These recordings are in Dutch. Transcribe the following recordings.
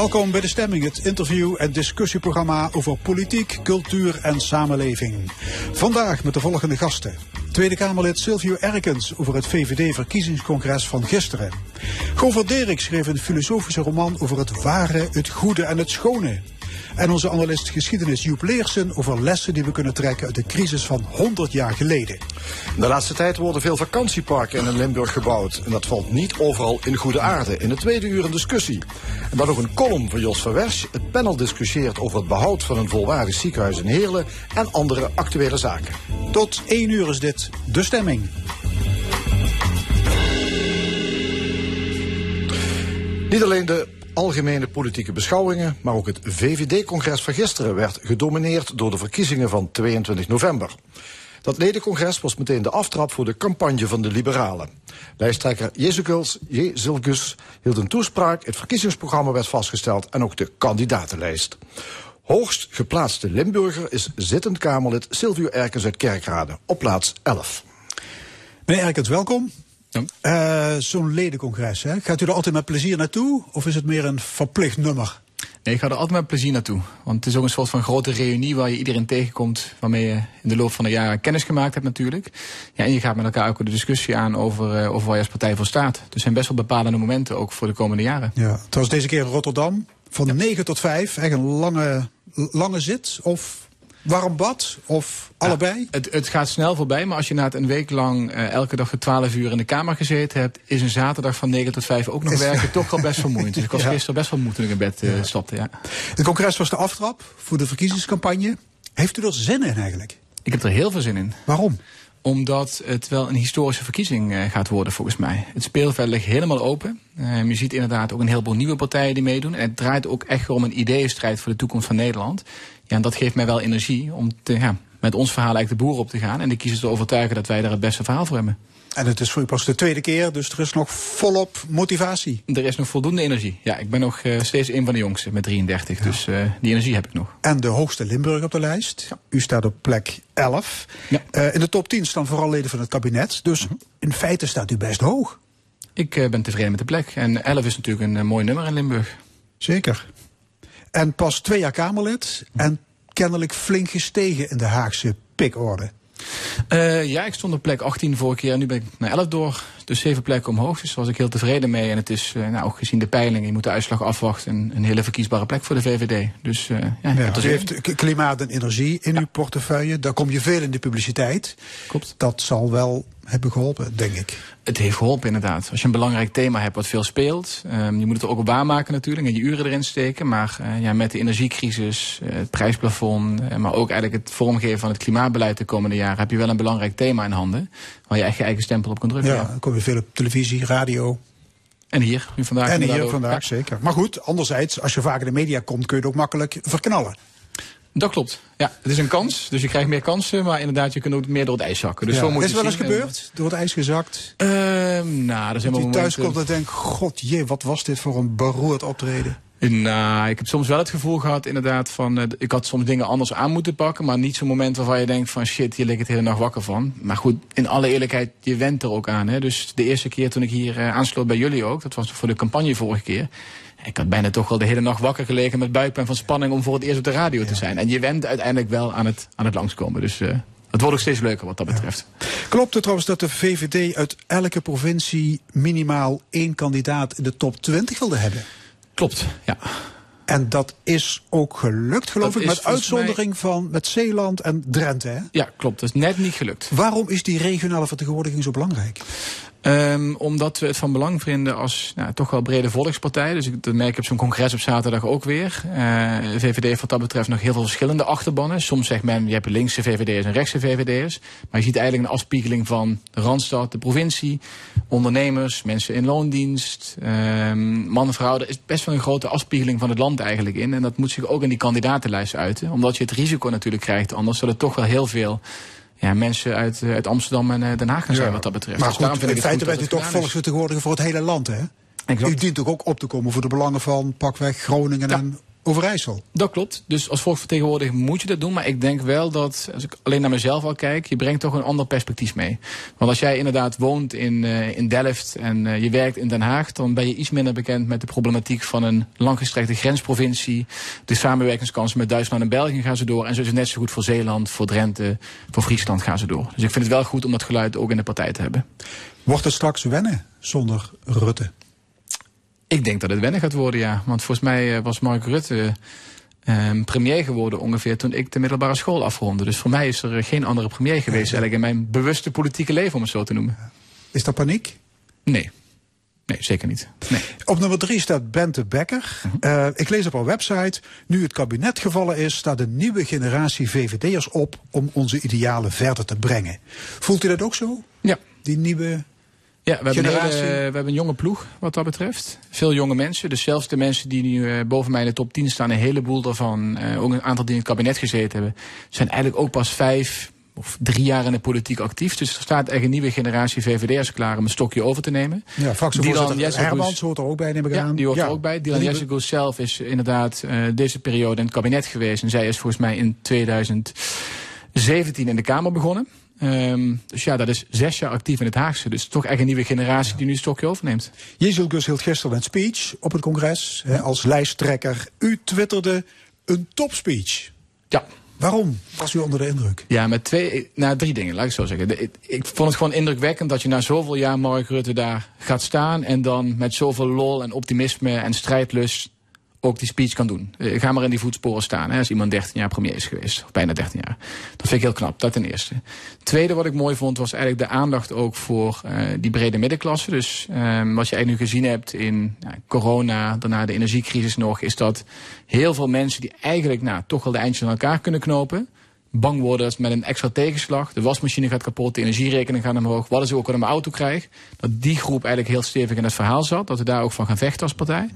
Welkom bij De Stemming, het interview- en discussieprogramma over politiek, cultuur en samenleving. Vandaag met de volgende gasten. Tweede Kamerlid Silvio Erkens over het VVD-verkiezingscongres van gisteren. Govert Derik schreef een filosofische roman over het ware, het goede en het schone. En onze analist geschiedenis Joep Leersen over lessen die we kunnen trekken uit de crisis van 100 jaar geleden. De laatste tijd worden veel vakantieparken in Limburg gebouwd. En dat valt niet overal in goede aarde. In het tweede uur een discussie. En dan nog een column van Jos van Wersch. Het panel discussieert over het behoud van een volwaardig ziekenhuis in Heerlen en andere actuele zaken. Tot 1 uur is dit De Stemming. Niet alleen de algemene politieke beschouwingen, maar ook het VVD-congres van gisteren werd gedomineerd door de verkiezingen van 22 november. Dat ledencongres was meteen de aftrap voor de campagne van de liberalen. Lijsttrekker Jezus hield een toespraak, het verkiezingsprogramma werd vastgesteld en ook de kandidatenlijst. Hoogst geplaatste Limburger is zittend Kamerlid Silvio Erkens uit Kerkrade op plaats 11. Meneer Erkens, welkom. Eh, Zo'n ledencongres, hè? gaat u er altijd met plezier naartoe of is het meer een verplicht nummer? Nee, ik ga er altijd met plezier naartoe. Want het is ook een soort van grote reunie waar je iedereen tegenkomt. Waarmee je in de loop van de jaren kennis gemaakt hebt natuurlijk. Ja, en je gaat met elkaar ook de discussie aan over, uh, over waar je als partij voor staat. Dus het zijn best wel bepalende momenten ook voor de komende jaren. Ja, het was deze keer in Rotterdam. Van ja. 9 tot 5. Echt een lange, lange zit. Of warm bad? Of allebei? Ja, het, het, gaat snel voorbij, maar als je na het een week lang uh, elke dag voor 12 uur in de kamer gezeten hebt, is een zaterdag van 9 tot 5 ook nog is, werken toch al best vermoeiend. Dus ik was ja. gisteren best wel moe toen ik in bed uh, stapte. Ja. Het congres was de aftrap voor de verkiezingscampagne. Heeft u er zin in eigenlijk? Ik heb er heel veel zin in. Waarom? Omdat het wel een historische verkiezing uh, gaat worden volgens mij. Het speelveld ligt helemaal open. Uh, je ziet inderdaad ook een heleboel nieuwe partijen die meedoen. En het draait ook echt om een ideeënstrijd voor de toekomst van Nederland. Ja, en dat geeft mij wel energie om te, ja, met ons verhaal eigenlijk de boer op te gaan. En de kiezers te overtuigen dat wij daar het beste verhaal voor hebben. En het is voor u pas de tweede keer, dus er is nog volop motivatie. Er is nog voldoende energie. Ja, ik ben nog uh, steeds een van de jongsten met 33, ja. dus uh, die energie heb ik nog. En de hoogste Limburg op de lijst. Ja. U staat op plek 11. Ja. Uh, in de top 10 staan vooral leden van het kabinet. Dus -huh. in feite staat u best hoog. Ik ben tevreden met de plek. En 11 is natuurlijk een mooi nummer in Limburg. Zeker. En pas twee jaar Kamerlid. En kennelijk flink gestegen in de Haagse pikorde. Uh, ja, ik stond op plek 18 vorige keer. Nu ben ik naar 11 door. Dus zeven plekken omhoog. Dus daar was ik heel tevreden mee. En het is, uh, nou, ook gezien de peiling, je moet de uitslag afwachten. Een, een hele verkiesbare plek voor de VVD. Dus uh, ja, ja u heeft klimaat en energie in ja. uw portefeuille. Daar kom je veel in de publiciteit. Klopt. Dat zal wel hebben geholpen, denk ik. Het heeft geholpen, inderdaad. Als je een belangrijk thema hebt wat veel speelt. Um, je moet het er ook op waarmaken natuurlijk en je uren erin steken. Maar uh, ja, met de energiecrisis, uh, het prijsplafond... Uh, maar ook eigenlijk het vormgeven van het klimaatbeleid de komende jaren... heb je wel een belangrijk thema in handen... waar je echt je eigen stempel op kunt drukken. Ja, dan kom je veel op televisie, radio... En hier, nu vandaag. En hier vandaag, zeker. Maar goed, anderzijds, als je vaak in de media komt... kun je het ook makkelijk verknallen. Dat klopt. Ja, het is een kans. Dus je krijgt meer kansen. Maar inderdaad, je kunt ook meer door het ijs zakken. Dus ja. zo moet is het wel eens gebeurd? Door het ijs gezakt? Uh, nou, dat is helemaal thuis komt en denkt, god jee, wat was dit voor een beroerd optreden? Nou, ik heb soms wel het gevoel gehad inderdaad van... Uh, ik had soms dingen anders aan moeten pakken... maar niet zo'n moment waarvan je denkt van... shit, hier lig ik het hele nacht wakker van. Maar goed, in alle eerlijkheid, je went er ook aan. Hè? Dus de eerste keer toen ik hier uh, aansloot bij jullie ook... dat was voor de campagne vorige keer... Ik had bijna toch wel de hele nacht wakker gelegen met buikpijn van spanning om voor het eerst op de radio ja. te zijn. En je went uiteindelijk wel aan het, aan het langskomen. Dus uh, het wordt ook steeds leuker wat dat betreft. Ja. Klopt het trouwens dat de VVD uit elke provincie minimaal één kandidaat in de top 20 wilde hebben? Klopt, ja. En dat is ook gelukt, geloof dat ik, met uitzondering mij... van met Zeeland en Drenthe. Hè? Ja, klopt. Dat is net niet gelukt. Waarom is die regionale vertegenwoordiging zo belangrijk? Um, omdat we het van belang vinden als nou, toch wel brede volkspartij. Dus ik, dat merk ik op zo'n congres op zaterdag ook weer. Uh, VVD heeft wat dat betreft nog heel veel verschillende achterbannen. Soms zegt men, je hebt linkse VVD'ers en rechtse VVD'ers. Maar je ziet eigenlijk een afspiegeling van de Randstad, de provincie, ondernemers, mensen in loondienst, um, mannen, vrouwen. Er is best wel een grote afspiegeling van het land eigenlijk in. En dat moet zich ook in die kandidatenlijst uiten. Omdat je het risico natuurlijk krijgt anders, het toch wel heel veel ja, mensen uit, uit Amsterdam en Den Haag gaan zijn wat dat betreft. Maar dus goed, in feite bent u toch volksvertegenwoordiger voor het hele land, hè? Exact. U dient ook, ook op te komen voor de belangen van pakweg Groningen en Overijssel. Dat klopt. Dus als volksvertegenwoordiger moet je dat doen. Maar ik denk wel dat, als ik alleen naar mezelf al kijk, je brengt toch een ander perspectief mee. Want als jij inderdaad woont in, uh, in Delft en uh, je werkt in Den Haag, dan ben je iets minder bekend met de problematiek van een langgestrekte grensprovincie. De samenwerkingskansen met Duitsland en België gaan ze door. En zo is het net zo goed voor Zeeland, voor Drenthe, voor Friesland gaan ze door. Dus ik vind het wel goed om dat geluid ook in de partij te hebben. Wordt het straks wennen zonder Rutte? Ik denk dat het wennen gaat worden, ja. Want volgens mij eh, was Mark Rutte uh, premier geworden ongeveer toen ik de middelbare school afronde. Dus voor mij is er geen andere premier geweest eigenlijk in mijn bewuste politieke leven, om het zo te noemen. Is dat paniek? Nee. Nee, zeker niet. Nee. Op nummer drie staat Bente Becker. Uh, ik lees op haar website. Nu het kabinet gevallen is, staat een nieuwe generatie VVD'ers op om onze idealen verder te brengen. Voelt u dat ook zo? Ja. Die nieuwe ja, we hebben, hele, we hebben, een jonge ploeg wat dat betreft. Veel jonge mensen. Dus zelfs de mensen die nu uh, boven mij in de top 10 staan, een heleboel daarvan, uh, ook een aantal die in het kabinet gezeten hebben, zijn eigenlijk ook pas vijf of drie jaar in de politiek actief. Dus er staat echt een nieuwe generatie VVD'ers klaar om een stokje over te nemen. Ja, fractievoorzitter Hermans hoort er ook bij, neem ik aan. die hoort ja. er ook bij. Dylan Jessicus zelf is inderdaad uh, deze periode in het kabinet geweest. En zij is volgens mij in 2017 in de Kamer begonnen. Um, dus ja, dat is zes jaar actief in het Haagse. Dus toch echt een nieuwe generatie die nu een stokje overneemt. Jezel Gus hield gisteren een speech op het congres als lijsttrekker. U twitterde een topspeech. Ja. Waarom was u onder de indruk? Ja, met twee, nou, drie dingen, laat ik zo zeggen. Ik, ik vond het gewoon indrukwekkend dat je na zoveel jaar Mark Rutte daar gaat staan. En dan met zoveel lol en optimisme en strijdlust ook die speech kan doen. Uh, ga maar in die voetsporen staan. Hè, als iemand 13 jaar premier is geweest. Of bijna 13 jaar. Dat vind ik heel knap. Dat ten eerste. Tweede wat ik mooi vond was eigenlijk de aandacht ook voor uh, die brede middenklasse. Dus um, wat je eigenlijk nu gezien hebt in nou, corona, daarna de energiecrisis nog, is dat heel veel mensen die eigenlijk nou, toch wel de eindjes aan elkaar kunnen knopen bang worden met een extra tegenslag, de wasmachine gaat kapot, de energierekening gaat omhoog, wat is ook al een auto krijg, dat die groep eigenlijk heel stevig in het verhaal zat, dat we daar ook van gaan vechten als partij.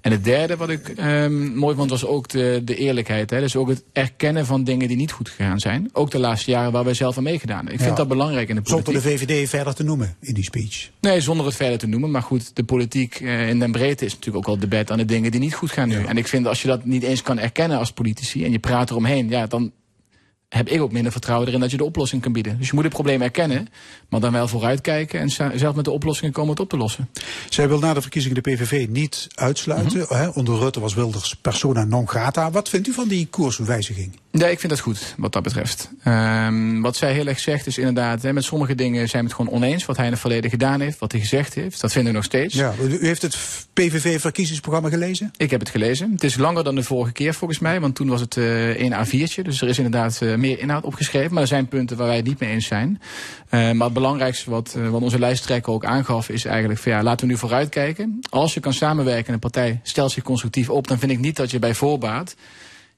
En het derde wat ik um, mooi vond was ook de, de eerlijkheid, hè? dus ook het erkennen van dingen die niet goed gegaan zijn, ook de laatste jaren waar wij zelf aan meegedaan. Ik vind ja. dat belangrijk in de politiek. Zonder de VVD verder te noemen in die speech? Nee, zonder het verder te noemen, maar goed, de politiek uh, in den breedte is natuurlijk ook al debat aan de dingen die niet goed gaan nu. Ja. En ik vind als je dat niet eens kan erkennen als politici en je praat eromheen, ja, dan heb ik ook minder vertrouwen erin dat je de oplossing kan bieden. Dus je moet het probleem erkennen, maar dan wel vooruitkijken en zelf met de oplossingen komen het op te lossen. Zij wil na de verkiezingen de PVV niet uitsluiten. Mm -hmm. Onder Rutte was Wilders persona non grata. Wat vindt u van die koerswijziging? Ja, ik vind dat goed, wat dat betreft. Um, wat zij heel erg zegt is inderdaad, hè, met sommige dingen zijn we het gewoon oneens. Wat hij in het verleden gedaan heeft, wat hij gezegd heeft. Dat vinden we nog steeds. Ja, u heeft het PVV-verkiezingsprogramma gelezen? Ik heb het gelezen. Het is langer dan de vorige keer volgens mij, want toen was het uh, één A4'tje. Dus er is inderdaad uh, meer inhoud opgeschreven. Maar er zijn punten waar wij het niet mee eens zijn. Uh, maar het belangrijkste wat, uh, wat onze lijsttrekker ook aangaf is eigenlijk van ja, laten we nu vooruitkijken. Als je kan samenwerken en een partij stelt zich constructief op, dan vind ik niet dat je bij voorbaat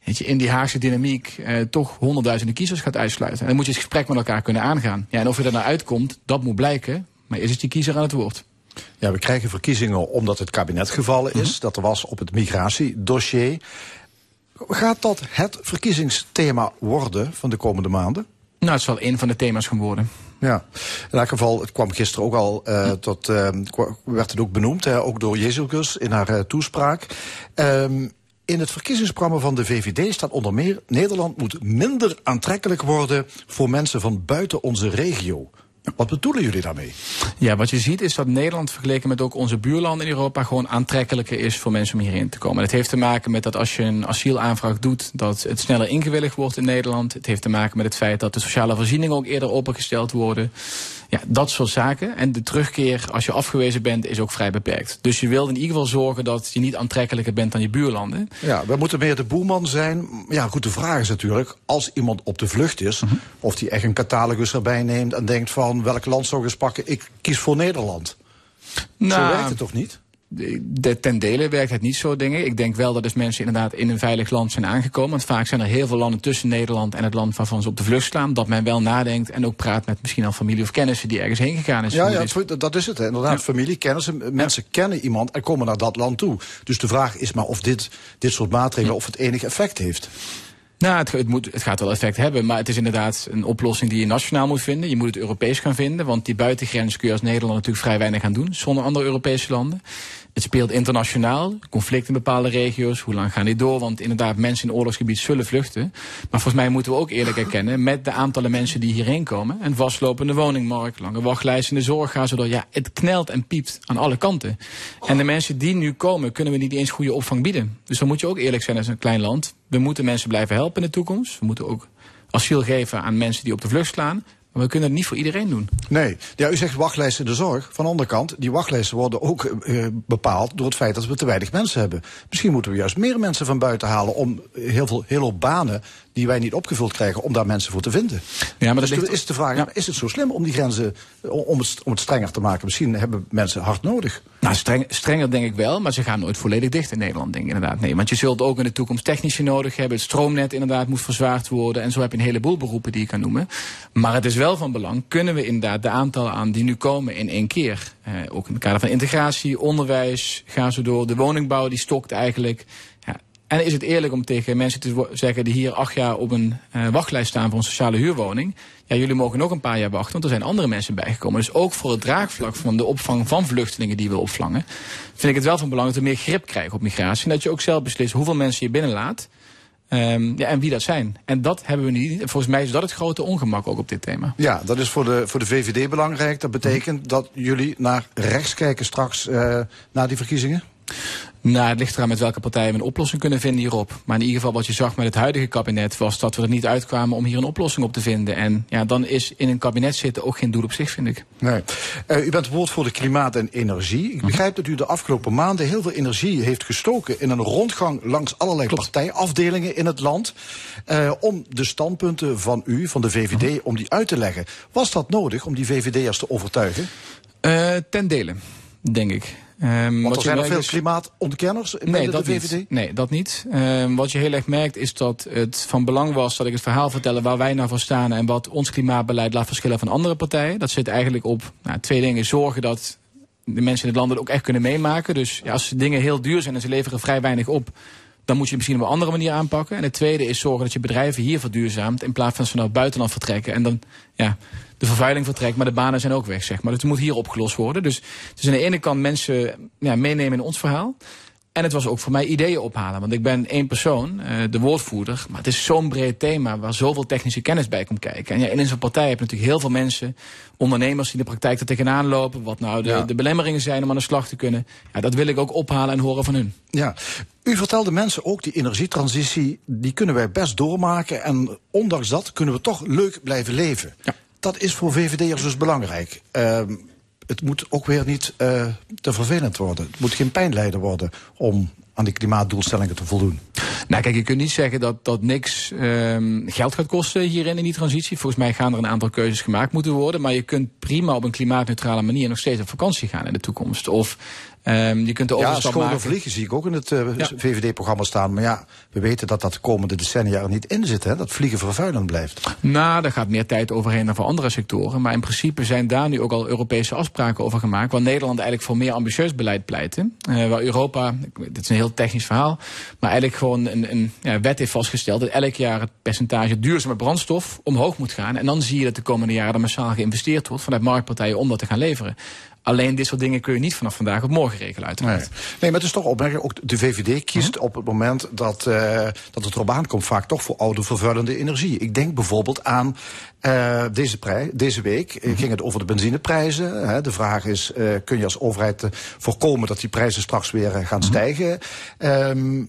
je, in die Haagse dynamiek uh, toch honderdduizenden kiezers gaat uitsluiten. En dan moet je het gesprek met elkaar kunnen aangaan. Ja, en of je er nou uitkomt, dat moet blijken. Maar is het die kiezer aan het woord? Ja, we krijgen verkiezingen omdat het kabinet gevallen is. Mm -hmm. Dat er was op het migratiedossier. Gaat dat het verkiezingsthema worden van de komende maanden? Nou, het is wel een van de thema's geworden. Ja, in elk geval, het kwam gisteren ook al uh, hm. tot, uh, werd het ook benoemd, hè, ook door Jezus in haar uh, toespraak. Um, in het verkiezingsprogramma van de VVD staat onder meer... Nederland moet minder aantrekkelijk worden voor mensen van buiten onze regio. Wat bedoelen jullie daarmee? Ja, wat je ziet is dat Nederland vergeleken met ook onze buurlanden in Europa gewoon aantrekkelijker is voor mensen om hierheen te komen. Het heeft te maken met dat als je een asielaanvraag doet, dat het sneller ingewilligd wordt in Nederland. Het heeft te maken met het feit dat de sociale voorzieningen ook eerder opengesteld worden. Ja, dat soort zaken. En de terugkeer als je afgewezen bent is ook vrij beperkt. Dus je wilt in ieder geval zorgen dat je niet aantrekkelijker bent dan je buurlanden. Ja, we moeten meer de boeman zijn. Ja, goed, de vraag is natuurlijk, als iemand op de vlucht is... Mhm. of die echt een catalogus erbij neemt en denkt van... welk land zou ik eens pakken? Ik kies voor Nederland. Nou, Zo werkt het toch niet? De, ten dele werkt het niet zo, denk ik. Denk wel dat dus mensen inderdaad in een veilig land zijn aangekomen. Want vaak zijn er heel veel landen tussen Nederland en het land waarvan ze op de vlucht slaan. Dat men wel nadenkt en ook praat met misschien al familie of kennissen die ergens heen gegaan is. Ja, ja, het dat is het. Hè. Inderdaad, familie, kennissen. Mensen kennen iemand en komen naar dat land toe. Dus de vraag is maar of dit, dit soort maatregelen... of het enig effect heeft. Nou, het, het, moet, het gaat wel effect hebben, maar het is inderdaad een oplossing die je nationaal moet vinden. Je moet het Europees gaan vinden, want die buitengrens kun je als Nederland natuurlijk vrij weinig gaan doen, zonder andere Europese landen. Het speelt internationaal, conflict in bepaalde regio's, hoe lang gaan die door? Want inderdaad, mensen in oorlogsgebied zullen vluchten. Maar volgens mij moeten we ook eerlijk erkennen, met de aantallen mensen die hierheen komen, een vastlopende woningmarkt, lange wachtlijsten de zorg, gaan door. Ja, het knelt en piept aan alle kanten. En de mensen die nu komen, kunnen we niet eens goede opvang bieden. Dus dan moet je ook eerlijk zijn als een klein land. We moeten mensen blijven helpen in de toekomst. We moeten ook asiel geven aan mensen die op de vlucht slaan. Maar we kunnen het niet voor iedereen doen. Nee, ja, u zegt wachtlijsten de zorg. Van de andere kant, die wachtlijsten worden ook eh, bepaald door het feit dat we te weinig mensen hebben. Misschien moeten we juist meer mensen van buiten halen om heel veel heel veel banen die wij niet opgevuld krijgen, om daar mensen voor te vinden. Ja, maar dat dus ligt- is de vraag, Ja. is het zo slim om die grenzen, om het, om het strenger te maken? Misschien hebben mensen hard nodig. Nou, streng, strenger denk ik wel, maar ze gaan nooit volledig dicht in Nederland, denk ik inderdaad. Nee, want je zult ook in de toekomst technische nodig hebben. Het stroomnet inderdaad moet verzwaard worden. En zo heb je een heleboel beroepen die je kan noemen. Maar het is wel van belang, kunnen we inderdaad de aantallen aan die nu komen in één keer. Eh, ook in het kader van integratie, onderwijs, ga zo door. De woningbouw die stokt eigenlijk. Ja, en is het eerlijk om tegen mensen te zeggen die hier acht jaar op een eh, wachtlijst staan voor een sociale huurwoning. Ja, jullie mogen nog een paar jaar wachten, want er zijn andere mensen bijgekomen. Dus ook voor het draagvlak van de opvang van vluchtelingen die we opvangen, vind ik het wel van belang dat we meer grip krijgen op migratie. En dat je ook zelf beslist hoeveel mensen je binnenlaat. Ehm, ja, en wie dat zijn. En dat hebben we niet. En volgens mij is dat het grote ongemak ook op dit thema. Ja, dat is voor de, voor de VVD belangrijk. Dat betekent dat jullie naar rechts kijken straks eh, na die verkiezingen? Nou, het ligt eraan met welke partijen we een oplossing kunnen vinden hierop. Maar in ieder geval wat je zag met het huidige kabinet was dat we er niet uitkwamen om hier een oplossing op te vinden. En ja, dan is in een kabinet zitten ook geen doel op zich, vind ik. Nee. Eh, u bent woordvoerder klimaat en energie. Ik begrijp dat u de afgelopen maanden heel veel energie heeft gestoken in een rondgang langs allerlei partijafdelingen in het land. eh, om de standpunten van u, van de VVD, om die uit te leggen. Was dat nodig om die VVD'ers te overtuigen? Eh, ten dele, denk ik. Ehm, Want er zijn er merkt veel is- klimaatontkenners Nee, binnen dat de VVD. niet. Nee, dat niet. Ehm, wat je heel erg merkt is dat het van belang was dat ik het verhaal vertelde waar wij nou voor staan en wat ons klimaatbeleid laat verschillen van andere partijen. Dat zit eigenlijk op nou, twee dingen. Zorgen dat de mensen in het land het ook echt kunnen meemaken. Dus ja, als dingen heel duur zijn en ze leveren vrij weinig op, dan moet je misschien op een andere manier aanpakken. En het tweede is zorgen dat je bedrijven hier verduurzaamt in plaats van ze naar het buitenland vertrekken. En dan ja, de vervuiling vertrekt, maar de banen zijn ook weg, zeg maar. Dus het moet hier opgelost worden. Dus, dus aan de ene kant mensen ja, meenemen in ons verhaal. En het was ook voor mij ideeën ophalen. Want ik ben één persoon, eh, de woordvoerder. Maar het is zo'n breed thema waar zoveel technische kennis bij komt kijken. En ja, in zo'n partij heb je natuurlijk heel veel mensen, ondernemers die in de praktijk er tegenaan lopen. Wat nou de, Ja. de belemmeringen zijn om aan de slag te kunnen. Ja, dat wil ik ook ophalen en horen van hun. Ja, u vertelde mensen ook die energietransitie, die kunnen wij best doormaken. En ondanks dat kunnen we toch leuk blijven leven. Ja. Dat is voor VVD'ers dus belangrijk. Ehm, het moet ook weer niet eh, te vervelend worden. Het moet geen pijnlijder worden om aan die klimaatdoelstellingen te voldoen. Nou, kijk, je kunt niet zeggen dat, dat niks ehm, geld gaat kosten hierin in die transitie. Volgens mij gaan er een aantal keuzes gemaakt moeten worden. Maar je kunt prima op een klimaatneutrale manier nog steeds op vakantie gaan in de toekomst. Of ehm, je kunt de Ja, overstap schoner maken. vliegen zie ik ook in het eh, Ja. VVD-programma staan. Maar ja, we weten dat dat de komende decennia er niet in zit. Hè? Dat vliegen vervuilend blijft. Nou, daar gaat meer tijd overheen dan voor andere sectoren. Maar in principe zijn daar nu ook al Europese afspraken over gemaakt. Waar Nederland eigenlijk voor meer ambitieus beleid pleiten. Eh, waar Europa, dit is een heel technisch verhaal. Maar eigenlijk gewoon een, een ja, wet heeft vastgesteld. dat elk jaar het percentage duurzame brandstof omhoog moet gaan. En dan zie je dat de komende jaren er massaal geïnvesteerd wordt vanuit marktpartijen om dat te gaan leveren. Alleen dit soort dingen kun je niet vanaf vandaag op morgen regelen, uiteraard. Nee. nee, maar het is toch opmerkelijk. Ook de VVD kiest op het moment dat, eh, dat het erop aankomt, vaak toch voor oude vervuilende energie. Ik denk bijvoorbeeld aan eh, deze, prij- deze week eh, ging het over de benzineprijzen. Hè. De vraag is: eh, kun je als overheid voorkomen dat die prijzen straks weer gaan stijgen? Ehm,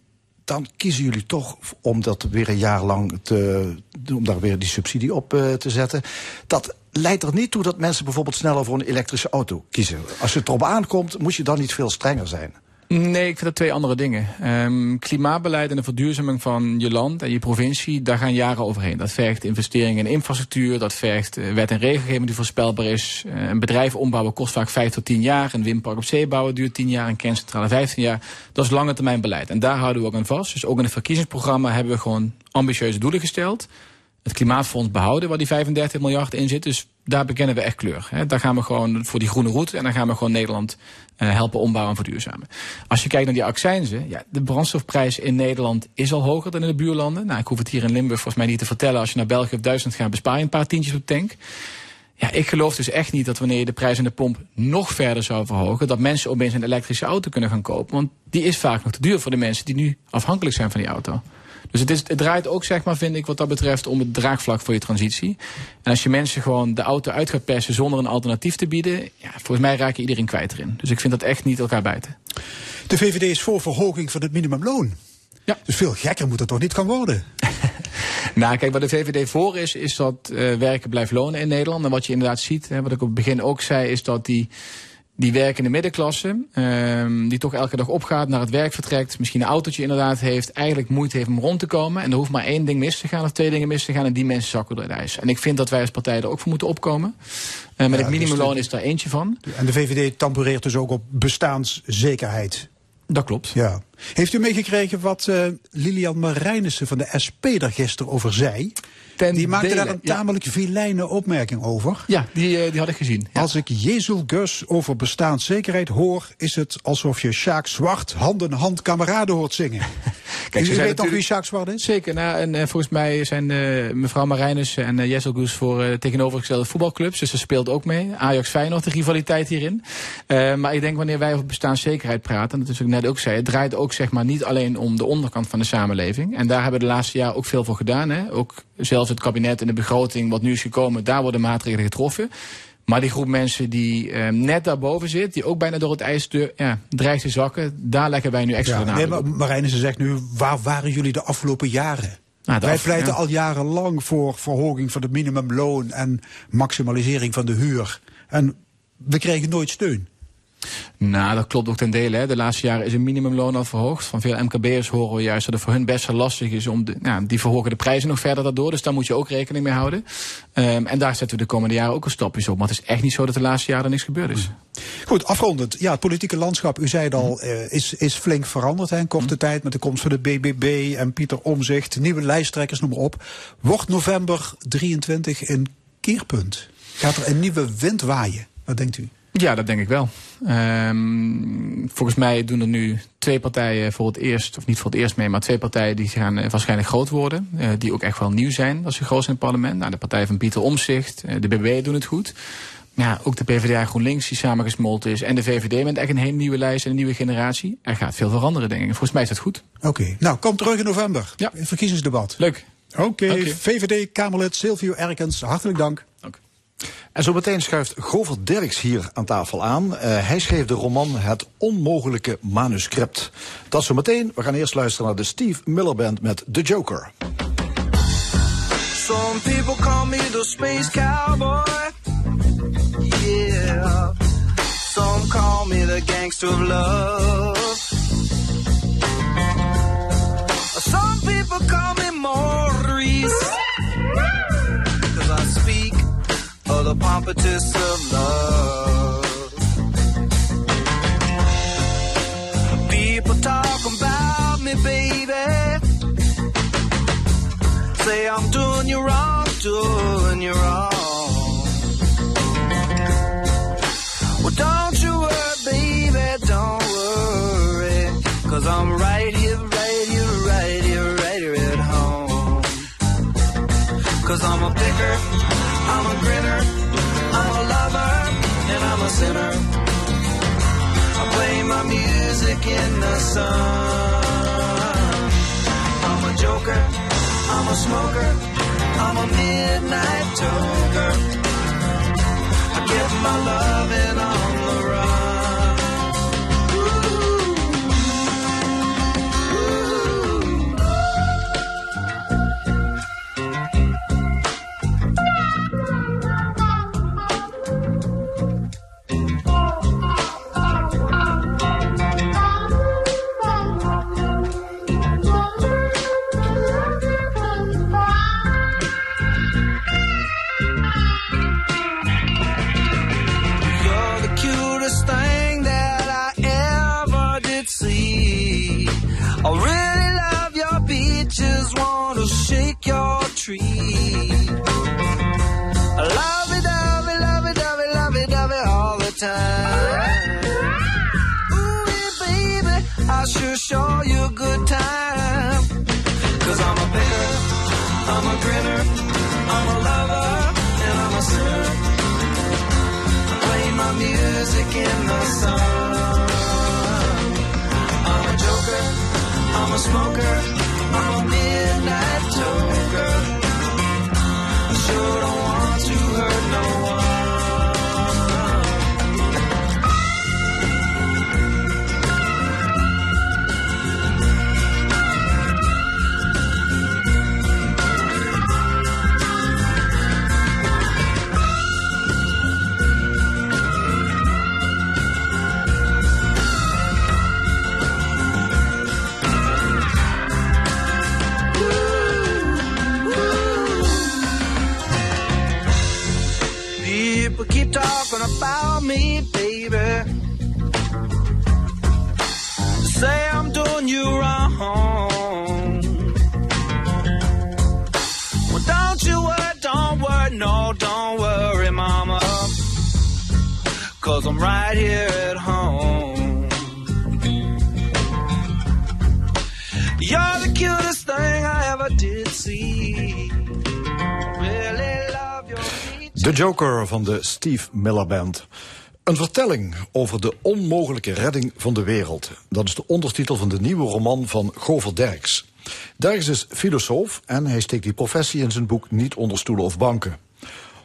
dan kiezen jullie toch om dat weer een jaar lang te, om daar weer die subsidie op uh, te zetten. Dat leidt er niet toe dat mensen bijvoorbeeld sneller voor een elektrische auto kiezen. Als het erop aankomt, moet je dan niet veel strenger zijn. Nee, ik vind dat twee andere dingen. Um, klimaatbeleid en de verduurzaming van je land en je provincie, daar gaan jaren overheen. Dat vergt investeringen in infrastructuur, dat vergt uh, wet en regelgeving die voorspelbaar is. Uh, een bedrijf ombouwen kost vaak vijf tot tien jaar. Een windpark op zee bouwen duurt tien jaar, een kerncentrale vijftien jaar. Dat is lange termijn beleid. En daar houden we ook aan vast. Dus ook in het verkiezingsprogramma hebben we gewoon ambitieuze doelen gesteld het klimaatfonds behouden waar die 35 miljard in zit. Dus daar bekennen we echt kleur. Hè. Daar gaan we gewoon voor die groene route en dan gaan we gewoon Nederland uh, helpen ombouwen en verduurzamen. Als je kijkt naar die accijnzen, ja, de brandstofprijs in Nederland is al hoger dan in de buurlanden. Nou, ik hoef het hier in Limburg volgens mij niet te vertellen. Als je naar België of Duitsland gaat, bespaar je een paar tientjes op tank. Ja, ik geloof dus echt niet dat wanneer je de prijs aan de pomp nog verder zou verhogen, dat mensen opeens een elektrische auto kunnen gaan kopen. Want die is vaak nog te duur voor de mensen die nu afhankelijk zijn van die auto. Dus het, is, het draait ook, zeg maar, vind ik, wat dat betreft, om het draagvlak voor je transitie. En als je mensen gewoon de auto uit gaat persen zonder een alternatief te bieden, ja, volgens mij raak je iedereen kwijt erin. Dus ik vind dat echt niet elkaar bijten. De VVD is voor verhoging van het minimumloon. Ja. Dus veel gekker moet het toch niet gaan worden? nou, kijk, wat de VVD voor is, is dat uh, werken blijft lonen in Nederland. En wat je inderdaad ziet, hè, wat ik op het begin ook zei, is dat die die werkende middenklasse, um, die toch elke dag opgaat, naar het werk vertrekt, misschien een autootje inderdaad heeft, eigenlijk moeite heeft om rond te komen. En er hoeft maar één ding mis te gaan of twee dingen mis te gaan en die mensen zakken door het ijs. En ik vind dat wij als partij er ook voor moeten opkomen. Uh, met ja, het minimumloon dus is daar eentje van. En de VVD tampereert dus ook op bestaanszekerheid. Dat klopt. Ja. Heeft u meegekregen wat uh, Lilian Marijnissen van de SP daar gisteren over zei? Die maakte daar een tamelijk ja. vilijne opmerking over. Ja, die, uh, die had ik gezien. Ja. Als ik Jezel Gus over bestaanszekerheid hoor, is het alsof je Sjaak Zwart hand in hand kameraden hoort zingen. Kijk, u weet nog wie Sjaak Zwart is? Zeker. Nou, en uh, volgens mij zijn uh, mevrouw Marijnus en uh, Jessel Gus voor tegenovergestelde voetbalclubs. Dus ze speelt ook mee. Ajax Feyenoord, de rivaliteit hierin. maar ik denk wanneer wij over bestaanszekerheid praten, dat is wat ik net ook zei, het draait ook zeg maar niet alleen om de onderkant van de samenleving. En daar hebben we de laatste jaren ook veel voor gedaan. Hè? Ook zelfs het kabinet en de begroting wat nu is gekomen, daar worden maatregelen getroffen. Maar die groep mensen die uh, net daarboven zit, die ook bijna door het ijs ja, dreigt te zakken, daar leggen wij nu extra ja, naar. Nee, maar ze zegt nu, waar waren jullie de afgelopen jaren? Nou, wij pleiten ja. al jarenlang voor verhoging van het minimumloon en maximalisering van de huur. En we kregen nooit steun. Nou, dat klopt ook ten dele. Hè. De laatste jaren is een minimumloon al verhoogd. Van veel MKB'ers horen we juist dat het voor hun best wel lastig is om de, nou, die verhogen de prijzen nog verder daardoor. Dus daar moet je ook rekening mee houden. Um, en daar zetten we de komende jaren ook een stapjes op. Maar het is echt niet zo dat de laatste jaren niks gebeurd is. Goed, afrondend. Ja, het politieke landschap, u zei het al, uh, is, is flink veranderd hè, in korte mm. tijd met de komst van de BBB en Pieter Omzicht, nieuwe lijsttrekkers, noem maar op. Wordt november 23 een keerpunt? Gaat er een nieuwe wind waaien? Wat denkt u? Ja, dat denk ik wel. Um, volgens mij doen er nu twee partijen voor het eerst, of niet voor het eerst mee, maar twee partijen die gaan uh, waarschijnlijk groot worden. Uh, die ook echt wel nieuw zijn als ze groot zijn in het parlement. Nou, de partij van Pieter Omzicht, uh, de BBB doen het goed. Ja, ook de PvdA GroenLinks die samengesmolten is. En de VVD met echt een hele nieuwe lijst en een nieuwe generatie. Er gaat veel veranderen, denk ik. Volgens mij is dat goed. Oké, okay. nou, kom terug in november. Ja. Verkiezingsdebat. Leuk. Oké, okay. okay. VVD-Kamerlid Silvio Erkens, hartelijk dank. En zo meteen schuift Govert Derks hier aan tafel aan. Uh, hij schreef de roman Het Onmogelijke Manuscript. Dat zo meteen. We gaan eerst luisteren naar de Steve Miller Band met The Joker. Some people call me the space cowboy. Yeah. Some call me the gangster of love. Some people call me Maurice. or the pompatus of love. People talk about me, baby. Say I'm doing you wrong, doing you wrong. Well, don't you worry, baby, don't worry. Cause I'm right in the sun. I'm a joker, I'm a smoker, I'm a midnight toker. I get my loving on the good time. Cause I'm a bitter, I'm a grinner, I'm a lover, and I'm a sinner. Play my music in the sun. I'm a joker, I'm a smoker. Talking about me, baby. Say I'm doing you wrong. Well, don't you worry, don't worry, no, don't worry, mama. Cause I'm right here at home. De Joker van de Steve Miller Band. Een vertelling over de onmogelijke redding van de wereld. Dat is de ondertitel van de nieuwe roman van Gover Derks. Derks is filosoof en hij steekt die professie in zijn boek niet onder stoelen of banken.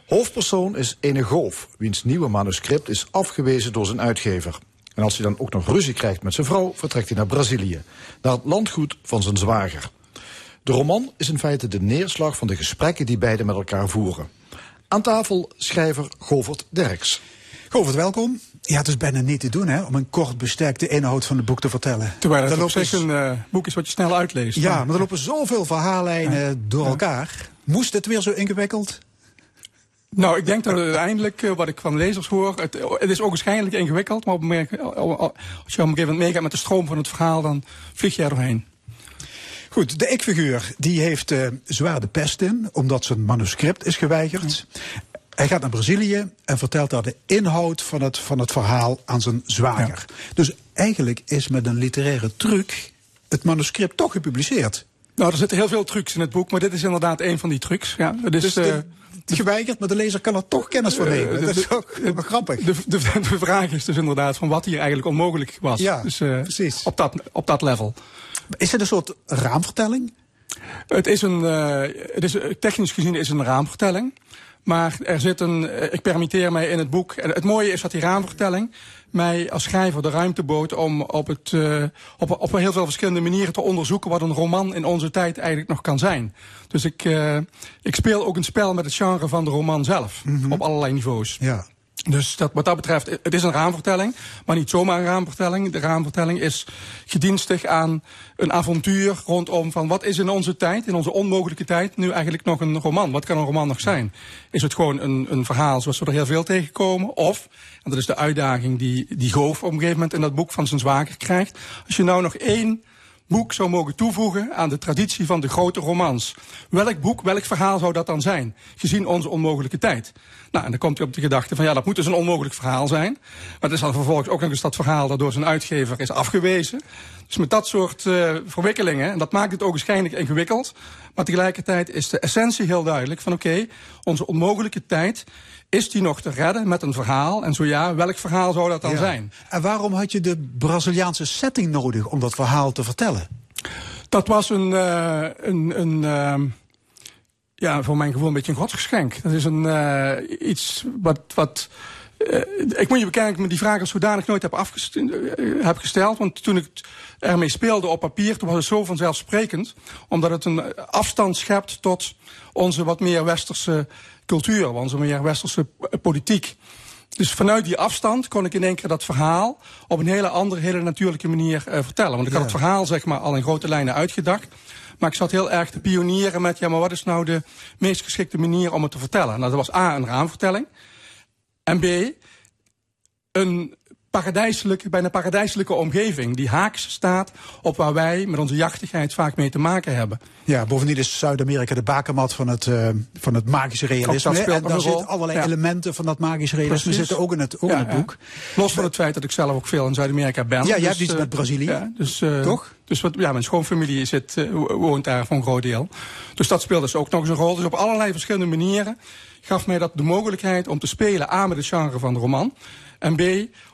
Hoofdpersoon is Ene Goof, wiens nieuwe manuscript is afgewezen door zijn uitgever. En als hij dan ook nog ruzie krijgt met zijn vrouw, vertrekt hij naar Brazilië. Naar het landgoed van zijn zwager. De roman is in feite de neerslag van de gesprekken die beiden met elkaar voeren. Aan tafel schrijver Govert Derks. Govert, welkom. Ja, het is bijna niet te doen hè, om een kort bestek de inhoud van het boek te vertellen. Terwijl het op zich een eh, boek is wat je snel uitleest. Ja, maar er lopen zoveel verhaallijnen door elkaar. Moest het weer zo ingewikkeld? Nou, ik denk dat uiteindelijk, eh, wat ik van lezers hoor, het, het is ook waarschijnlijk ingewikkeld, maar op als je op een gegeven moment meegaat met de stroom van het verhaal, dan vlieg je er doorheen. Goed, de ik-figuur die heeft eh, zwaar de pest in, omdat zijn manuscript is geweigerd. Hij gaat naar Brazilië en vertelt daar de inhoud van het, van het verhaal aan zijn zwager. Dus eigenlijk is met een literaire truc het manuscript toch gepubliceerd. Nou, er zitten heel veel trucs in het boek, maar dit is inderdaad een van die trucs. Ja, het is, Dus eh, de, het geweigerd, maar de lezer kan er toch kennis van nemen. de- dat is de- ook wel grappig. de, de, de vraag is dus inderdaad van wat hier eigenlijk onmogelijk was. Ja, dus, eh, precies. Op dat, op dat level. Is het een soort raamvertelling? Het is een, eh, het is, eh, technisch gezien is het een raamvertelling. Maar er zit een, eh, ik permitteer mij in het boek. En het mooie is dat die raamvertelling mij als schrijver de ruimte bood om op, het, eh, op, op heel veel verschillende manieren te onderzoeken wat een roman in onze tijd eigenlijk nog kan zijn. Dus ik, ik speel ook een spel met het genre van de roman zelf. Op allerlei niveaus. Ja. Dus dat, wat dat betreft, het is een raamvertelling, maar niet zomaar een raamvertelling. De raamvertelling is gedienstig aan een avontuur rondom van wat is in onze tijd, in onze onmogelijke tijd, nu eigenlijk nog een roman. Wat kan een roman nog zijn? Is het gewoon een, een verhaal zoals we er heel veel tegenkomen? Of, en dat is de uitdaging die, die Goof op een gegeven moment in dat boek van zijn zwager krijgt. Als je nou nog één boek zou mogen toevoegen aan de traditie van de grote romans. Welk boek, welk verhaal zou dat dan zijn? Gezien onze onmogelijke tijd. Nou, en dan komt hij op de gedachte van ja, dat moet dus een onmogelijk verhaal zijn. Maar het is dan vervolgens ook nog eens dat verhaal dat door zijn uitgever is afgewezen. Dus met dat soort uh, verwikkelingen, en dat maakt het ook waarschijnlijk ingewikkeld. Maar tegelijkertijd is de essentie heel duidelijk van oké, onze onmogelijke tijd, is die nog te redden met een verhaal? En zo ja, welk verhaal zou dat dan Ja. zijn? En waarom had je de Braziliaanse setting nodig om dat verhaal te vertellen? Dat was een, uh, een, een uh, ja, voor mijn gevoel een beetje een godsgeschenk. Dat is een, uh, iets wat, wat ik moet je bekennen, dat ik me die vraag als zodanig nooit heb, heb gesteld. Want toen ik ermee speelde op papier, toen was het zo vanzelfsprekend. Omdat het een afstand schept tot onze wat meer westerse cultuur, onze meer westerse politiek. Dus vanuit die afstand kon ik in één keer dat verhaal op een hele andere, hele natuurlijke manier uh, vertellen. Want ik had Ja. het verhaal zeg maar al in grote lijnen uitgedacht. Maar ik zat heel erg te pionieren met, ja, maar wat is nou de meest geschikte manier om het te vertellen? Nou, dat was A, een raamvertelling. En B, een paradijselijke, bijna paradijselijke omgeving die haaks staat op waar wij met onze jachtigheid vaak mee te maken hebben. Ja, bovendien is Zuid-Amerika de bakermat van het, uh, van het magische realisme. En daar zitten allerlei Ja. elementen van dat magische realisme Precies. zitten ook in het, ook Ja, in het ja. boek. Los van het feit dat ik zelf ook veel in Zuid-Amerika ben. Ja, jij hebt Dus, iets eh, met Brazilië. Ja, dus, uh, Toch? Dus wat, ja, mijn schoonfamilie zit, woont daar voor een groot deel. Dus dat speelt dus ook nog eens een rol. Dus op allerlei verschillende manieren gaf mij dat de mogelijkheid om te spelen aan met het genre van de roman. En B,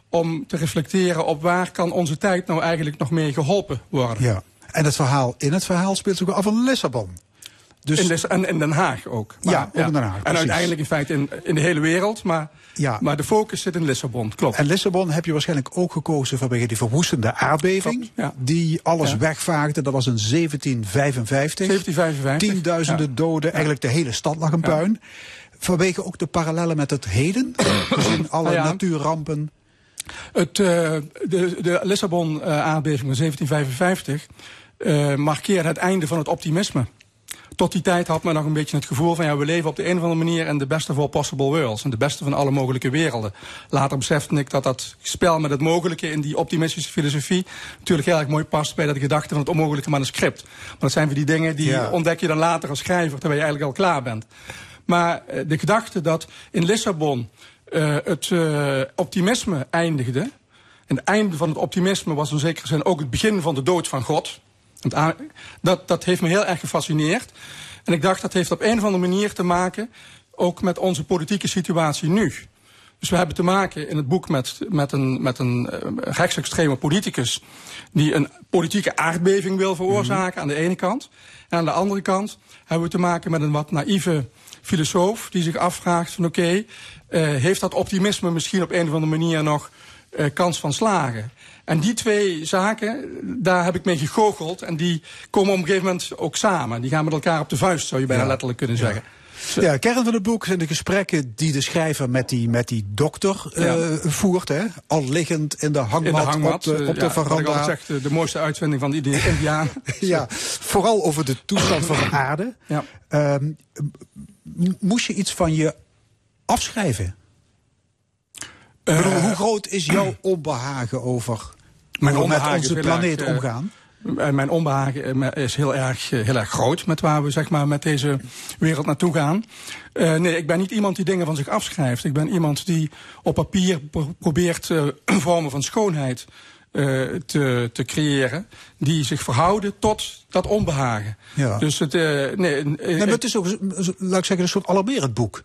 om te reflecteren op waar kan onze tijd nou eigenlijk nog mee geholpen worden. Ja. En het verhaal in het verhaal speelt zich af in Lissabon. Dus In en in Den Haag ook. Ja, ook in Den Haag, En uiteindelijk in feite in, in de hele wereld. Maar, Ja. maar de focus zit in Lissabon, klopt. En Lissabon heb je waarschijnlijk ook gekozen vanwege die verwoestende aardbeving. Klopt, ja. Die alles Ja. wegvaagde. Dat was in 1755. 1755. Tienduizenden Ja. doden. Eigenlijk de hele stad lag in puin. Vanwege ook de parallellen met het heden. Gezien alle ja. natuurrampen. Het, eh, de, de Lissabon-aardbeving van 1755 eh, markeerde het einde van het optimisme. Tot die tijd had men nog een beetje het gevoel van ja, we leven op de een of andere manier in de best of all possible worlds. In de beste van alle mogelijke werelden. Later besefte ik dat dat spel met het mogelijke in die optimistische filosofie natuurlijk heel erg mooi past bij dat gedachte van het onmogelijke manuscript. Maar dat zijn weer die dingen die Ja. ontdek je dan later als schrijver terwijl je eigenlijk al klaar bent. Maar eh, de gedachte dat in Lissabon eh, het eh, optimisme eindigde. En het einde van het optimisme was in zekere zin ook het begin van de dood van God. Het a- Dat, dat heeft me heel erg gefascineerd. En ik dacht dat heeft op een of andere manier te maken ook met onze politieke situatie nu. Dus we hebben te maken in het boek met, met een, met een eh, rechtsextreme politicus... die een politieke aardbeving wil veroorzaken aan de ene kant. En aan de andere kant hebben we te maken met een wat naïeve filosoof... die zich afvraagt van oké, eh, heeft dat optimisme misschien op een of andere manier nog eh, kans van slagen? En die twee zaken, daar heb ik mee gegoocheld. En die komen op een gegeven moment ook samen. Die gaan met elkaar op de vuist, zou je bijna Ja. letterlijk kunnen zeggen. Ja, kern van het boek zijn de gesprekken die de schrijver met die, met die dokter eh, Ja. voert. Hè? Al liggend in de hangmat, In de hangmat. op de, eh, op de ja, veranda. de, mooiste uitvinding van de Indi- Indiaan. Ja, vooral over de toestand van de aarde. Ja. Ehm, moest je iets van je afschrijven? Bedoel, hoe groot is jouw onbehagen over Eh. Mijn hoe met onze planeet erg, eh, omgaan? Mijn onbehagen eh, is heel erg, eh, heel erg groot met waar we zeg maar, met deze wereld naartoe gaan. Eh, nee, ik ben niet iemand die dingen van zich afschrijft. Ik ben iemand die op papier pro- probeert eh, vormen van schoonheid eh, te, te creëren. Die zich verhouden tot dat onbehagen. Ja. Dus het, eh, nee, eh, Nee, maar het is ook, laat ik zeggen, een soort alarmerend boek.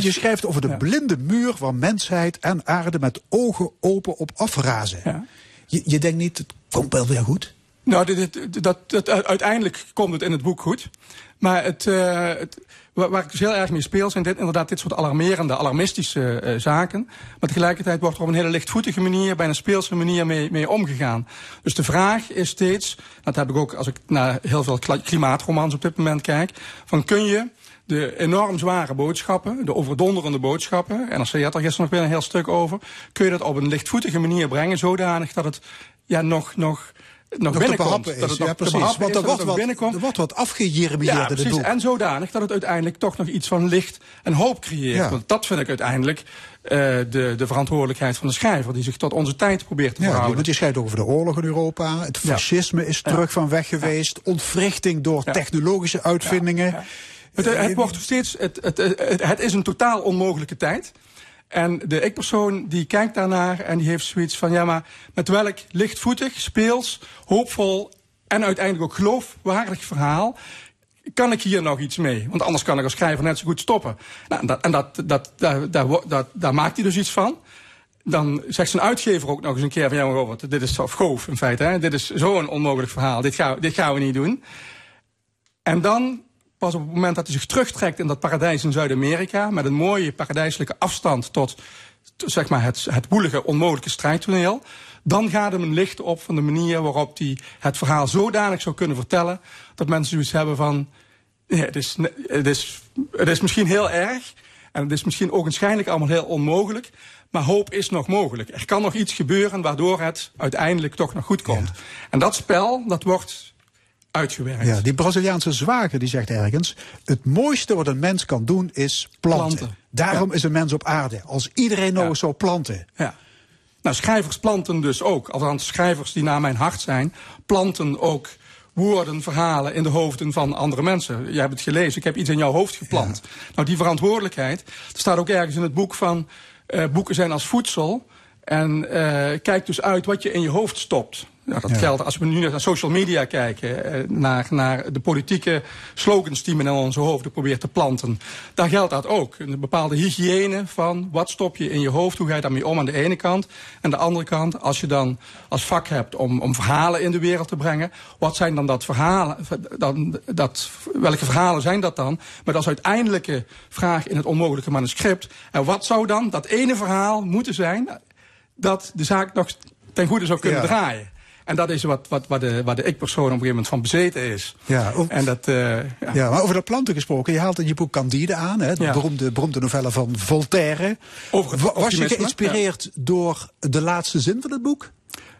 Je schrijft over de ja. blinde muur waar mensheid en aarde met ogen open op afrazen. Ja. Je, je denkt niet, het komt wel weer goed. Nou, dit, dit- dat, dat, uiteindelijk komt het in het boek goed. Maar het, eh, het, waar, waar ik dus heel erg mee speel, zijn dit, inderdaad dit soort alarmerende, alarmistische eh, zaken. Maar tegelijkertijd wordt er op een hele lichtvoetige manier, bijna speelse manier mee, mee omgegaan. Dus de vraag is steeds, dat heb ik ook als ik naar heel veel klimaatromans op dit moment kijk, van kun je de enorm zware boodschappen, de overdonderende boodschappen, en NRC had er gisteren nog weer een heel stuk over, kun je dat op een lichtvoetige manier brengen, zodanig dat het ja, nog, nog, nog, binnenkomt. Dat het nog precies. Want er wordt, wat, binnenkomt. er wordt wat Ja, in boek. En zodanig dat het uiteindelijk toch nog iets van licht en hoop creëert. Ja. Want dat vind ik uiteindelijk eh, de, de verantwoordelijkheid van de schrijver... die zich tot onze tijd probeert te Ja, verhouden. want je schrijft over de oorlog in Europa. Het fascisme is terug van weg geweest. Ontwrichting door technologische uitvindingen. Het, het wordt steeds, het, het, het is een totaal onmogelijke tijd. En de ik-persoon die kijkt daarnaar en die heeft zoiets van... ja, maar met welk lichtvoetig, speels, hoopvol en uiteindelijk ook geloofwaardig verhaal... kan ik hier nog iets mee? Want anders kan ik als schrijver net zo goed stoppen. Nou, en dat, en dat, dat, daar, daar, maakt hij dus iets van. Dan zegt zijn uitgever ook nog eens een keer van... ja, maar Robert, dit is zo goof in feite. Hè? Dit is zo'n onmogelijk verhaal. Dit gaan, dit gaan we niet doen. En dan, pas op het moment dat hij zich terugtrekt in dat paradijs in Zuid-Amerika... met een mooie paradijselijke afstand tot, zeg maar, het, het woelige, onmogelijke strijdtoneel... dan gaat hem een licht op van de manier waarop hij het verhaal zodanig zou kunnen vertellen... dat mensen zoiets hebben van... Ja, het, is, het, is, het is misschien heel erg en het is misschien ogenschijnlijk allemaal heel onmogelijk... maar hoop is nog mogelijk. Er kan nog iets gebeuren waardoor het uiteindelijk toch nog goed komt. En dat spel, dat wordt uitgewerkt. Ja, die Braziliaanse zwager die zegt ergens: het mooiste wat een mens kan doen is planten. Planten. Daarom is een mens op aarde. Als iedereen nou eens zou planten. Ja. Nou, schrijvers planten dus ook. Althans, schrijvers die naar mijn hart zijn, planten ook woorden, verhalen in de hoofden van andere mensen. Jij hebt het gelezen, ik heb iets in jouw hoofd geplant. Nou, die verantwoordelijkheid, er staat ook ergens in het boek van... eh, boeken zijn als voedsel en eh, kijk dus uit wat je in je hoofd stopt. Nou, dat Ja. geldt als we nu naar social media kijken, eh, naar, naar de politieke slogans die men in onze hoofden probeert te planten. Daar geldt dat ook. Een bepaalde hygiëne van wat stop je in je hoofd, hoe ga je daarmee om aan de ene kant. En de andere kant, als je dan als vak hebt om, om verhalen in de wereld te brengen, wat zijn dan dat verhalen, dan, dat, welke verhalen zijn dat dan? Met als uiteindelijke vraag in het onmogelijke manuscript. En wat zou dan dat ene verhaal moeten zijn dat de zaak nog ten goede zou kunnen Ja. draaien? En dat is wat, wat, waar, de, waar de ik-persoon op een gegeven moment van bezeten is. Ja, En dat, eh, ja. Ja, maar over dat planten gesproken. Je haalt in je boek Candide aan, hè, de Ja. beroemde, beroemde novelle van Voltaire. Over Was je geïnspireerd door de laatste zin van het boek?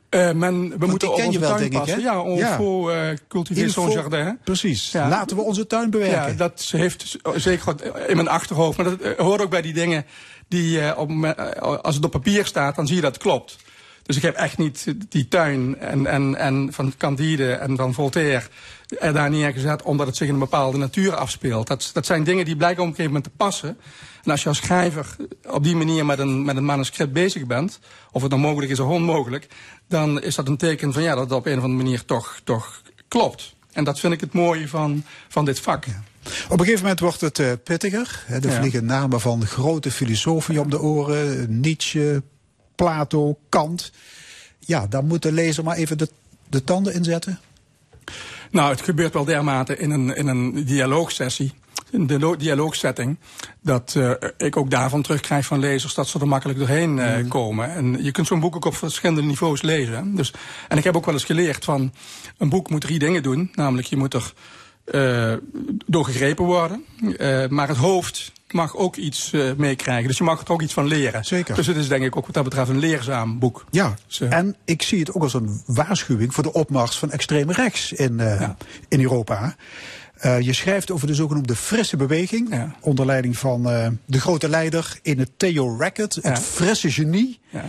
Eh, men, we moeten op onze wel, tuin ik, passen. Ja, on Ja. faut cultiver son jardin. Precies. Ja. Laten we onze tuin bewerken. Ja, dat heeft zeker wat in mijn achterhoofd. Maar dat eh, hoort ook bij die dingen die, eh, op, als het op papier staat, dan zie je dat het klopt. Dus ik heb echt niet die tuin en, en, en van Candide en van Voltaire er daar neergezet omdat het zich in een bepaalde natuur afspeelt. Dat, dat zijn dingen die blijken op een gegeven moment te passen. En als je als schrijver op die manier met een, met een manuscript bezig bent, of het dan mogelijk is of onmogelijk, dan is dat een teken van ja, dat het op een of andere manier toch, toch klopt. En dat vind ik het mooie van, van dit vak. Op een gegeven moment wordt het eh, pittiger. Hè, er Ja. vliegen namen van grote filosofen om de oren. Nietzsche, Plato, Kant. Ja, daar moet de lezer maar even de, de tanden inzetten. Nou, het gebeurt wel dermate in een, in een dialoogsessie, in de lo- dialoogsetting, dat eh, ik ook daarvan terugkrijg van lezers dat ze er makkelijk doorheen eh, komen. En je kunt zo'n boek ook op verschillende niveaus lezen. Dus, en ik heb ook wel eens geleerd van, een boek moet drie dingen doen. Namelijk, je moet er eh door gegrepen worden, maar het hoofd mag ook iets eh, meekrijgen. Dus je mag er ook iets van leren. Zeker. Dus het is denk ik ook wat dat betreft een leerzaam boek. Ja, en ik zie het ook als een waarschuwing voor de opmars van extreme rechts in, eh, Ja. in Europa. Eh, je schrijft over de zogenoemde frisse beweging. Ja. Onder leiding van de grote leider in het Theo Racket, het Ja. frisse genie. Ja.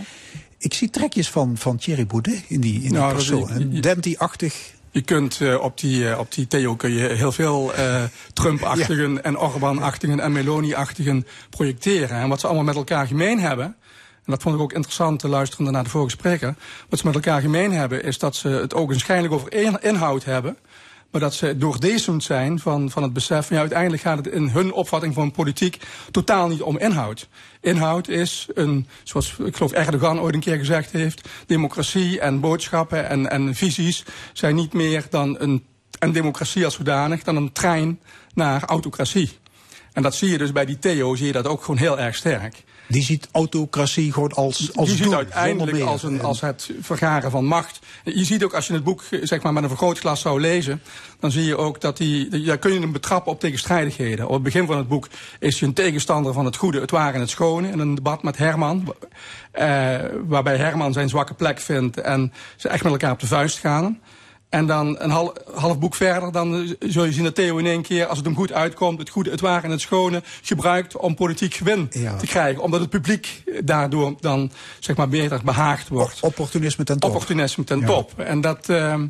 Ik zie trekjes van, van Thierry Baudet in die, in die Nou, persoon. Een Denti-achtig. Je kunt eh, op, die, eh, op die Theo kun je heel veel eh, Trump-achtigen en Orbán-achtigen en Meloni-achtigen projecteren. En wat ze allemaal met elkaar gemeen hebben, en dat vond ik ook interessant te luisteren naar de vorige spreker, wat ze met elkaar gemeen hebben is dat ze het ook waarschijnlijk over in- inhoud hebben. Maar dat ze doordezemd zijn van, van het besef van ja, uiteindelijk gaat het in hun opvatting van politiek totaal niet om inhoud. Inhoud is een, zoals ik geloof Erdogan ooit een keer gezegd heeft, democratie en boodschappen en, en visies zijn niet meer dan een, en democratie als zodanig, dan een trein naar autocratie. En dat zie je dus bij die Theo, zie je dat ook gewoon heel erg sterk. Die ziet autocratie gewoon als, als je ziet uiteindelijk als, een, En- als het vergaren van macht. Je ziet ook als je het boek zeg maar, met een vergrootglas zou lezen, dan zie je ook dat die, daar kun je hem betrappen op tegenstrijdigheden. Op het begin van het boek is hij een tegenstander van het goede, het ware en het schone. In een debat met Herman, eh, waarbij Herman zijn zwakke plek vindt en ze echt met elkaar op de vuist gaan. En dan een half, half boek verder, dan eh, zul je zien dat Theo in één keer, als het hem goed uitkomt, het goede, het ware en het schone, gebruikt om politiek gewin Ja. te krijgen. Omdat het publiek daardoor dan, zeg maar, beter behaagd wordt. Opportunisme ten top. Opportunisme ten Ja. top. En, dat, ehm,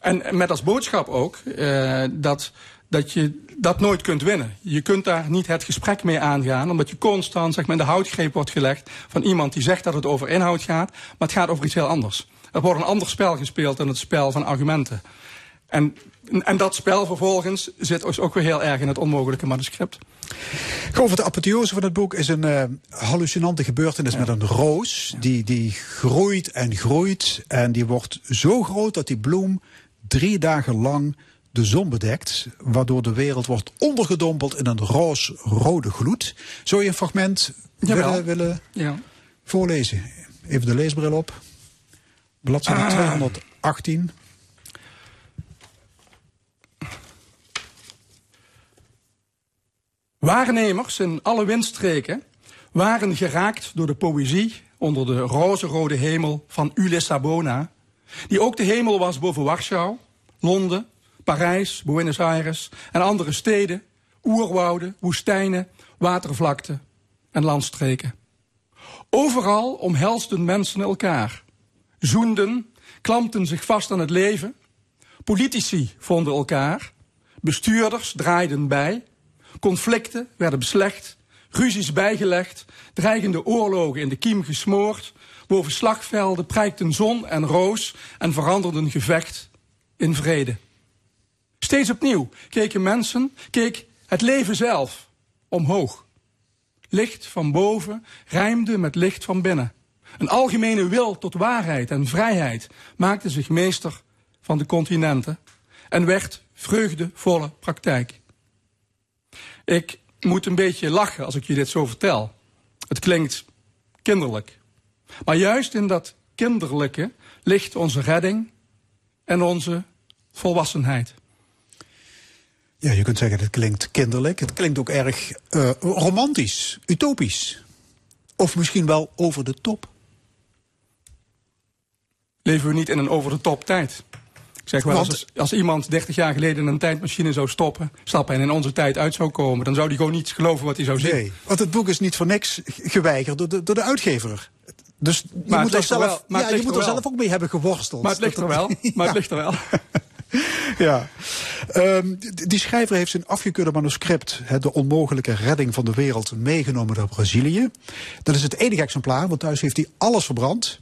en met als boodschap ook eh, dat, dat je dat nooit kunt winnen. Je kunt daar niet het gesprek mee aangaan, omdat je constant zeg maar, in de houtgreep wordt gelegd van iemand die zegt dat het over inhoud gaat, maar het gaat over iets heel anders. Er wordt een ander spel gespeeld dan het spel van argumenten. En, en dat spel vervolgens zit dus ook weer heel erg in het onmogelijke manuscript. Over de apotheose van het boek is een eh, hallucinante gebeurtenis met een roos. Die, die groeit en groeit. En die wordt zo groot dat die bloem drie dagen lang de zon bedekt. Waardoor de wereld wordt ondergedompeld in een roos-rode gloed. Zou je een fragment willen, willen Ja. voorlezen? Even de leesbril op. Bladzijde 218. Waarnemers in alle windstreken waren geraakt door de poëzie onder de roze-rode hemel van Ulysse Sabona, die ook de hemel was boven Warschau, Londen, Parijs, Buenos Aires en andere steden, oerwouden, woestijnen, watervlakten en landstreken. Overal omhelsden mensen elkaar, zoenden, klampten zich vast aan het leven, politici vonden elkaar, bestuurders draaiden bij, Conflicten werden beslecht, ruzies bijgelegd, dreigende oorlogen in de kiem gesmoord. Boven slagvelden prijkten zon en roos en veranderden gevecht in vrede. Steeds opnieuw keken mensen, keek het leven zelf omhoog. Licht van boven rijmde met licht van binnen. Een algemene wil tot waarheid en vrijheid maakte zich meester van de continenten en werd vreugdevolle praktijk. Ik moet een beetje lachen als ik je dit zo vertel. Het klinkt kinderlijk. Maar juist in dat kinderlijke ligt onze redding en onze volwassenheid. Ja, je kunt zeggen, het klinkt kinderlijk. Het klinkt ook erg uh, romantisch, utopisch. Of misschien wel over de top. Leven we niet in een over de top tijd? Ik zeg wel, als, als, iemand 30 jaar geleden in een tijdmachine zou stoppen, stappen en in onze tijd uit zou komen, dan zou die gewoon niet geloven wat hij zou zien. Nee, want het boek is niet voor niks geweigerd door de, door de uitgever. Dus je maar moet, er zelf, wel, maar ja, je moet er zelf ook mee hebben geworsteld. Maar het ligt er wel. Maar het ligt er wel. ja. Um, die schrijver heeft zijn afgekeurde manuscript, De onmogelijke redding van de wereld, meegenomen naar Brazilië. Dat is het enige exemplaar, want thuis heeft hij alles verbrand.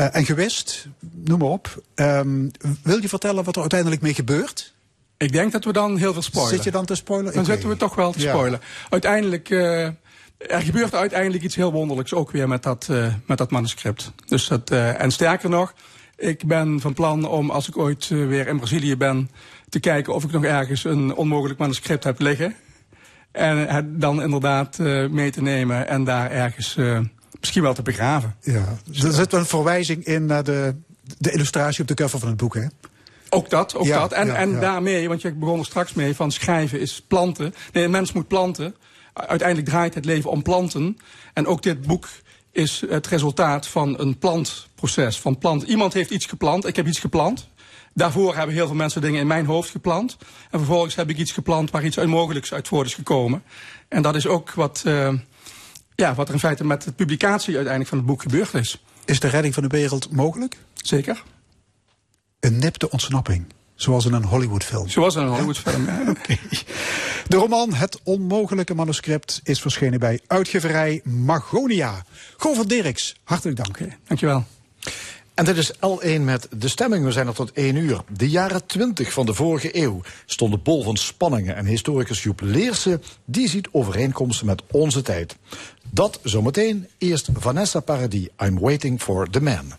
Uh, en gewist, noem maar op. Um, wil je vertellen wat er uiteindelijk mee gebeurt? Ik denk dat we dan heel veel spoilen. Zit je dan te spoilen? Dan zitten we toch wel te spoilen. Ja. Uiteindelijk, uh, er gebeurt uiteindelijk iets heel wonderlijks ook weer met dat, uh, met dat manuscript. Dus dat, en sterker nog, ik ben van plan om, als ik ooit weer in Brazilië ben, te kijken of ik nog ergens een onmogelijk manuscript heb liggen. En het dan inderdaad mee te nemen en daar ergens misschien wel te begraven. Ja, er zit een verwijzing in naar de, de illustratie op de cover van het boek, hè? Ook dat, ook ja, dat. En, ja, en ja. daarmee, want je begon er straks mee van schrijven is planten. Nee, een mens moet planten. Uiteindelijk draait het leven om planten. En ook dit boek is het resultaat van een plantproces. Van plant. Iemand heeft iets geplant, ik heb iets geplant. Daarvoor hebben heel veel mensen dingen in mijn hoofd geplant. En vervolgens heb ik iets geplant waar iets onmogelijks uit voort is gekomen. En dat is ook wat, uh, ja, wat er in feite met de publicatie uiteindelijk van het boek gebeurd is. Is de redding van de wereld mogelijk? Zeker. Een nipte ontsnapping. Zoals in een Hollywoodfilm. Zoals in een Hollywoodfilm, ja. okay. De roman Het Onmogelijke Manuscript is verschenen bij uitgeverij Magonia. Govert Dirks, hartelijk dank. Okay, dankjewel. En dit is L1 met de stemming. We zijn er tot 1 uur. De jaren 20 van de vorige eeuw stonden bol van spanningen. En historicus Joep Leerse die ziet overeenkomsten met onze tijd. Dat zometeen. Eerst Vanessa Paradis. I'm waiting for the man.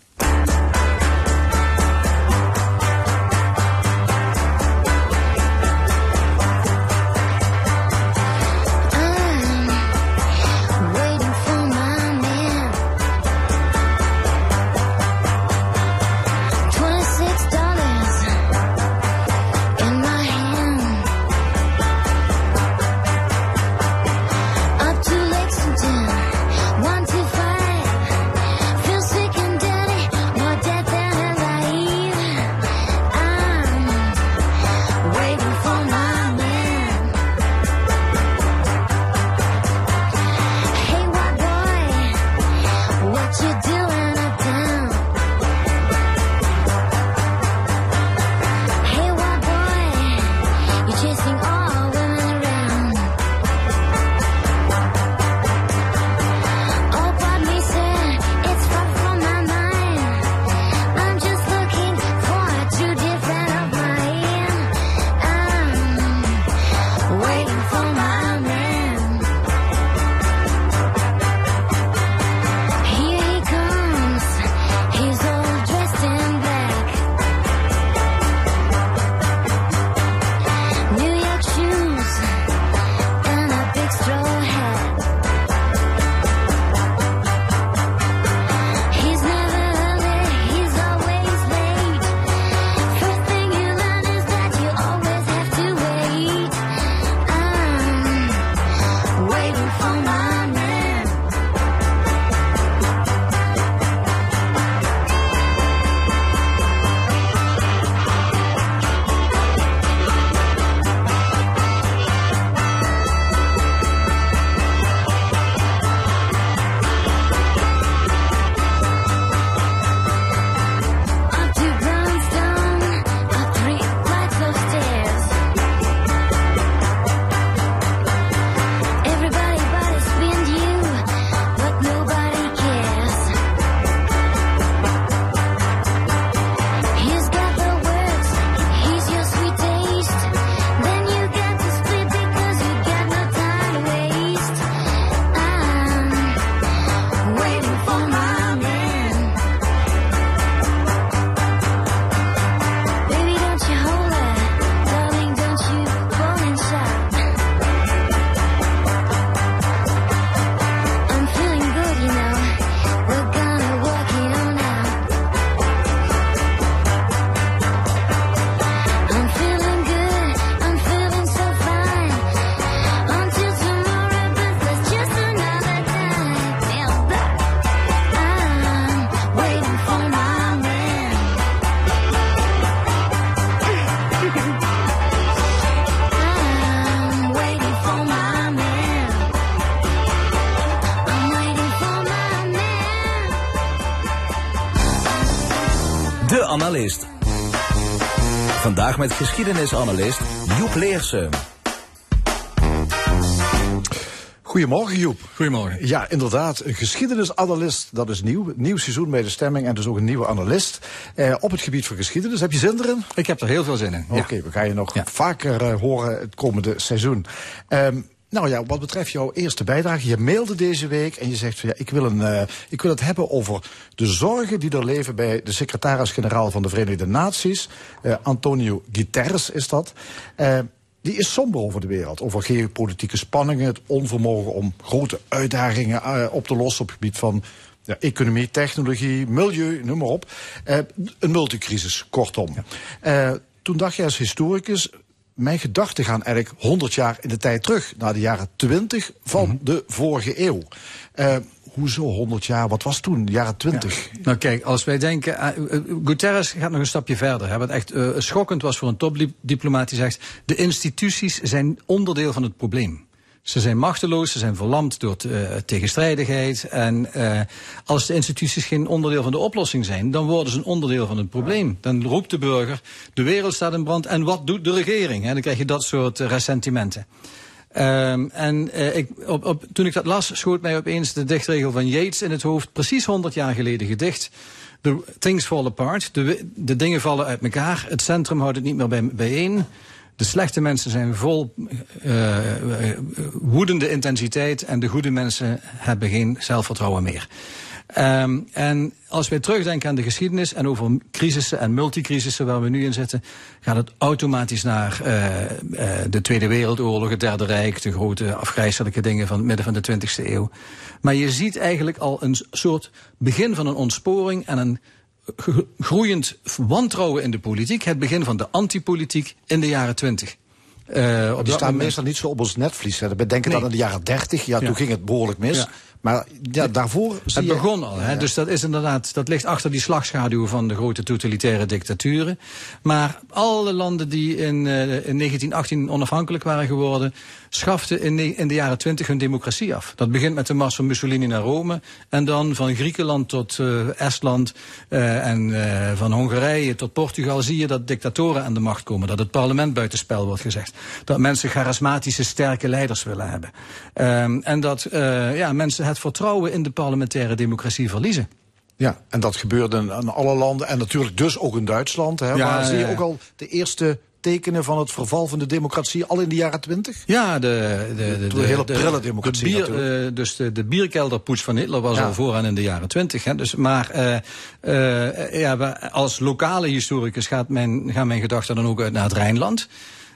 Vandaag met geschiedenisanalist Joep Leersen. Goedemorgen Joep. Goedemorgen. Ja, inderdaad. Een geschiedenisanalist, dat is nieuw. Nieuw seizoen bij de stemming en dus ook een nieuwe analist. Eh, op het gebied van geschiedenis. Heb je zin erin? Ik heb er heel veel zin in. ja. Oké, we gaan je nog Ja. vaker eh, horen het komende seizoen. Ehm, nou ja, wat betreft jouw eerste bijdrage. Je mailde deze week en je zegt van ja, ik wil, een, eh, ik wil het hebben over de zorgen die er leven bij de secretaris-generaal van de Verenigde Naties. Eh, Antonio Guterres is dat. Eh, die is somber over de wereld. Over geopolitieke spanningen, het onvermogen om grote uitdagingen op te lossen op het gebied van ja, economie, technologie, milieu, noem maar op. Eh, een multicrisis, kortom. Eh, toen dacht je als historicus, mijn gedachten gaan eigenlijk 100 jaar in de tijd terug, naar de jaren 20 van de vorige eeuw. Eh, hoezo 100 jaar? Wat was toen, de jaren 20? Nou kijk, als wij denken... eh, Guterres gaat nog een stapje verder. Hè, wat echt schokkend was voor een topdiplomaat die zegt... de instituties zijn onderdeel van het probleem. Ze zijn machteloos, ze zijn verlamd door eh, tegenstrijdigheid. En eh, als de instituties geen onderdeel van de oplossing zijn... dan worden ze een onderdeel van het probleem. Dan roept de burger, de wereld staat in brand... en wat doet de regering? Hè? Dan krijg je dat soort eh, ressentimenten. Ehm, en eh, ik, op, op, toen ik dat las, schoot mij opeens de dichtregel van Yeats in het hoofd. Precies 100 jaar geleden gedicht. The things fall apart. De, de dingen vallen uit elkaar. Het centrum houdt het niet meer bij, bijeen. De slechte mensen zijn vol eh, woedende intensiteit. En de goede mensen hebben geen zelfvertrouwen meer. Ehm, en als wij terugdenken aan de geschiedenis en over crisissen en multicrisissen waar we nu in zitten, gaat het automatisch naar eh, de Tweede Wereldoorlog, het Derde Rijk, de grote afgrijzelijke dingen van het midden van de 20e eeuw. Maar je ziet eigenlijk al een soort begin van een ontsporing en een groeiend wantrouwen in de politiek. Het begin van de antipolitiek in de jaren 20. Eh, Die staan moment- meestal niet zo op ons netvlies. hè. We denken Nee. dan in de jaren 30. Ja, Ja. toen ging het behoorlijk mis. Ja. Maar ja, daarvoor zie Het je... begon al, hè? dus dat is inderdaad, dat ligt achter die slagschaduw van de grote totalitaire dictaturen. Maar alle landen die in, eh, in 1918 onafhankelijk waren geworden, schaften in, in de jaren 20 hun democratie af. Dat begint met de mars van Mussolini naar Rome en dan van Griekenland tot eh, Estland eh, en van Hongarije tot Portugal zie je dat dictatoren aan de macht komen, dat het parlement buitenspel wordt gezegd, dat mensen charismatische, sterke leiders willen hebben. Ehm, en dat ja, mensen het vertrouwen in de parlementaire democratie verliezen. Ja, en dat gebeurde in, alle landen en natuurlijk dus ook in Duitsland. Hè, Ja, zie je ook al de eerste tekenen van het verval van de democratie al in de jaren 20? Ja, de, de, de, een hele prille democratie De bier, natuurlijk. eh, dus de, de bierkelderpoets van Hitler was Ja. al vooraan in de jaren twintig. Dus, maar eh, eh, ja, als lokale historicus gaat mijn, gaan mijn gedachten dan ook uit naar het Rijnland.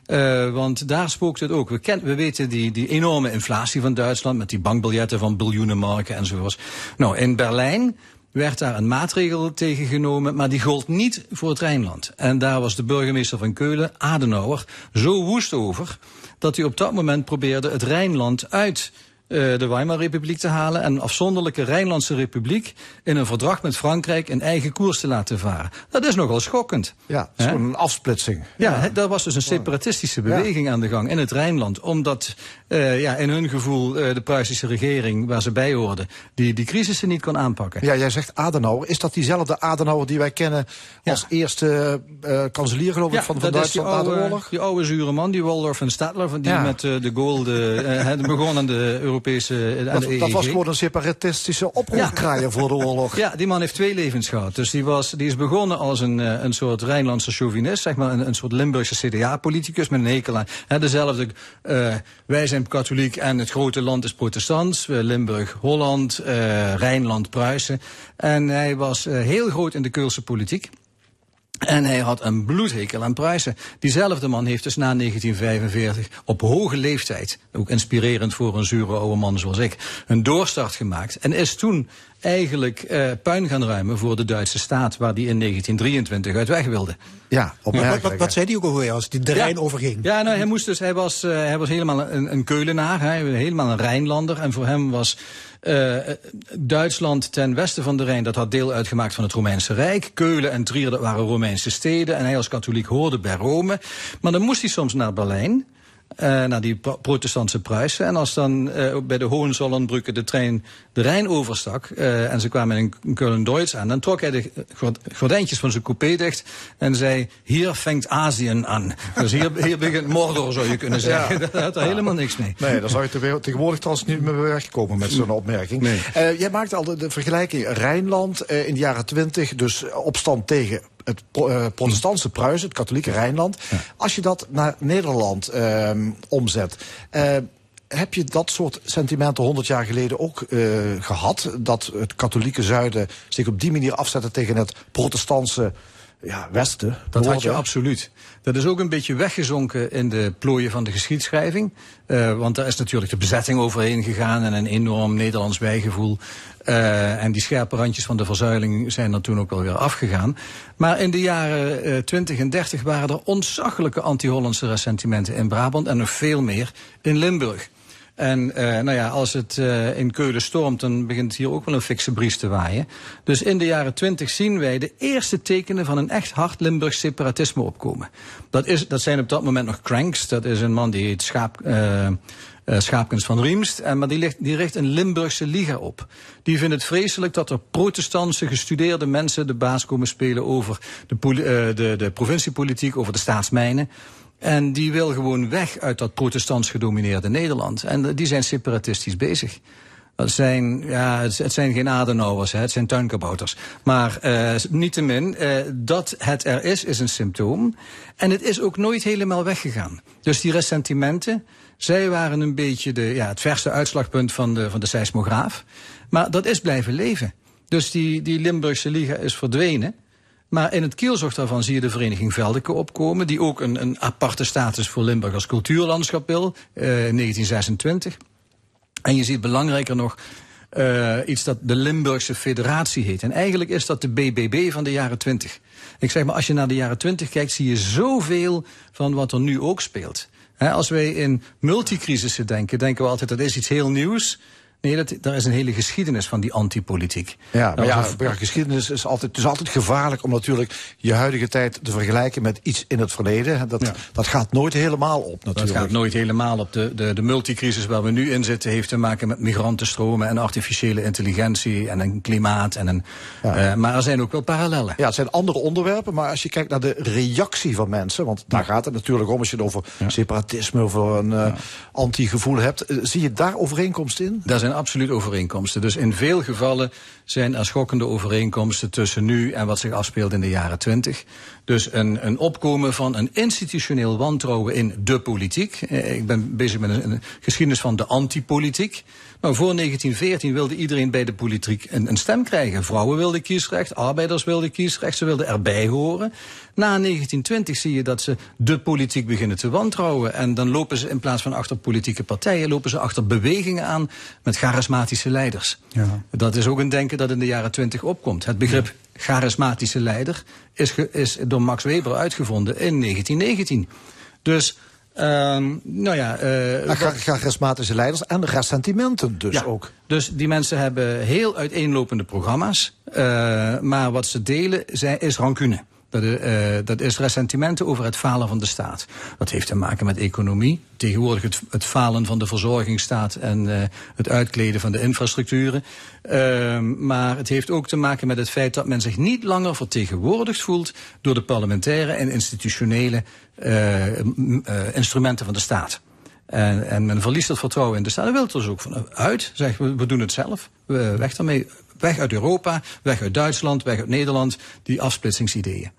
Eh, want daar spookt het ook. We, ken, we weten die, die enorme inflatie van Duitsland met die bankbiljetten van biljoenen marken enzovoorts. Nou, in Berlijn werd daar een maatregel tegen genomen, maar die gold niet voor het Rijnland. En daar was de burgemeester van Keulen, Adenauer, zo woest over dat hij op dat moment probeerde het Rijnland uit de Weimarrepubliek te halen en een afzonderlijke Rijnlandse republiek in een verdrag met Frankrijk een eigen koers te laten varen. Dat is nogal schokkend. Ja, het is gewoon een afsplitsing. Ja, daar was dus een separatistische beweging aan de gang in het Rijnland. Omdat eh, ja, in hun gevoel eh, de Pruisische regering, waar ze bij hoorden, die, die crisissen niet kon aanpakken. Ja, jij zegt Adenauer. Is dat diezelfde Adenauer die wij kennen Ja. als eerste eh kanselier, geloof ik, van, van Duitsland na de oude, oorlog? die oude zure man, die Waldorf en Stadler, die Ja. met eh, de Gaulle de, eh, hè, begon aan de Europese eh, Dat, de dat was EEG. gewoon een separatistische oproerkraaier voor de oorlog. Ja, die man heeft twee levens gehad. Dus die, was, die is begonnen als een, eh, een soort Rijnlandse chauvinist, zeg maar, een, een soort Limburgse CDA-politicus met een hekel aan. Dezelfde, eh, wij zijn katholiek en het grote land is protestants. Limburg, Holland, Rijnland, Pruisen. En hij was heel groot in de Keulse politiek. En hij had een bloedhekel aan Pruisen. Diezelfde man heeft dus na 1945 op hoge leeftijd, ook inspirerend voor een zure oude man zoals ik, een doorstart gemaakt. En is toen eigenlijk eh, puin gaan ruimen voor de Duitse staat, waar die in 1923 uit weg wilde. Ja, Wat, opmerkelijk. wat, wat zei die ook alweer als die de Ja. Rijn overging? Ja, nou, hij, moest dus, hij, was, eh, hij was helemaal een, een Keulenaar, hij, helemaal een Rijnlander. En voor hem was eh, Duitsland ten westen van de Rijn, dat had deel uitgemaakt van het Romeinse Rijk. Keulen en Trier, dat waren Romeinse steden. En hij als katholiek hoorde bij Rome. Maar dan moest hij soms naar Berlijn. Eh, naar die pro- protestantse Pruisen. En als dan eh, bij de Hohenzollernbrücke de trein de Rijn overstak... eh, en ze kwamen in Keulen-Duits aan... dan trok hij de gord- gordijntjes van zijn coupé dicht en zei... hier vangt Azië aan. Dus hier, hier begint Mordor, zou je kunnen zeggen. Daar had er helemaal niks mee. Nee, daar zou je te- tegenwoordig trouwens niet meer wegkomen met zo'n opmerking. Nee. Jij maakt al de, de vergelijking Rijnland in de jaren twintig, dus opstand tegen het eh, protestantse Pruisen, het katholieke Rijnland. Als je dat naar Nederland ehm, omzet, eh, heb je dat soort sentimenten 100 jaar geleden ook eh, gehad? Dat het katholieke zuiden zich op die manier afzette tegen het protestantse ja, westen? Dat had je absoluut. Dat is ook een beetje weggezonken in de plooien van de geschiedschrijving. Eh, want daar is natuurlijk de bezetting overheen gegaan en een enorm Nederlands bijgevoel. Eh, en die scherpe randjes van de verzuiling zijn er toen ook wel weer afgegaan. Maar in de jaren eh 20 en 30 waren er ontzaglijke anti-Hollandse ressentimenten in Brabant en nog veel meer in Limburg. En eh, nou ja, als het eh, in Keulen stormt, dan begint hier ook wel een fikse bries te waaien. Dus in de jaren twintig zien wij de eerste tekenen van een echt hard Limburgs separatisme opkomen. Dat, is, dat zijn op dat moment nog cranks. Dat is een man die heet Schaap, eh, Schaapkens van Riemst. En, maar die, ligt, die richt een Limburgse liga op. Die vindt het vreselijk dat er protestantse gestudeerde mensen de baas komen spelen over de, de, de provinciepolitiek, over de staatsmijnen. En die wil gewoon weg uit dat protestants gedomineerde Nederland. En eh, die zijn separatistisch bezig. Dat zijn, ja, het, het zijn geen Adenauers, hè, het zijn tuinkabouters. Maar eh niettemin, eh, dat het er is, is een symptoom. En het is ook nooit helemaal weggegaan. Dus die ressentimenten, zij waren een beetje de, ja, het verste uitslagpunt van de, van de seismograaf. Maar dat is blijven leven. Dus die, die Limburgse Liga is verdwenen. Maar in het kielzog daarvan zie je de vereniging Veldeke opkomen... die ook een, een aparte status voor Limburg als cultuurlandschap wil, eh, in 1926. En je ziet belangrijker nog eh, iets dat de Limburgse Federatie heet. En eigenlijk is dat de BBB van de jaren 20. Ik zeg maar, als je naar de jaren 20 kijkt, zie je zoveel van wat er nu ook speelt. Als wij in multicrisissen denken, denken we altijd dat is iets heel nieuws. Nee, dat, daar is een hele geschiedenis van die antipolitiek. Ja, maar Dat ja, geschiedenis is altijd, het is altijd gevaarlijk om natuurlijk je huidige tijd te vergelijken met iets in het verleden. Dat, Ja. dat gaat nooit helemaal op Dat natuurlijk. gaat nooit helemaal op. De, de, de multicrisis waar we nu in zitten heeft te maken met migrantenstromen en artificiële intelligentie en een klimaat. En een, eh, maar er zijn ook wel parallellen. Ja, het zijn andere onderwerpen, maar als je kijkt naar de reactie van mensen, want daar gaat het natuurlijk om als je het over separatisme, over een eh, anti-gevoel hebt, eh, zie je daar overeenkomst in? Daar zijn absoluut overeenkomsten. Dus in veel gevallen zijn er schokkende overeenkomsten tussen nu en wat zich afspeelt in de jaren twintig. Dus een, een opkomen van een institutioneel wantrouwen in de politiek. Eh, Ik ben bezig met een, een geschiedenis van de antipolitiek. Nou, voor 1914 wilde iedereen bij de politiek een, een stem krijgen. Vrouwen wilden kiesrecht, arbeiders wilden kiesrecht, ze wilden erbij horen. Na 1920 zie je dat ze de politiek beginnen te wantrouwen. En dan lopen ze in plaats van achter politieke partijen, lopen ze achter bewegingen aan met charismatische leiders. Ja. Dat is ook een denken dat in de jaren 20 opkomt. Het begrip charismatische leider is, ge- is door Max Weber uitgevonden in 1919. Dus, nou ja. cha- charismatische leiders en ressentimenten dus ja, ook. Dus die mensen hebben heel uiteenlopende programma's. eh, maar wat ze delen zijn, is rancune. Dat, eh, dat is ressentimenten over het falen van de staat. Dat heeft te maken met economie. Tegenwoordig het, falen van de verzorgingsstaat en eh, het uitkleden van de infrastructuren. Ehm, maar het heeft ook te maken met het feit dat men zich niet langer vertegenwoordigd voelt door de parlementaire en institutionele eh, instrumenten van de staat. En, en men verliest het vertrouwen in de staat. Daar wil het dus ook van uit. Zeg, we, we doen het zelf. We, weg daarmee. Weg uit Europa, weg uit Duitsland, weg uit Nederland. Die afsplitsingsideeën.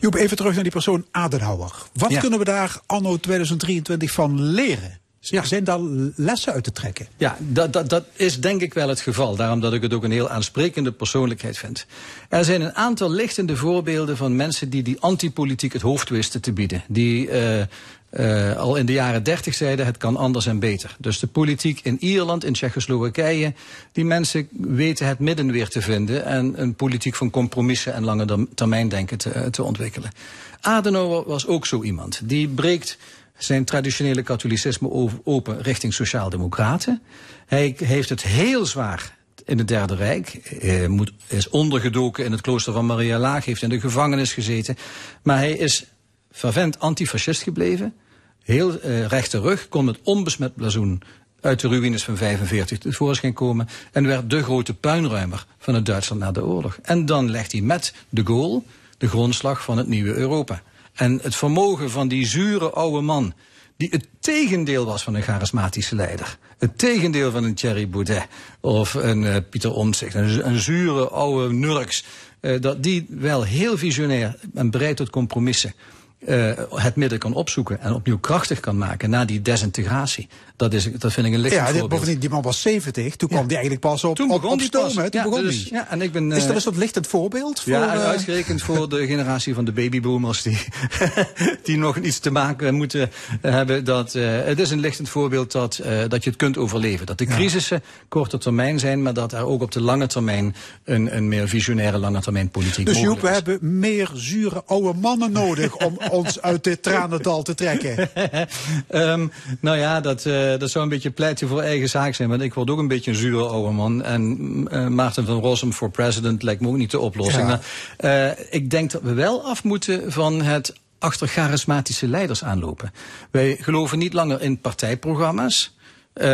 Joep, even terug naar die persoon Adenauer. Wat Ja. kunnen we daar anno 2023 van leren? Ja. Zijn daar lessen uit te trekken? Ja, dat, dat, dat is denk ik wel het geval. Daarom dat ik het ook een heel aansprekende persoonlijkheid vind. Er zijn een aantal lichtende voorbeelden van mensen die die antipolitiek het hoofd wisten te bieden. Die eh, eh, al in de jaren dertig zeiden het kan anders en beter. Dus de politiek in Ierland, in Tsjechoslowakije, die mensen weten het midden weer te vinden en een politiek van compromissen en lange term- termijn denken te, te ontwikkelen. Adenauer was ook zo iemand. Die breekt zijn traditionele katholicisme open richting sociaaldemocraten. Hij heeft het heel zwaar in het Derde Rijk. Hij moet, is ondergedoken in het klooster van Maria Laag, heeft in de gevangenis gezeten. Maar hij is fervent antifascist gebleven. heel eh, rug, kon met onbesmet blazoen uit de ruïnes van 45 tevoorschijn komen en werd de grote puinruimer van het Duitsland na de oorlog. En dan legt hij met de Gaulle de grondslag van het nieuwe Europa. En het vermogen van die zure oude man, die het tegendeel was van een charismatische leider. Het tegendeel van een Thierry Baudet of een eh, Pieter Omtzigt, een, een zure oude nurks. eh, dat die wel heel visionair en bereid tot compromissen eh, het midden kan opzoeken en opnieuw krachtig kan maken na die desintegratie. Dat, is, dat vind ik een licht Ja, voorbeeld. bovendien, die man was 70. Toen kwam die eigenlijk pas op, Toen op, begon op die stoom. pas. Toen Ja, begon dus- die. ja, en ik ben, is dat eh, is dat lichtend voorbeeld? Voor, Ja, eh, uitgerekend voor de generatie van de babyboomers die, die nog iets te maken moeten hebben. Dat, eh, het is een lichtend voorbeeld dat, eh, dat je het kunt overleven. Dat de crisissen korte termijn zijn, maar dat er ook op de lange termijn een, een meer visionaire lange termijn politiek dus Joep, we hebben meer zure oude mannen nodig om ons uit dit tranendal te trekken. Ehm, nou ja, dat, eh, dat zou een beetje pleiten voor eigen zaak zijn. Want ik word ook een beetje een zure oude man. En eh, Maarten van Rossum voor president lijkt me ook niet de oplossing. Ja. Maar, eh, ik denk dat we wel af moeten van het achter charismatische leiders aanlopen. Wij geloven niet langer in partijprogramma's. Eh,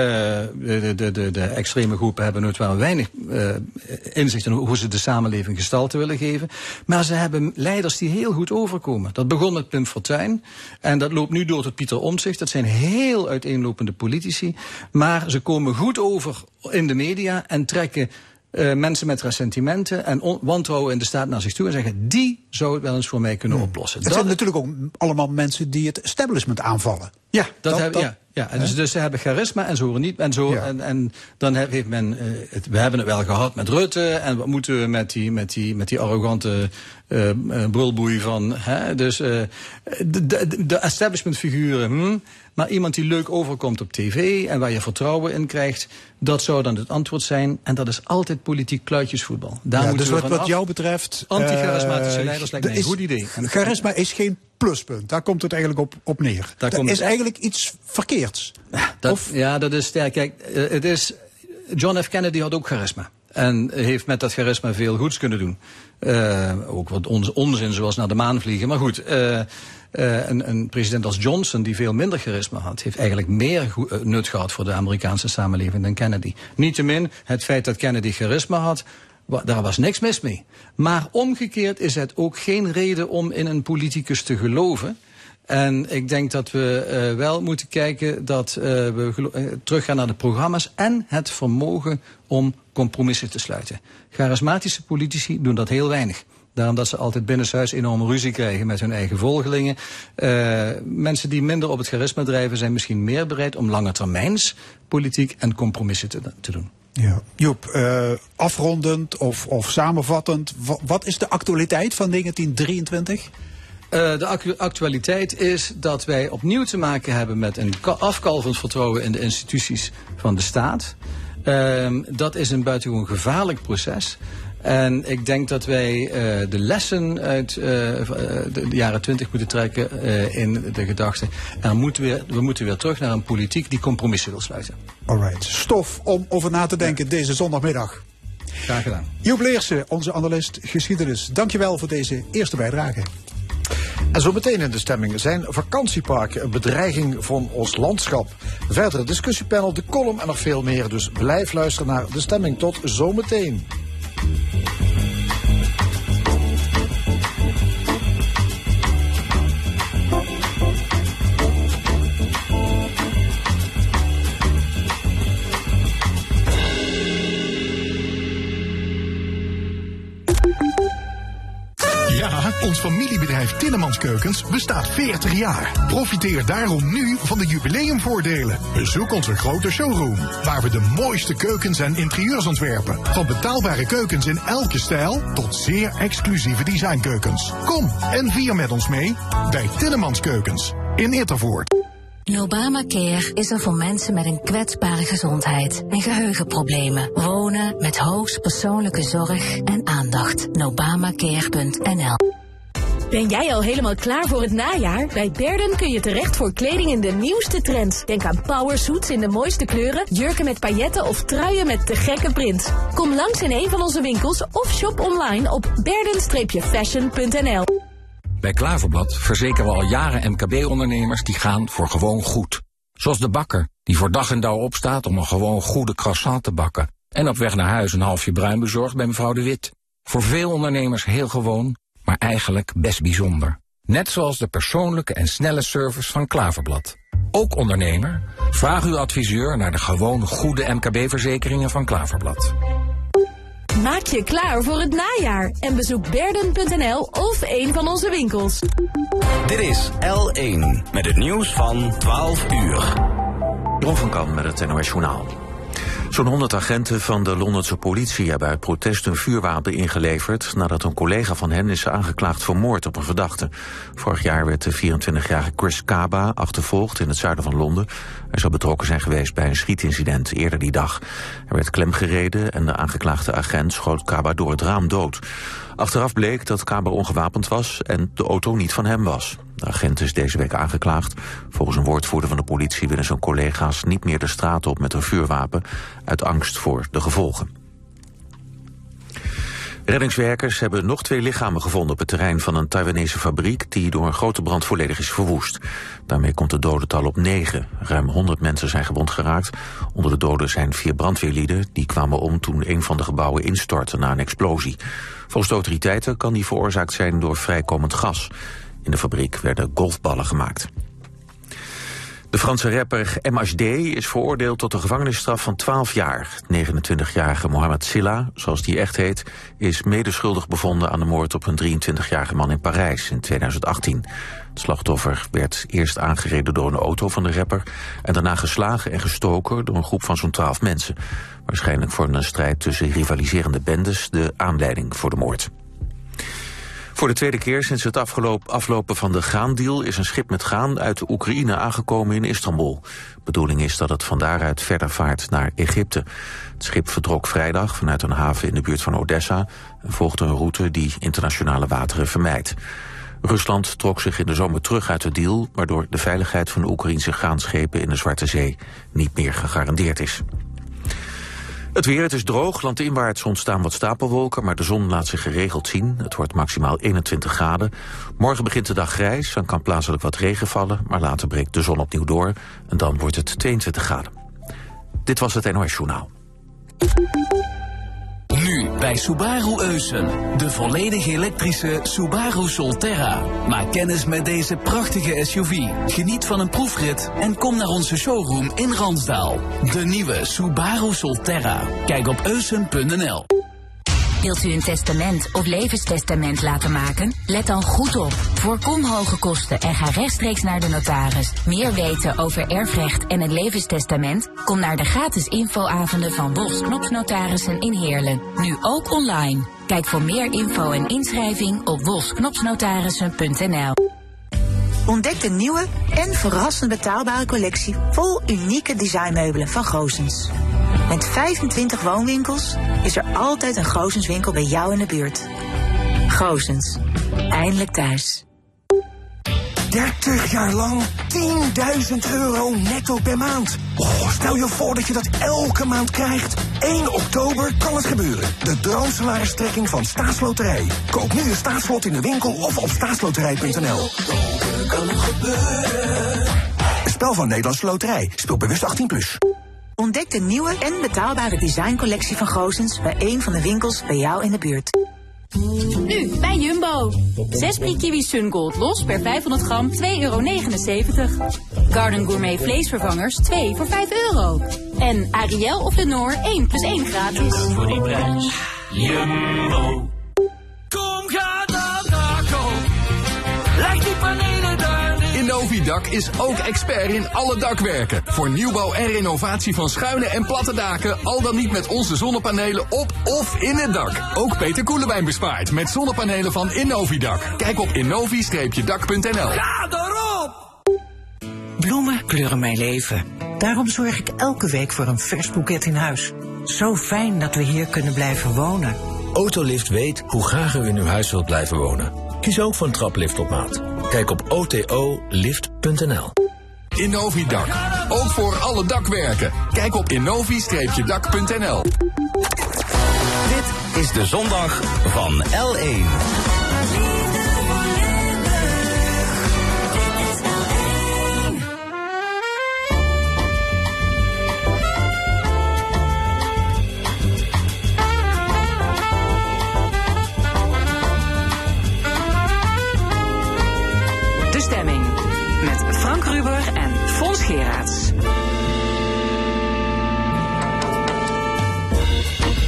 de, de, de, de extreme groepen hebben nooit wel weinig eh, inzicht in hoe ze de samenleving gestalte willen geven. Maar ze hebben leiders die heel goed overkomen. Dat begon met Pim Fortuyn en dat loopt nu door tot Pieter Omtzigt. Dat zijn heel uiteenlopende politici. Maar ze komen goed over in de media en trekken eh, mensen met ressentimenten en wantrouwen in de staat naar zich toe en zeggen: die zou het wel eens voor mij kunnen oplossen. Het zijn natuurlijk ook allemaal mensen die het establishment aanvallen. Ja, dat, Dat- hebben, dat- ja, ja. En dus, dus ze hebben charisma en ze horen niet. En, zo, Ja. en, en dan heeft men, eh, het, we hebben het wel gehad met Rutte. En wat moeten we met die, met die, met die arrogante eh, brulboei van. Hè? Dus eh, de, de, de establishment figuren. Hm? Maar iemand die leuk overkomt op tv en waar je vertrouwen in krijgt, dat zou dan het antwoord zijn. En dat is altijd politiek kluitjesvoetbal. Daar Ja, dus we wat, wat jou betreft... Anti-charismatische eh, leiders lijkt mij een goed idee. Charisma is geen pluspunt. Daar komt het eigenlijk op, op neer. Daar dat komt is eigenlijk iets verkeerds. Dat, Of- Ja, dat is sterk. Kijk, eh, het is, John F. Kennedy had ook charisma. En heeft met dat charisma veel goeds kunnen doen. Eh, ook wat onzin, zoals naar de maan vliegen. Maar goed, eh, een, een president als Johnson, die veel minder charisma had, heeft eigenlijk meer eh, nut gehad voor de Amerikaanse samenleving dan Kennedy. Niettemin, het feit dat Kennedy charisma had, daar was niks mis mee. Maar omgekeerd is het ook geen reden om in een politicus te geloven. En ik denk dat we eh, wel moeten kijken dat we teruggaan naar de programma's en het vermogen om compromissen te sluiten. Charismatische politici doen dat heel weinig. Daarom dat ze altijd binnenshuis enorm ruzie krijgen met hun eigen volgelingen. Eh, mensen die minder op het charisma drijven zijn misschien meer bereid om lange termijns politiek en compromissen te, te doen. Ja. Joep, eh, afrondend of, of samenvattend, wa- wat is de actualiteit van 1923? Eh, de actu- actualiteit is dat wij opnieuw te maken hebben met een ka- afkalvend vertrouwen in de instituties van de staat. Ehm, dat is een buitengewoon gevaarlijk proces. En ik denk dat wij eh, de lessen uit eh, eh, de, jaren twintig moeten trekken eh, in de gedachte. Er moet weer, we moeten weer terug naar een politiek die compromissen wil sluiten. Alright, stof om over na te denken deze zondagmiddag. Graag gedaan. Joep Leersen, onze analist geschiedenis. Dankjewel voor deze eerste bijdrage. En zo meteen in de stemming zijn vakantieparken een bedreiging van ons landschap. Verder het discussiepanel, de column en nog veel meer. Dus blijf luisteren naar de stemming. Tot zometeen. Thank you. Ons familiebedrijf Tinnemans Keukens bestaat 40 jaar. Profiteer daarom nu van de jubileumvoordelen. Bezoek onze grote showroom, waar we de mooiste keukens en interieurs ontwerpen. Van betaalbare keukens in elke stijl tot zeer exclusieve designkeukens. Kom en vier met ons mee bij Tinnemans Keukens in Ittervoort. Nobama Care is er voor mensen met een kwetsbare gezondheid en geheugenproblemen. Wonen met hoogst persoonlijke zorg en aandacht. Nobamacare.nl Ben jij al helemaal klaar voor het najaar? Bij Berden kun je terecht voor kleding in de nieuwste trends. Denk aan powersuits in de mooiste kleuren, jurken met pailletten of truien met te gekke prints. Kom langs in een van onze winkels of shop online op berden-fashion.nl. Bij Klaverblad verzekeren we al jaren MKB-ondernemers die gaan voor gewoon goed. Zoals de bakker, die voor dag en dauw opstaat om een gewoon goede croissant te bakken. En op weg naar huis een halfje bruin bezorgt bij mevrouw De Wit. Voor veel ondernemers heel gewoon, maar eigenlijk best bijzonder. Net zoals de persoonlijke en snelle service van Klaverblad. Ook ondernemer? Vraag uw adviseur naar de gewoon goede MKB-verzekeringen van Klaverblad. Maak je klaar voor het najaar en bezoek berden.nl of een van onze winkels. Dit is L1 met het nieuws van 12 uur. Ron van Kan met het NOS Journaal. Zo'n 100 agenten van de Londense politie hebben uit protest een vuurwapen ingeleverd nadat een collega van hen is aangeklaagd voor moord op een verdachte. Vorig jaar werd de 24-jarige Chris Kaba achtervolgd in het zuiden van Londen. Hij zou betrokken zijn geweest bij een schietincident eerder die dag. Er werd klemgereden en de aangeklaagde agent schoot Kaba door het raam dood. Achteraf bleek dat Kaba ongewapend was en de auto niet van hem was. De agent is deze week aangeklaagd. Volgens een woordvoerder van de politie willen zijn collega's niet meer de straat op met een vuurwapen uit angst voor de gevolgen. Reddingswerkers hebben nog twee lichamen gevonden op het terrein van een Taiwanese fabriek die door een grote brand volledig is verwoest. Daarmee komt het dodental op negen. Ruim 100 mensen zijn gewond geraakt. Onder de doden zijn vier brandweerlieden. Die kwamen om toen een van de gebouwen instortte na een explosie. Volgens de autoriteiten kan die veroorzaakt zijn door vrijkomend gas. In de fabriek werden golfballen gemaakt. De Franse rapper MHD is veroordeeld tot een gevangenisstraf van 12 jaar. 29-jarige Mohamed Silla, zoals die echt heet, is medeschuldig bevonden aan de moord op een 23-jarige man in Parijs in 2018. Het slachtoffer werd eerst aangereden door een auto van de rapper en daarna geslagen en gestoken door een groep van zo'n 12 mensen. Waarschijnlijk vormde een strijd tussen rivaliserende bendes de aanleiding voor de moord. Voor de tweede keer sinds het aflopen van de graandeal is een schip met graan uit de Oekraïne aangekomen in Istanbul. Bedoeling is dat het van daaruit verder vaart naar Egypte. Het schip vertrok vrijdag vanuit een haven in de buurt van Odessa en volgde een route die internationale wateren vermijdt. Rusland trok zich in de zomer terug uit de deal, waardoor de veiligheid van de Oekraïnse graanschepen in de Zwarte Zee niet meer gegarandeerd is. Het weer, het is droog. Landinwaarts ontstaan wat stapelwolken, maar de zon laat zich geregeld zien. Het wordt maximaal 21 graden. Morgen begint de dag grijs, dan kan plaatselijk wat regen vallen, maar later breekt de zon opnieuw door en dan wordt het 22 graden. Dit was het NOS Journaal. Bij Subaru Eusen. De volledig elektrische Subaru Solterra. Maak kennis met deze prachtige SUV. Geniet van een proefrit en kom naar onze showroom in Ransdaal. De nieuwe Subaru Solterra. Kijk op eusen.nl. Wilt u een testament of levenstestament laten maken? Let dan goed op. Voorkom hoge kosten en ga rechtstreeks naar de notaris. Meer weten over erfrecht en een levenstestament? Kom naar de gratis infoavonden van Bos Knopsnotarissen in Heerlen. Nu ook online. Kijk voor meer info en inschrijving op bosknopsnotarissen.nl. Ontdek de nieuwe en verrassend betaalbare collectie vol unieke designmeubelen van Goosens. Met 25 woonwinkels is er altijd een Goosens winkel bij jou in de buurt. Goosens, eindelijk thuis. 30 jaar lang 10.000 euro netto per maand. Oh, stel je voor dat je dat elke maand krijgt. 1 oktober kan het gebeuren. De droomsalaristrekking van Staatsloterij. Koop nu een staatslot in de winkel of op staatsloterij.nl. Spel van Nederlandse Loterij. Speel bewust 18+. Plus. Ontdek de nieuwe en betaalbare designcollectie van Goosens bij een van de winkels bij jou in de buurt. Nu bij Jumbo. 6 brie kiwi Sungold los per 500 gram 2,79 euro. Garden Gourmet vleesvervangers 2 voor 5 euro. En Ariel of Lenore 1 plus 1 gratis. Voor die prijs. Jumbo. Kom, ga naar Daco. Leg die panelen Innovidak is ook expert in alle dakwerken. Voor nieuwbouw en renovatie van schuine en platte daken, al dan niet met onze zonnepanelen op of in het dak. Ook Peter Koelewijn bespaart met zonnepanelen van Innovidak. Kijk op innovi-dak.nl. Ga erop! Bloemen kleuren mijn leven. Daarom zorg ik elke week voor een vers boeket in huis. Zo fijn dat we hier kunnen blijven wonen. Autolift weet hoe graag u in uw huis wilt blijven wonen. Kies ook voor een traplift op maat. Kijk op otolift.nl. Innovidak. Ook voor alle dakwerken. Kijk op innovi-dak.nl. Dit is de zondag van L1.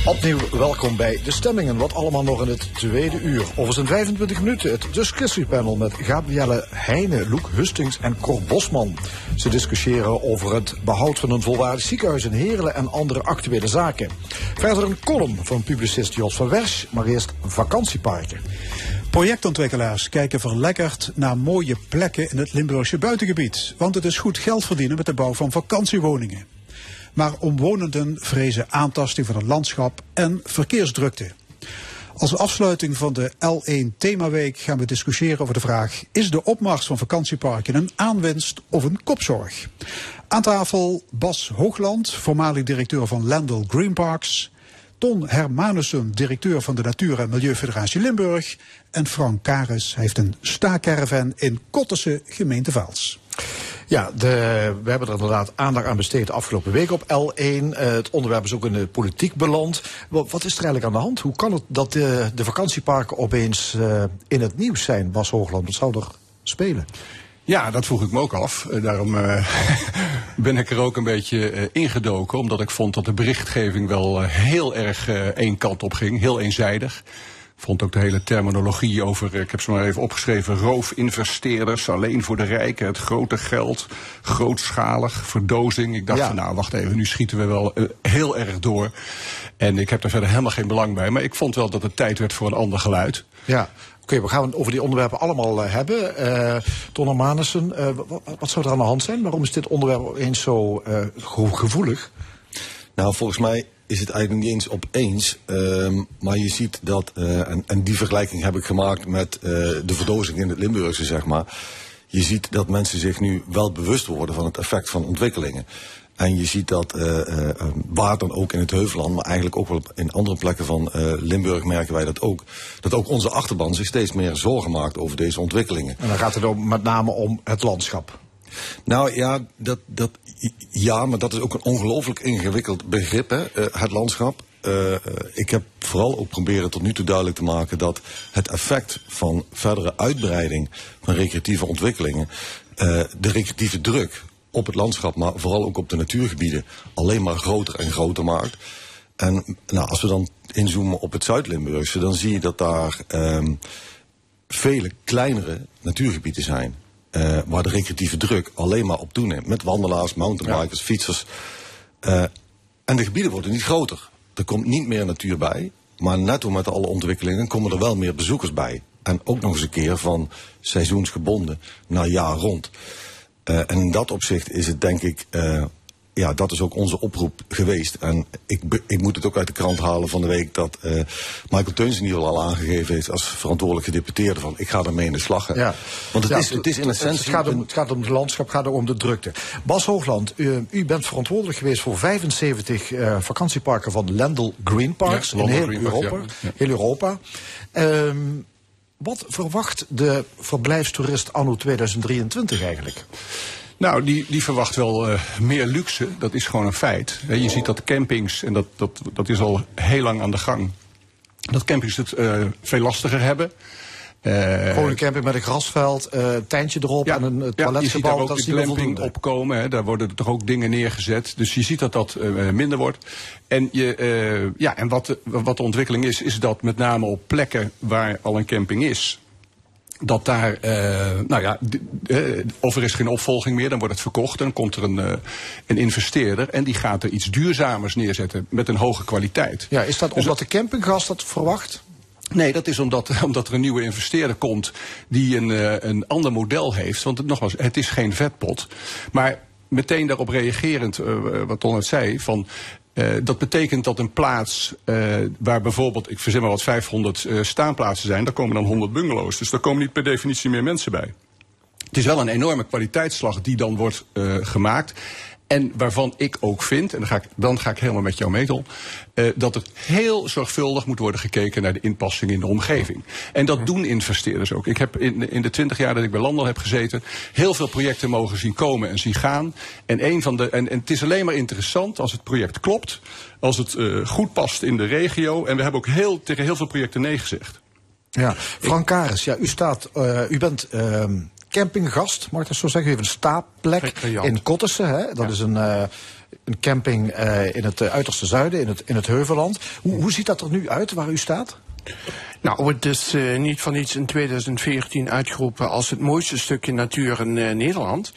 Opnieuw welkom bij de stemmingen. Wat allemaal nog in het tweede uur. Over zijn 25 minuten het discussiepanel met Gabrielle Heijnen, Loek Hustings en Cor Bosman. Ze discussiëren over het behoud van een volwaardig ziekenhuis in Heerlen en andere actuele zaken. Verder een column van publicist Jos van Wersch, maar eerst vakantieparken. Projectontwikkelaars kijken verlekkerd naar mooie plekken in het Limburgse buitengebied. Want het is goed geld verdienen met de bouw van vakantiewoningen. Maar omwonenden vrezen aantasting van het landschap en verkeersdrukte. Als afsluiting van de L1 Themaweek gaan we discussiëren over de vraag: is de opmars van vakantieparken een aanwinst of een kopzorg? Aan tafel Bas Hoogland, voormalig directeur van Landel Green Parks. Ton Hermanussen, directeur van de Natuur- en Milieufederatie Limburg. En Frank Karis heeft een staakerven in Kotterse, gemeente Vaals. Ja, de, we hebben er inderdaad aandacht aan besteed de afgelopen week op L1. Uh, het onderwerp is ook in de politiek beland. Wat, is er eigenlijk aan de hand? Hoe kan het dat de, de vakantieparken opeens uh, in het nieuws zijn, Bas Hoogland? Wat zou er spelen? Ja, dat vroeg ik me ook af. Uh, daarom uh, ben ik er ook een beetje uh, ingedoken. Omdat ik vond dat de berichtgeving wel heel erg één kant op ging. Heel eenzijdig. Ik vond ook de hele terminologie over, ik heb ze maar even opgeschreven, roofinvesteerders, alleen voor de rijken, het grote geld, grootschalig, verdozing. Ik dacht Ja. van nou, wacht even, nu schieten we wel eh, heel erg door. En ik heb daar verder helemaal geen belang bij. Maar ik vond wel dat het tijd werd voor een ander geluid. Ja. Oké, we gaan het over die onderwerpen allemaal eh, hebben. Eh, wat, zou er aan de hand zijn? Waarom is dit onderwerp eens zo ge- gevoelig? Nou, volgens mij is het eigenlijk niet eens opeens. ehm, maar je ziet dat, en, en die vergelijking heb ik gemaakt met de verdozing in het Limburgse, zeg maar. Je ziet dat mensen zich nu wel bewust worden van het effect van ontwikkelingen. En je ziet dat, eh, eh, waar dan ook in het Heuvelland, maar eigenlijk ook wel in andere plekken van eh, Limburg merken wij dat ook. Dat ook onze achterban zich steeds meer zorgen maakt over deze ontwikkelingen. En dan gaat het ook met name om het landschap. Nou ja, dat, dat, ja, maar dat is ook een ongelooflijk ingewikkeld begrip, hè, het landschap. Ik heb vooral ook proberen tot nu toe duidelijk te maken dat het effect van verdere uitbreiding van recreatieve ontwikkelingen, de recreatieve druk op het landschap, maar vooral ook op de natuurgebieden, alleen maar groter en groter maakt. En nou, als we dan inzoomen op het Zuid-Limburgse, dan zie je dat daar ehm, vele kleinere natuurgebieden zijn. eh, waar de recreatieve druk alleen maar op toeneemt. Met wandelaars, mountainbikers, fietsers. Eh, en de gebieden worden niet groter. Er komt niet meer natuur bij. Maar netto met alle ontwikkelingen komen er wel meer bezoekers bij. En ook nog eens een keer van seizoensgebonden naar jaar rond. Eh, en in dat opzicht is het denk ik, eh, ja, dat is ook onze oproep geweest. En ik, ik moet het ook uit de krant halen van de week dat eh, Michael Teuns in ieder geval al aangegeven heeft als verantwoordelijk gedeputeerde van ik ga daarmee in de slag. hè. Ja. Want het, Ja, is, het is in essentie... Het gaat om het, gaat om het landschap, het gaat om de drukte. Bas Hoogland, u, u bent verantwoordelijk geweest voor 75 eh, vakantieparken van Lendel Green Parks Ja, in heel Europa. ja. Ja. Heel Europa. Wat verwacht de verblijfstoerist anno 2023 eigenlijk? Nou, die, die verwacht wel eh, meer luxe. Dat is gewoon een feit. Je ziet dat campings, en dat, dat, dat is al heel lang aan de gang, dat campings het eh, veel lastiger hebben. Eh, Gewoon een camping met een grasveld, eh tentje erop en een eh, Ja, je ziet daar ook Dat de glamping opkomen. Hè. Daar worden toch ook dingen neergezet. Dus je ziet dat dat eh, minder wordt. En, je, eh, ja, en wat, de, wat de ontwikkeling is, is dat met name op plekken waar al een camping is. Dat daar, eh, nou ja, eh, of er is geen opvolging meer, dan wordt het verkocht. En dan komt er een, eh, een investeerder en die gaat er iets duurzamers neerzetten met een hoge kwaliteit. Ja, is dat Dus omdat de campinggast dat verwacht? Nee, dat is omdat, omdat er een nieuwe investeerder komt die een, eh, een ander model heeft. Want het, nogmaals, het is geen vetpot. Maar meteen daarop reagerend, eh, wat Ton zei, van. eh, dat betekent dat een plaats waar bijvoorbeeld, ik verzin maar wat, 500 eh, staanplaatsen zijn, daar komen dan 100 bungalows. Dus daar komen niet per definitie meer mensen bij. Het is wel een enorme kwaliteitsslag die dan wordt gemaakt. En waarvan ik ook vind, en dan ga ik, dan ga ik helemaal met jou mee, eh, dat er heel zorgvuldig moet worden gekeken naar de inpassing in de omgeving. En dat doen investeerders ook. Ik heb in, in de twintig jaar dat ik bij Landel heb gezeten, heel veel projecten mogen zien komen en zien gaan. En, een van de, en, en het is alleen maar interessant als het project klopt, als het eh, goed past in de regio. En we hebben ook heel, tegen heel veel projecten nee gezegd. Ja, Frank Karis, ja, u, staat, eh, u bent ehm, campinggast, mag ik dat zo zeggen. U heeft een staapplek in Kottersen. Hè? Dat is een, eh, een camping eh, in het eh, uiterste zuiden, in het, in het Heuvelland. Hoe, hoe ziet dat er nu uit waar u staat? Nou, het is eh, niet van iets in 2014 uitgeroepen als het mooiste stukje natuur in Nederland.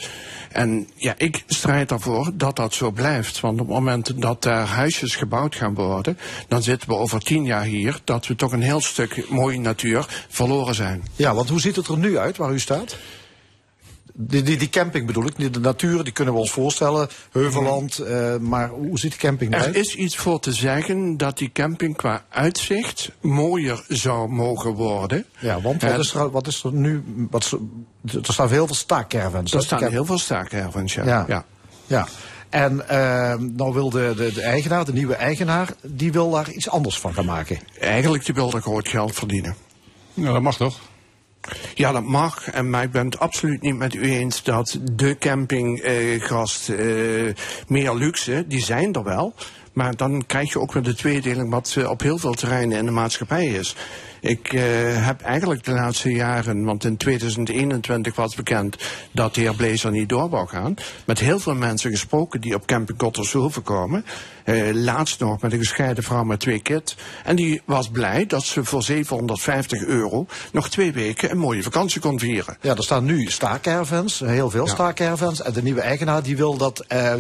En ja, ik strijd ervoor dat dat zo blijft. Want op het moment dat daar huisjes gebouwd gaan worden, dan zitten we over tien jaar hier dat we toch een heel stuk mooie natuur verloren zijn. Ja, want hoe ziet het er nu uit waar u staat? Die, die, die camping bedoel ik, de natuur, die kunnen we ons voorstellen. Heuvelland, eh, maar hoe ziet de camping Er eruit? is iets voor te zeggen dat die camping qua uitzicht mooier zou mogen worden. Ja, want wat Eh, is er, wat is er nu? Wat, is er er staan heel veel staakcaravans. Er staan heel veel staakcaravans, ja. Ja. ja. Ja. En eh, nou wil de, de, de eigenaar, de nieuwe eigenaar, die wil daar iets anders van gaan maken. Eigenlijk die wil er groot geld verdienen. Nou, dat mag toch? Ja, dat mag. En, maar ik ben het absoluut niet met u eens dat de campinggast eh meer luxe, die zijn er wel. Maar dan krijg je ook weer de tweedeling wat eh, op heel veel terreinen in de maatschappij is. Ik eh, heb eigenlijk de laatste jaren, want in 2021 was bekend dat de heer Blazer niet door wou gaan, met heel veel mensen gesproken die op camping Kottershoeven komen. Eh, laatst nog met een gescheiden vrouw met twee kids. En die was blij dat ze voor 750 euro nog twee weken een mooie vakantie kon vieren. Ja, er staan nu staakcaravans, heel veel Ja. staakcaravans. En de nieuwe eigenaar die wil dat, eh,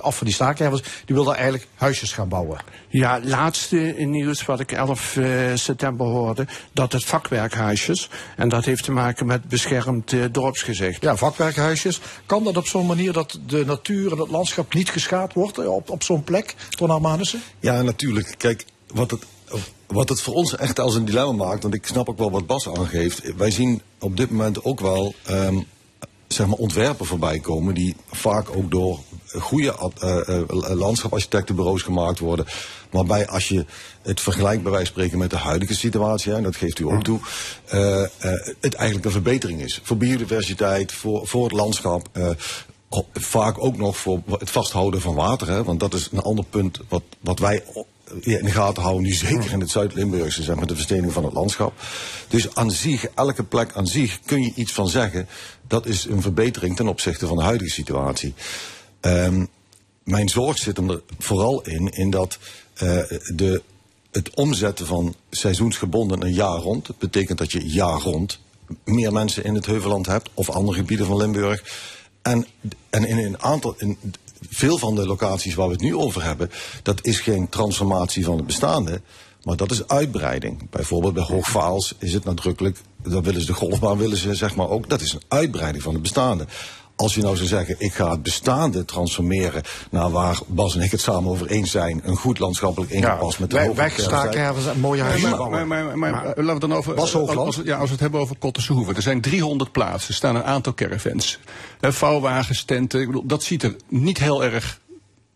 af van die staakcaravans, die wil daar eigenlijk huisjes gaan bouwen. Ja, laatste nieuws wat ik 11 eh, september hoorde, dat het vakwerkhuisjes, en dat heeft te maken met beschermd eh, dorpsgezicht. Ja, vakwerkhuisjes. Kan dat op zo'n manier dat de natuur en het landschap niet geschaad wordt eh, op, op zo'n plek, Ton Armanissen? Ja, natuurlijk. Kijk, wat het, wat het voor ons echt als een dilemma maakt, want ik snap ook wel wat Bas aangeeft. Wij zien op dit moment ook wel ehm, zeg maar ontwerpen voorbij komen die vaak ook door goede eh, eh, landschaparchitectenbureaus gemaakt worden. Waarbij als je het vergelijkt bij wijze van spreken met de huidige situatie, en dat geeft u ook toe, eh, het eigenlijk een verbetering is. Voor biodiversiteit, voor, voor het landschap. vaak ook nog voor het vasthouden van water. Hè, want dat is een ander punt wat, wat wij in de gaten houden. Nu zeker in het Zuid-Limburgse, zeg maar, de verstening van het landschap. Dus aan zich, elke plek aan zich kun je iets van zeggen. Dat is een verbetering ten opzichte van de huidige situatie. Ehm, mijn zorg zit er vooral in, in dat eh, de, het omzetten van seizoensgebonden een jaar rond. Dat betekent dat je jaar rond meer mensen in het Heuvelland hebt of andere gebieden van Limburg. En, en in een aantal, in veel van de locaties waar we het nu over hebben, dat is geen transformatie van het bestaande, maar dat is uitbreiding. Bijvoorbeeld bij Hoogvaals is het nadrukkelijk, dan willen ze de golfbaan willen ze zeg maar ook, dat is een uitbreiding van het bestaande. Als je nou zou zeggen, ik ga het bestaande transformeren naar waar Bas en ik het samen over eens zijn, een goed landschappelijk ingepast met de weg- hoge wegstaakcaravans en mooie huizen Maar, maar, maar, laten we het dan over. Bas Hoogland. Ja, als we het hebben over Kotterse Hoeven. Er zijn 300 plaatsen. Er staan een aantal caravans. Hè, vouwwagens, tenten. Ik bedoel, dat ziet er niet heel erg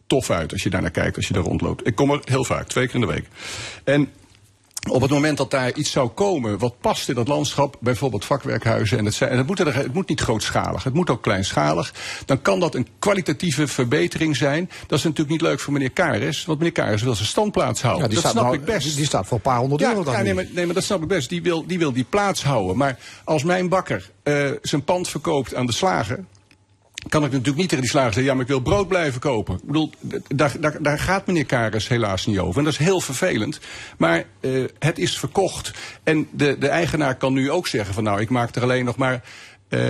tof uit als je daar naar kijkt, als je daar rondloopt. Ik kom er heel vaak, twee keer in de week. En op het moment dat daar iets zou komen wat past in dat landschap, bijvoorbeeld vakwerkhuizen, en het, zijn, en het, moet, er, het moet niet grootschalig, het moet ook kleinschalig, dan kan dat een kwalitatieve verbetering zijn. Dat is natuurlijk niet leuk voor meneer Karis, want meneer Karis wil zijn standplaats houden. Ja, die dat staat snap nou- ik best. die- staat voor een paar honderd ja, euro dan Ja, nee, maar, nee, maar dat snap ik best. Die wil die, wil die plaats houden. Maar als mijn bakker eh, zijn pand verkoopt aan de slager, kan ik natuurlijk niet tegen die slager zeggen... ja, maar ik wil brood blijven kopen. Ik bedoel, daar, daar, daar gaat meneer Karis helaas niet over. En dat is heel vervelend. Maar eh, het is verkocht. En de, de eigenaar kan nu ook zeggen van... nou, ik maak er alleen nog maar... eh,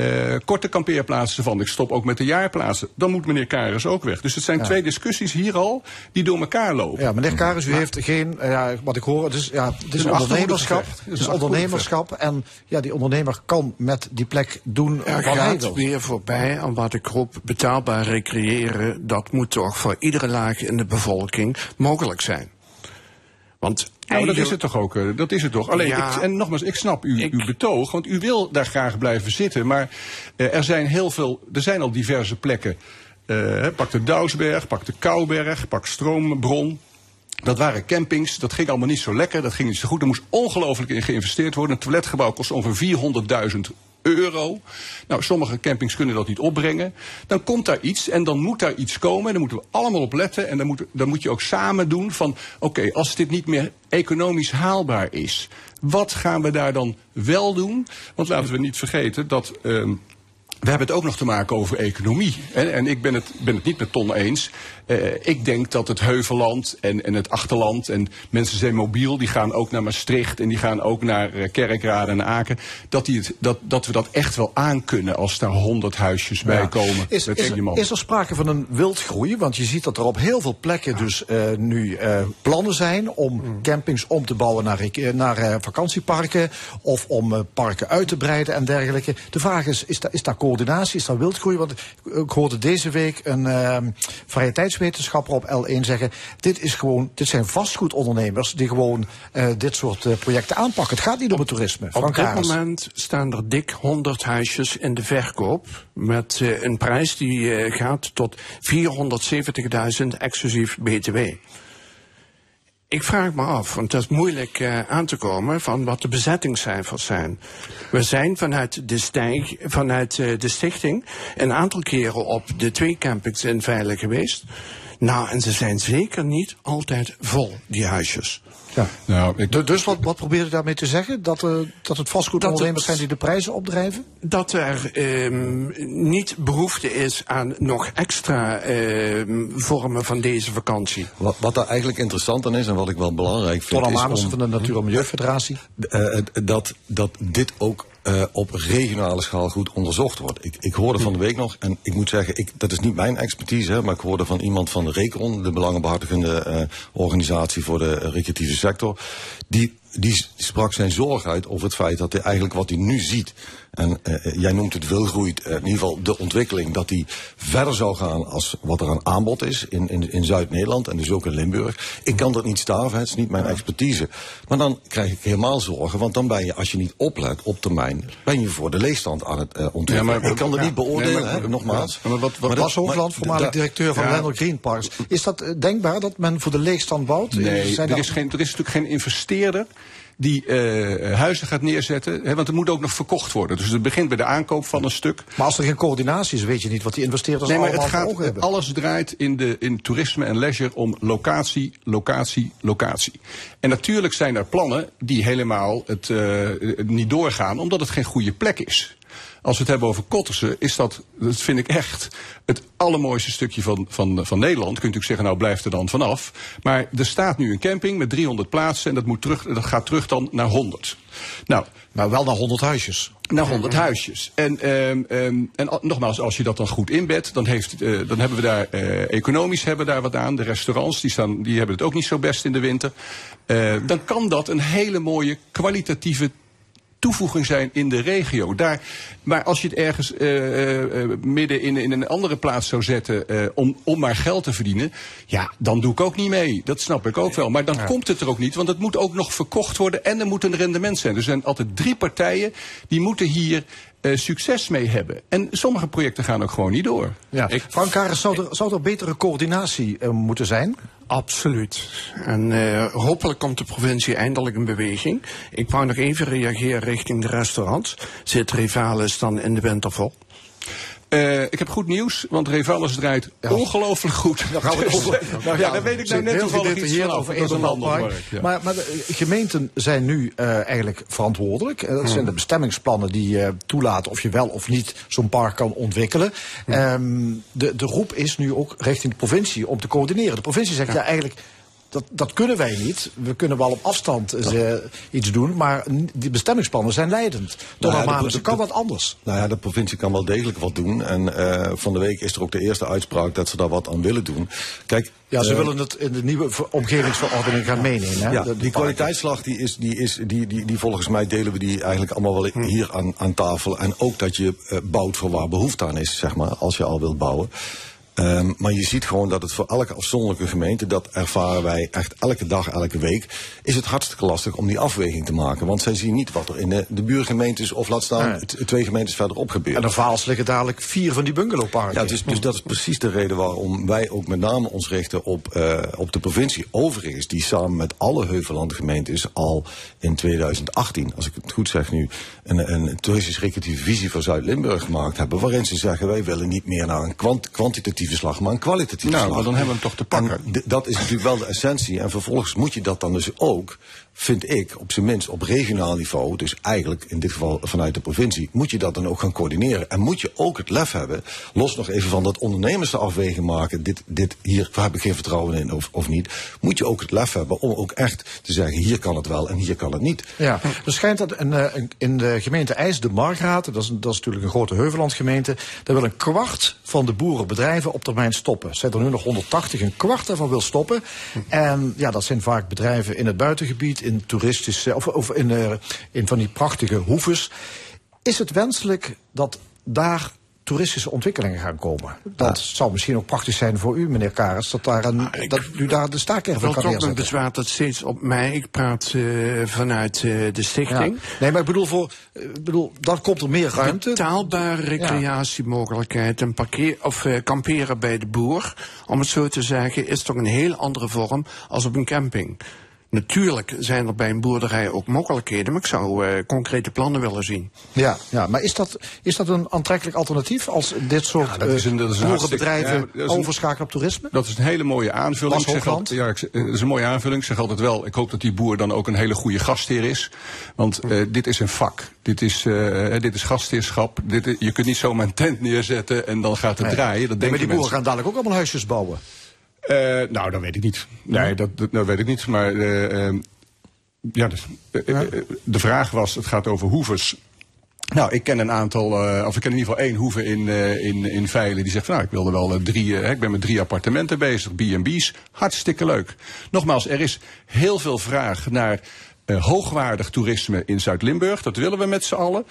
korte kampeerplaatsen van. Ik stop ook met de jaarplaatsen. Dan moet meneer Karis ook weg. Dus het zijn Ja. twee discussies hier al die door elkaar lopen. Ja, meneer Karis, u Maar- heeft geen, eh, ja, wat ik hoor, het is, ja, het is een ondernemerschap. Het is een ondernemerschap. En ja, die ondernemer kan met die plek doen Er wat hij gaat wil. weer voorbij aan wat ik roep, betaalbaar recreëren. Dat moet toch voor iedere laag in de bevolking mogelijk zijn. Want Maar dat is het toch ook. eh, Dat is het toch. Alleen, Ja. ik, en nogmaals, ik snap uw, uw betoog, want u wil daar graag blijven zitten. Maar eh, er zijn heel veel, er zijn al diverse plekken. Eh, pak de Douwsberg, pak de Kouberg, pak Stroombron. Dat waren campings, dat ging allemaal niet zo lekker, dat ging niet zo goed. Er moest ongelooflijk in geïnvesteerd worden. Een toiletgebouw kost ongeveer 400.000 euro. Nou, sommige campings kunnen dat niet opbrengen. Dan komt daar iets en dan moet daar iets komen. En dan moeten we allemaal op letten. En dan moet, dan moet je ook samen doen van... oké, als dit niet meer economisch haalbaar is... wat gaan we daar dan wel doen? Want laten we niet vergeten dat... ehm, we hebben het ook nog te maken over economie. En, en ik ben het, ben het niet met Ton eens. Eh, ik denk dat het Heuvelland en, en het Achterland en mensen zijn mobiel, die gaan ook naar Maastricht en die gaan ook naar eh, Kerkrade en Aken. Dat, die het, dat, dat we dat echt wel aankunnen als daar honderd huisjes bij komen. Is, met is, man. is er sprake van een wildgroei? Want je ziet dat er op heel veel plekken dus eh, nu plannen zijn om Mm. campings om te bouwen naar, naar vakantieparken of om parken uit te breiden en dergelijke. De vraag is, is daar, is daar coördinatie, is daar wildgroei? Want ik hoorde deze week een eh, variëteitswetenschapper op L1 zeggen, dit, is gewoon, dit zijn vastgoedondernemers die gewoon eh, dit soort eh, projecten aanpakken. Het gaat niet om het toerisme. Op Frank dit moment staan er dik 100 huisjes in de verkoop. Met eh, een prijs die gaat tot 470.000 exclusief BTW. Ik vraag me af, want het is moeilijk eh, aan te komen van wat de bezettingscijfers zijn. We zijn vanuit de, stijg, vanuit eh, de stichting een aantal keren op de twee campings in Veilig geweest. Nou, en ze zijn zeker niet altijd vol, die huisjes. Ja. Nou, Du- Dus wat, wat probeer je daarmee te zeggen? Dat, eh, dat het vastgoedondernemers zijn het- die de prijzen opdrijven? dat er ehm, niet behoefte is aan nog extra ehm, vormen van deze vakantie. Wat, wat daar eigenlijk interessant aan is en wat ik wel belangrijk vind. Amanus om- van de Natuur- en Milieufederatie. eh, dat, dat dit ook eh, op regionale schaal goed onderzocht wordt. Ik, ik hoorde van de week nog, en ik moet zeggen, ik, dat is niet mijn expertise, hè, maar ik hoorde van iemand van de RECON, de belangenbehartigende eh, organisatie voor de recreatieve sector, die, die sprak zijn zorg uit over het feit dat hij eigenlijk wat hij nu ziet, en eh, jij noemt het wilgroeit, eh, in ieder geval de ontwikkeling, dat die verder zou gaan als wat er aan aanbod is in, in, in Zuid-Nederland en dus ook in Limburg. Ik kan dat niet staven, het is niet mijn expertise. Maar dan krijg ik helemaal zorgen, want dan ben je, als je niet oplet op termijn, ben je voor de leegstand aan het eh, ontwikkelen. Ja, maar- ik kan dat ja. niet beoordelen, Nee, maar- hè, nogmaals. Ja, maar wat- wat- Maar dat- Bas Hoogland, voormalig directeur van ja. Lennel Green Parks. Is dat eh, denkbaar dat men voor de leegstand bouwt? Nee, Zijn er is, geen, er is natuurlijk geen investeerder die eh, huizen gaat neerzetten. Hè, want er moet ook nog verkocht worden. Dus het begint bij de aankoop van een stuk. Maar als er geen coördinatie is, weet je niet wat die investeerders Nee, maar allemaal het gaat, hebben. alles draait in, de, in toerisme en leisure om locatie, locatie, locatie. En natuurlijk zijn er plannen die helemaal het, eh, niet doorgaan, omdat het geen goede plek is. Als we het hebben over Kottersen, is dat, dat vind ik echt het allermooiste stukje van, van, van Nederland. Kun je natuurlijk zeggen, nou blijf er dan vanaf. Maar er staat nu een camping met 300 plaatsen en dat, moet terug, dat gaat terug dan naar 100. Nou, maar wel naar 100 huisjes. Naar 100 huisjes. En, ehm, ehm, en al- nogmaals, als je dat dan goed inbedt, dan, heeft, eh, dan hebben we daar eh, economisch hebben we daar wat aan. De restaurants die staan, die hebben het ook niet zo best in de winter. Eh, dan kan dat een hele mooie kwalitatieve toevoeging zijn in de regio. Daar, maar als je het ergens eh, eh, midden in, in een andere plaats zou zetten eh, om, om maar geld te verdienen, ja, dan doe ik ook niet mee. Dat snap ik ook wel. Maar dan komt het er ook niet, want het moet ook nog verkocht worden en er moet een rendement zijn. Er zijn altijd drie partijen die moeten hier eh, succes mee hebben. En sommige projecten gaan ook gewoon niet door. Ja. Frank Karis, zou er, zou er betere coördinatie eh, moeten zijn? Absoluut. En eh, hopelijk komt de provincie eindelijk in beweging. Ik wou nog even reageren richting de restaurants. Zit Rivalis dan in de winter vol? Eh, ik heb goed nieuws, want Revalis draait ongelooflijk goed. Dan gaan we het Dus, over- nou ja, daar weet ik nou net toevallig iets van over een ja. Maar, maar de eh, gemeenten zijn nu eh, eigenlijk verantwoordelijk. Dat zijn de bestemmingsplannen die eh, toelaten of je wel of niet zo'n park kan ontwikkelen. Ehm, de, de roep is nu ook richting de provincie om te coördineren. De provincie zegt ja, eigenlijk. Dat, dat kunnen wij niet. We kunnen wel op afstand eh, iets doen, maar die bestemmingsplannen zijn leidend. Door Nou ja, de- kan dat anders? Nou ja, de provincie kan wel degelijk wat doen. En eh, van de week is er ook de eerste uitspraak dat ze daar wat aan willen doen. Kijk, Ja, ze eh, willen het in de nieuwe ver- omgevingsverordening gaan meenemen. Hè? Ja, die kwaliteitsslag die is, die is die, die, die volgens mij delen we die eigenlijk allemaal wel Hm. hier aan, aan tafel. En ook dat je bouwt voor waar behoefte aan is, zeg maar, als je al wilt bouwen. Ehm, maar je ziet gewoon dat het voor elke afzonderlijke gemeente, dat ervaren wij echt elke dag, elke week, is het hartstikke lastig om die afweging te maken. Want zij zien niet wat er in de, de buurgemeentes, of laat staan, Nee. twee gemeentes verderop gebeurt. En de Vaals liggen dadelijk vier van die bungalowparken. Ja, dus, dus dat is precies de reden waarom wij ook met name ons richten op, eh, op de provincie. Overigens, die samen met alle Heuvellandgemeentes al in 2018, als ik het goed zeg nu, een, een toeristisch recreatieve visie voor Zuid-Limburg gemaakt hebben. Waarin ze zeggen, wij willen niet meer naar een kwant- kwantitatieve slag, maar een kwalitatieve Nou, slag. maar dan hebben we hem toch te pakken. En dat is natuurlijk wel de essentie. En vervolgens moet je dat dan dus ook vind ik, op zijn minst op regionaal niveau, dus eigenlijk in dit geval vanuit de provincie, moet je dat dan ook gaan coördineren. En moet je ook het lef hebben, los nog even van dat ondernemers de afweging maken, dit, dit, hier heb ik geen vertrouwen in of, of niet, moet je ook het lef hebben om ook echt te zeggen, hier kan het wel en hier kan het niet. Ja, er schijnt dat in, eh, in- de gemeente IJs, de Margraten, dat is, natuurlijk een grote heuvellandgemeente, daar wil een kwart van de boerenbedrijven op termijn stoppen. Zijn er nu nog 180, een kwart daarvan wil stoppen. En ja, dat zijn vaak bedrijven in het buitengebied, in toeristische, of, of in, eh, in van die prachtige hoeves. Is het wenselijk dat daar toeristische ontwikkelingen gaan komen? Dat zou misschien ook praktisch zijn voor u, meneer Karas, dat, daar een, dat u daar de staakerven Wel kan toch mijn neerzetten. bezwaar dat steeds op mij. Ik praat eh, vanuit eh, de stichting. Ja. Nee, maar ik bedoel, voor, ik bedoel, dan komt er meer ruimte. Betaalbare recreatiemogelijkheid en parkeer, of kamperen bij de boer, om het zo te zeggen, is toch een heel andere vorm als op een camping. Natuurlijk zijn er bij een boerderij ook mogelijkheden, maar ik zou eh, concrete plannen willen zien. Ja, ja, maar is dat, is dat een aantrekkelijk alternatief als dit soort dat is een- dat is een eh, boerenbedrijven ja, overschakelen op toerisme? Dat is een hele mooie aanvulling. Ik zeg altijd- ja, ik zeg- eh, dat is een mooie aanvulling. Ik zeg altijd wel, ik hoop dat die boer dan ook een hele goede gastheer is. Want eh, dit is een vak. Dit is, eh, dit is gastheerschap. Dit, je kunt niet zomaar een tent neerzetten en dan gaat het Nee. draaien. Dat Nee, maar die boeren mensen. gaan dadelijk ook allemaal huisjes bouwen. Eh, nou, dat weet ik niet. Nee, dat, dat, dat weet ik niet. Maar eh, ehm, ja, dus, eh, de vraag was, het gaat over hoevers. Nou, ik ken een aantal, of ik ken in ieder geval één hoeve in, in, in Veilen. Die zegt nou, ik wilde wel drie, ik ben met drie appartementen bezig, B&B's. Hartstikke leuk. Nogmaals, er is heel veel vraag naar hoogwaardig toerisme in Zuid-Limburg. Dat willen we met z'n allen.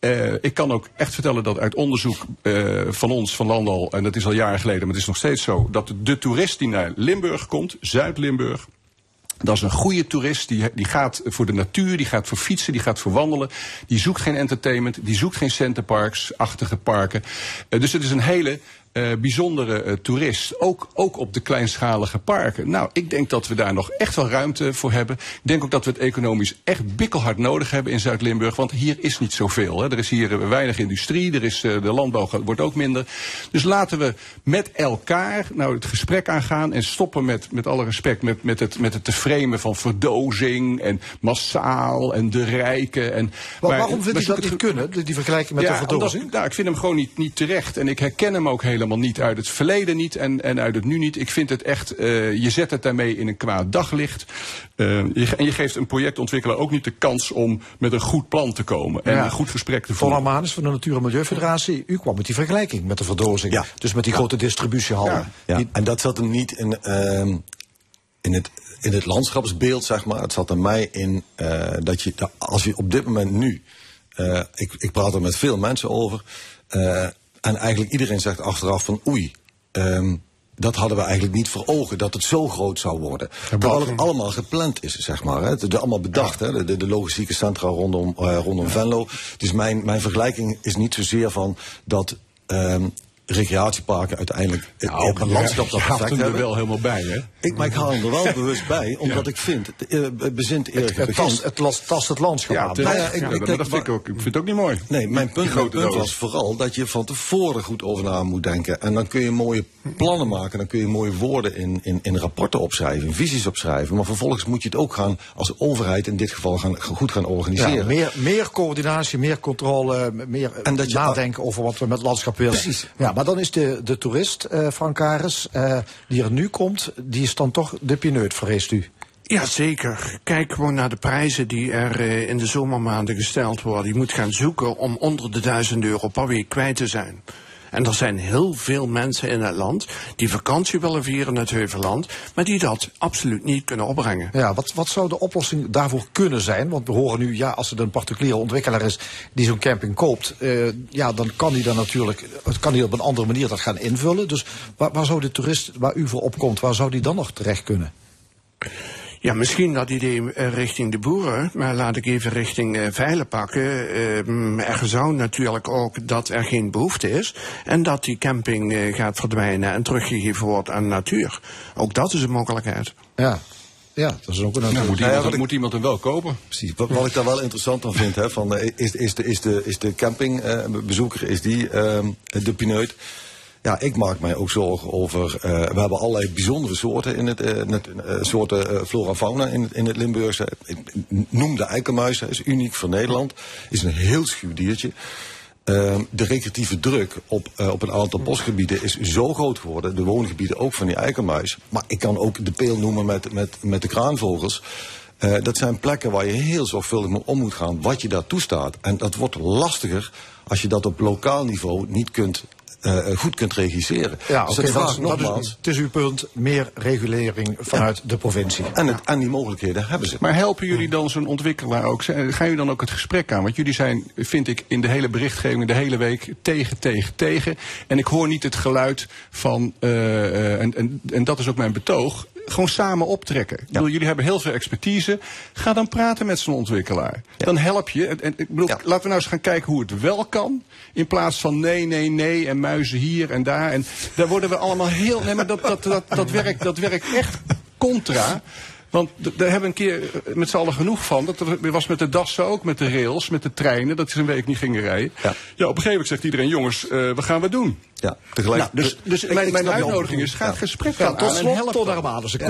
Eh, ik kan ook echt vertellen dat uit onderzoek eh, van ons, van Landal, en dat is al jaren geleden, maar het is nog steeds zo, dat de toerist die naar Limburg komt, Zuid-Limburg, dat is een goede toerist, die, die gaat voor de natuur, die gaat voor fietsen, die gaat voor wandelen. Die zoekt geen entertainment, die zoekt geen centerparks-achtige parken. Eh, dus het is een hele eh, bijzondere eh, toerist. Ook, ook op de kleinschalige parken. Nou, ik denk dat we daar nog echt wel ruimte voor hebben. Ik denk ook dat we het economisch echt bikkelhard nodig hebben in Zuid-Limburg. Want hier is niet zoveel. Hè. Er is hier eh, weinig industrie, er is, de landbouw wordt ook minder. Dus laten we met elkaar nou het gesprek aangaan en stoppen met, met alle respect, met, met, het, met het te framen van verdozing en massaal en de rijken. En, Maar maar- waarom vindt maar u dat niet kunnen, die, vergelijking met ja, de verdozing? omdat- nou, ik vind hem gewoon niet, niet terecht. En ik herken hem ook helemaal niet uit het verleden niet en, en uit het nu niet. Ik vind het echt, eh, je zet het daarmee in een kwaad daglicht. Eh, je, en je geeft een projectontwikkelaar ook niet de kans om met een goed plan te komen. En Ja. een goed gesprek te voeren. Armanis van de Natuur- en Milieufederatie, u kwam met die vergelijking met de verdozing. Dus met die grote distributiehallen. Ja, en dat zat hem niet in, ehm, in, het, in het landschapsbeeld, zeg maar. Het zat er mij in eh, dat je, als je op dit moment nu, eh, ik, ik praat er met veel mensen over, eh, en eigenlijk iedereen zegt achteraf van oei, ehm, dat hadden we eigenlijk niet voor ogen, dat het zo groot zou worden. Terwijl het allemaal gepland is, zeg maar. Hè. Het is allemaal bedacht, hè. De, de logistieke centra rondom, eh, rondom Venlo. Dus mijn, mijn vergelijking is niet zozeer van dat ehm, recreatieparken uiteindelijk het Nou, op een landschap dat hem er hebben. wel helemaal bij, hè? Ik, maar ik haal hem er wel bewust bij, omdat ik vind, het, eh, het bezint eerlijk Het, tast, het tast het landschap Ja, aan. Nou ja, ik- Ja, ik dat vind ik ook, ik vind het ook niet mooi. Nee, mijn punt, mijn punt was vooral dat je van tevoren goed over na moet denken. En dan kun je mooie plannen maken, dan kun je mooie woorden in, in, in rapporten opschrijven, in visies opschrijven. Maar vervolgens moet je het ook gaan, als overheid in dit geval, gaan, goed gaan organiseren. Ja, meer, meer coördinatie, meer controle, meer En dat je- nadenken over wat we met het landschap willen. Precies. Ja, maar dan is de, de toerist, eh Frank Karis, eh, die er nu komt, die is dan toch de pineut, vreest u? Ja, zeker. Kijk gewoon naar de prijzen die er eh, in de zomermaanden gesteld worden. Je moet gaan zoeken om onder de 1000 euro per week kwijt te zijn. En er zijn heel veel mensen in het land die vakantie willen vieren in het Heuvelland, maar die dat absoluut niet kunnen opbrengen. Ja, wat, wat zou de oplossing daarvoor kunnen zijn? Want we horen nu, ja, als het een particuliere ontwikkelaar is die zo'n camping koopt, eh, ja, dan kan hij dan natuurlijk, kan hij op een andere manier dat gaan invullen. Dus waar, waar zou de toerist waar u voor opkomt, waar zou die dan nog terecht kunnen? Ja, misschien dat idee eh, richting de boeren, maar laat ik even richting eh veilen pakken. Eh, er zou natuurlijk ook dat er geen behoefte is en dat die camping eh, gaat verdwijnen en teruggegeven wordt aan de natuur. Ook dat is een mogelijkheid. Ja, ja dat is ook een Nou, moet, ja, ik- moet iemand hem wel kopen? Precies. Wat, wat ik daar wel interessant aan vind, hè, van, is, is, de, is, de, is de campingbezoeker, is die ehm, de pineut? Ja, ik maak mij ook zorgen over. eh, we hebben allerlei bijzondere soorten in het, eh, eh, soorten flora fauna in, het- in het Limburgse. Noem de eikenmuis, is uniek voor Nederland. Is een heel schuw diertje. Ehm, de recreatieve druk op, op een aantal bosgebieden is zo groot geworden. De woongebieden ook van die eikenmuis. Maar ik kan ook de peel noemen met, met, met de kraanvogels. Dat zijn plekken waar je heel zorgvuldig mee om moet gaan. Wat je daar toestaat. En dat wordt lastiger als je dat op lokaal niveau niet kunt, eh, goed kunt regisseren. Ja, dus oké, dat dat, vraagt is, dat is, nogmaals. het is uw punt, meer regulering vanuit de provincie. En, het, en die mogelijkheden hebben ze. Maar helpen jullie dan zo'n ontwikkelaar ook? Gaan jullie dan ook het gesprek aan? Want jullie zijn, vind ik, in de hele berichtgeving de hele week tegen, tegen, tegen. En ik hoor niet het geluid van, eh, eh, en, en, en dat is ook mijn betoog, gewoon samen optrekken. Ik bedoel, jullie hebben heel veel expertise. Ga dan praten met zo'n ontwikkelaar. Dan help je. En, en, ik bedoel, laten we nou eens gaan kijken hoe het wel kan. In plaats van nee, nee, nee en muizen hier en daar. En daar worden we allemaal heel... Nee, maar dat, dat, dat, dat, werkt, dat werkt echt contra. Want daar hebben we een keer eh, met z'n allen genoeg van. Dat was met de dassen ook, met de rails, met de treinen. Dat ze een week niet gingen rijden. Ja, op een gegeven moment zegt iedereen, jongens, eh wat gaan we doen? Ja, tegelijk. Nou, dus dus Ik- mijn, ik mijn uitnodiging is, ga het Ja. gesprek Ja, aan tot slot, tot daar maar. Dus ik.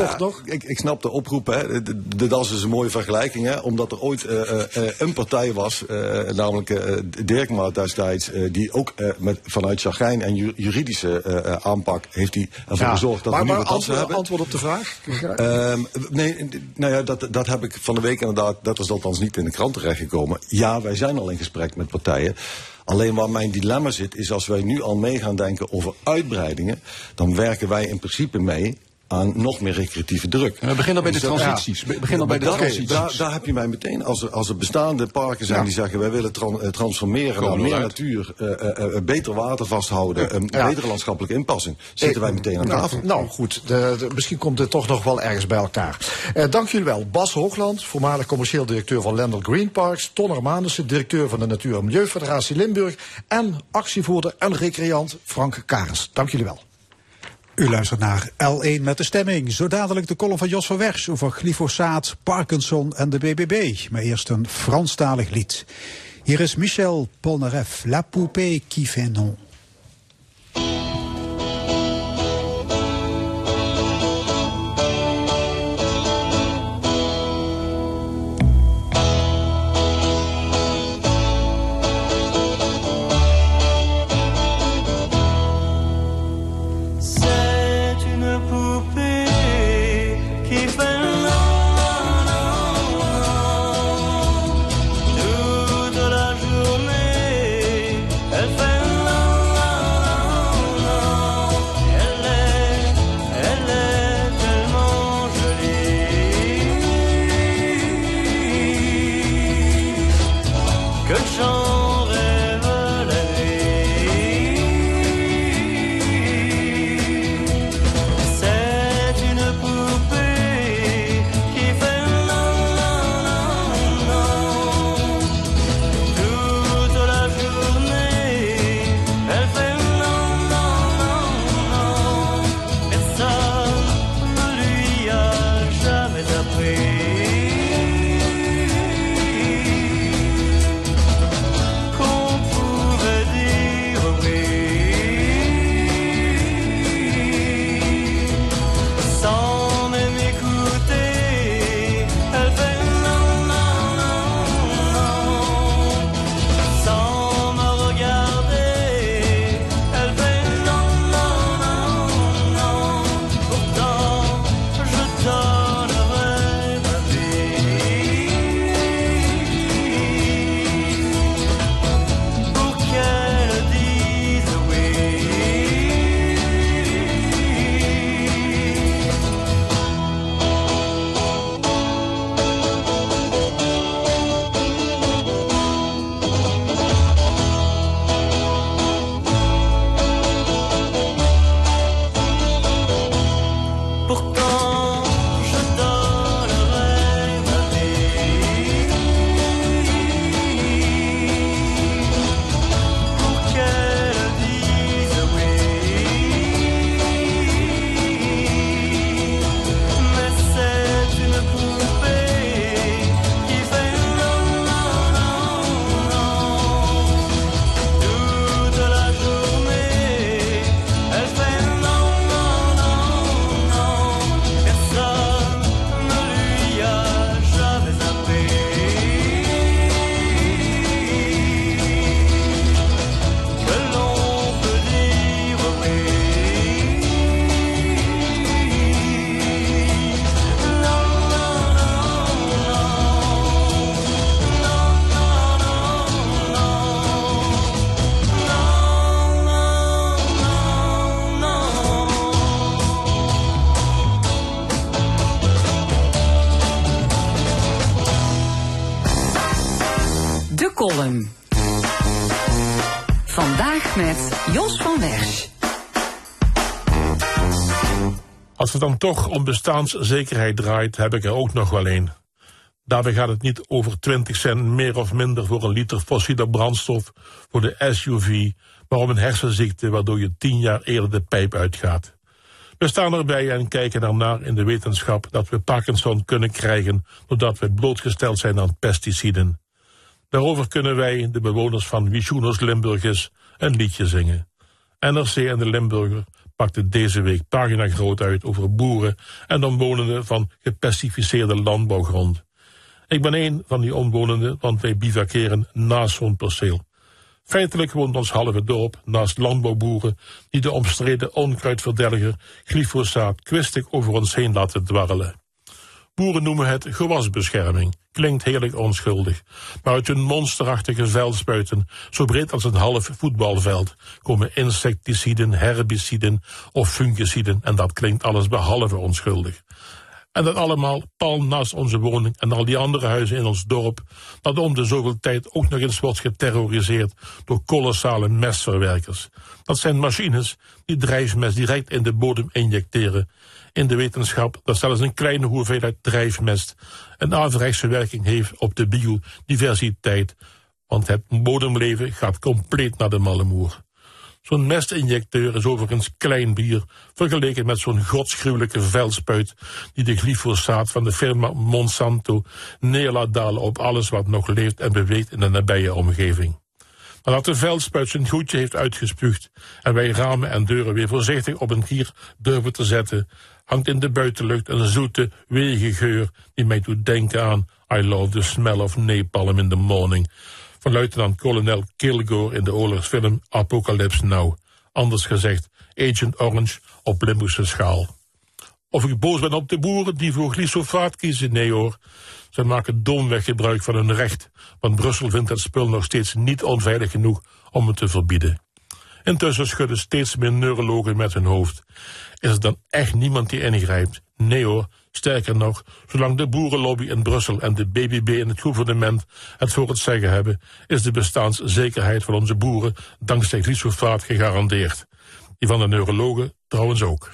Ik, snap de oproep. Hè. De, de is een mooie vergelijking. Hè, omdat er ooit eh, eh, eh, een partij was, eh, namelijk Dirkma destijds, die ook met, vanuit Chagijn en ju- juridische aanpak heeft die ervoor gezorgd dat maar, we nu maar wat antwoord, hebben. antwoord op de vraag? Ehm, nee, nou ja, dat, dat heb ik van de week inderdaad, dat is althans niet in de krant terechtgekomen. Ja, wij zijn al in gesprek met partijen. Alleen waar mijn dilemma zit, is als wij nu al mee gaan denken over uitbreidingen, dan werken wij in principe mee aan nog meer recreatieve druk. we beginnen al bij de Dus transities. We beginnen al bij de dat- transities. Daar, daar heb je mij meteen, als er, als er bestaande parken zijn Ja. die zeggen wij willen tran- eh, transformeren naar meer natuur, eh, eh, beter water vasthouden, een Ja. betere landschappelijke inpassing, zitten wij meteen aan nou, tafel. Nou goed, de, de- misschien komt dit toch nog wel ergens bij elkaar. Dank jullie wel. Bas Hoogland, voormalig commercieel directeur van Lendel Green Parks. Ton Armanissen, directeur van de Natuur- en Milieufederatie Limburg. En actievoerder en recreant Frank Karens. Dank jullie wel. U luistert naar L1 met de stemming. Zo dadelijk de column van Jos van Wers over glyfosaat, Parkinson en de BBB. Maar eerst een Franstalig lied. Hier is Michel Polnareff, La poupée qui fait non. Als het dan toch om bestaanszekerheid draait, heb ik er ook nog wel een. Daarbij gaat het niet over 20 cent meer of minder voor een liter fossiele brandstof voor de SUV, maar om een hersenziekte waardoor je tien jaar eerder de pijp uitgaat. We staan erbij en kijken ernaar in de wetenschap dat we Parkinson kunnen krijgen doordat we blootgesteld zijn aan pesticiden. Daarover kunnen wij, de bewoners van Wisjoeners Limburgers, een liedje zingen. NRC en de Limburger pakten deze week pagina groot uit over boeren en omwonenden van gepestificeerde landbouwgrond. Ik ben een van die omwonenden, want wij bivakeren naast zo'n perceel. Feitelijk woont ons halve dorp naast landbouwboeren die de omstreden onkruidverdelger glyfosaat kwistig over ons heen laten dwarrelen. Boeren noemen het gewasbescherming. Klinkt heerlijk onschuldig. Maar uit hun monsterachtige veldspuiten, zo breed als een half voetbalveld, komen insecticiden, herbiciden of fungiciden en dat klinkt alles behalve onschuldig. En dat allemaal pal naast onze woning en al die andere huizen in ons dorp, dat om de zoveel tijd ook nog eens wordt geterroriseerd door kolossale mestverwerkers. Dat zijn machines die drijfmest direct in de bodem injecteren. In de wetenschap dat zelfs een kleine hoeveelheid drijfmest een averechtse werking heeft op de biodiversiteit, want het bodemleven gaat compleet naar de mallemoer. Zo'n mestinjecteur is overigens klein bier, vergeleken met zo'n godsgruwelijke veldspuit die de glyfosaat van de firma Monsanto neer laat dalen op alles wat nog leeft en beweegt in de nabije omgeving. Nadat de veldspuit zijn goedje heeft uitgespuugd en wij ramen en deuren weer voorzichtig op een kier durven te zetten, hangt in de buitenlucht een zoete, weege geur die mij doet denken aan I love the smell of napalm in the morning van luitenant-kolonel Kilgore in de oorlogsfilm Apocalypse Now. Anders gezegd, Agent Orange op Limburgse schaal. Of ik boos ben op de boeren die voor glyfosaat kiezen? Nee hoor. Ze maken domweg gebruik van hun recht, want Brussel vindt het spul nog steeds niet onveilig genoeg om het te verbieden. Intussen schudden steeds meer neurologen met hun hoofd. Is er dan echt niemand die ingrijpt? Nee hoor, sterker nog, zolang de boerenlobby in Brussel en de BBB in het gouvernement het voor het zeggen hebben, is de bestaanszekerheid van onze boeren dankzij glyfosaat gegarandeerd. Die van de neurologen trouwens ook.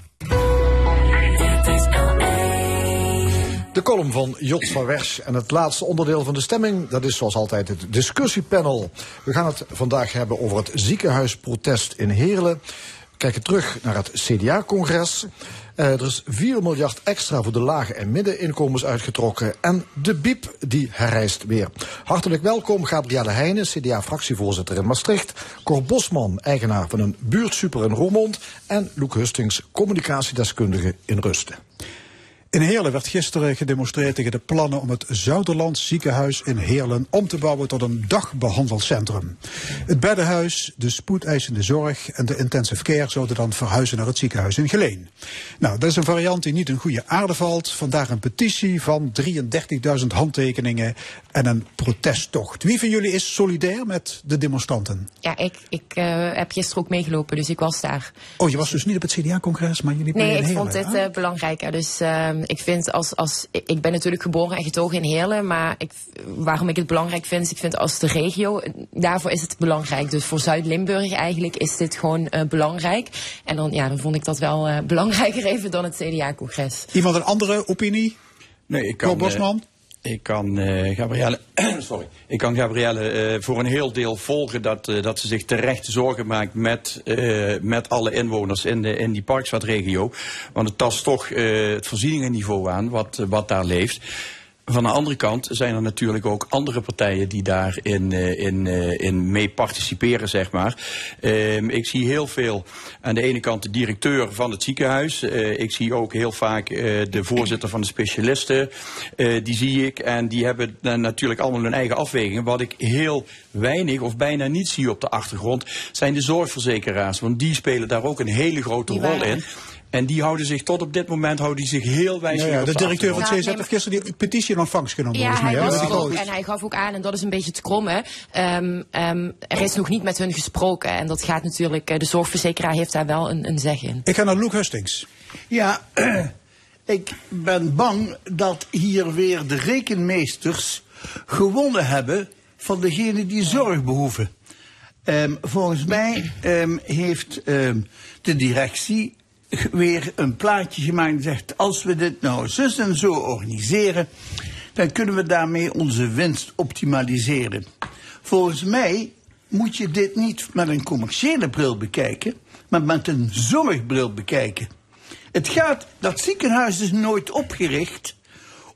De column van Jot van Wers en het laatste onderdeel van de stemming, dat is zoals altijd het discussiepanel. We gaan het vandaag hebben over het ziekenhuisprotest in Heerlen. Kijken terug naar het CDA-congres. Uh, er is 4 miljard extra voor de lage en middeninkomens uitgetrokken. En de BIEB die herrijst weer. Hartelijk welkom Gabrielle Heijnen, CDA-fractievoorzitter in Maastricht. Cor Bosman, eigenaar van een buurtsuper in Roermond. En Loek Hustings, communicatiedeskundige in Rusten. In Heerlen werd gisteren gedemonstreerd tegen de plannen om het Zuiderland ziekenhuis in Heerlen om te bouwen tot een dagbehandelcentrum. Het beddenhuis, de spoedeisende zorg en de intensive care zouden dan verhuizen naar het ziekenhuis in Geleen. Nou, dat is een variant die niet in goede aarde valt. Vandaar een petitie van 33.000 handtekeningen en een protesttocht. Wie van jullie is solidair met de demonstranten? Ja, ik, ik uh, heb gisteren ook meegelopen, dus ik was daar. Oh, je was dus niet op het CDA-congres, maar jullie Nee, ik vond dit uh, belangrijker. Dus uh, ik vind als, als. Ik ben natuurlijk geboren en getogen in Heerlen, maar ik, waarom ik het belangrijk vind, is ik vind als de regio, daarvoor is het belangrijk. Dus voor Zuid-Limburg eigenlijk is dit gewoon belangrijk. En dan, ja, dan vond ik dat wel belangrijker even dan het CDA-congres. Iemand een andere opinie? Nee, ik kan. Bosman? Ik kan uh, Gabrielle, sorry, ik kan Gabrielle uh, voor een heel deel volgen dat, uh, dat ze zich terecht zorgen maakt met, met alle inwoners in, de, in die Parkswad-regio. Want het tast toch het voorzieningenniveau aan wat, wat daar leeft. Van de andere kant zijn er natuurlijk ook andere partijen die daarin in, in mee participeren, zeg maar. Uh, ik zie heel veel aan de ene kant de directeur van het ziekenhuis. Uh, ik zie ook heel vaak uh, de voorzitter van de specialisten. die zie ik en die hebben natuurlijk allemaal hun eigen afwegingen. Wat ik heel weinig of bijna niet zie op de achtergrond zijn de zorgverzekeraars. Want die spelen daar ook een hele grote rol in. En die houden zich tot op dit moment houden die zich heel wijzig ja, ja, De directeur van het CZ heeft gisteren die petitie in ontvangst genomen. Ja, mij, hij was ook, en hij gaf ook aan, en dat is een beetje het kromme. Um, um, er is nog niet met hun gesproken. En dat gaat natuurlijk, uh, de zorgverzekeraar heeft daar wel een, een zeg in. Ik ga naar Luc Hustings. Ja, ik ben bang dat hier weer de rekenmeesters gewonnen hebben van degenen die zorg behoeven. Ehm, volgens mij ehm, heeft ehm, de directie weer een plaatje gemaakt en zegt: als we dit nou zus en zo organiseren, dan kunnen we daarmee onze winst optimaliseren. Volgens mij moet je dit niet met een commerciële bril bekijken, maar met een zorgbril bekijken. Het gaat, dat ziekenhuis is nooit opgericht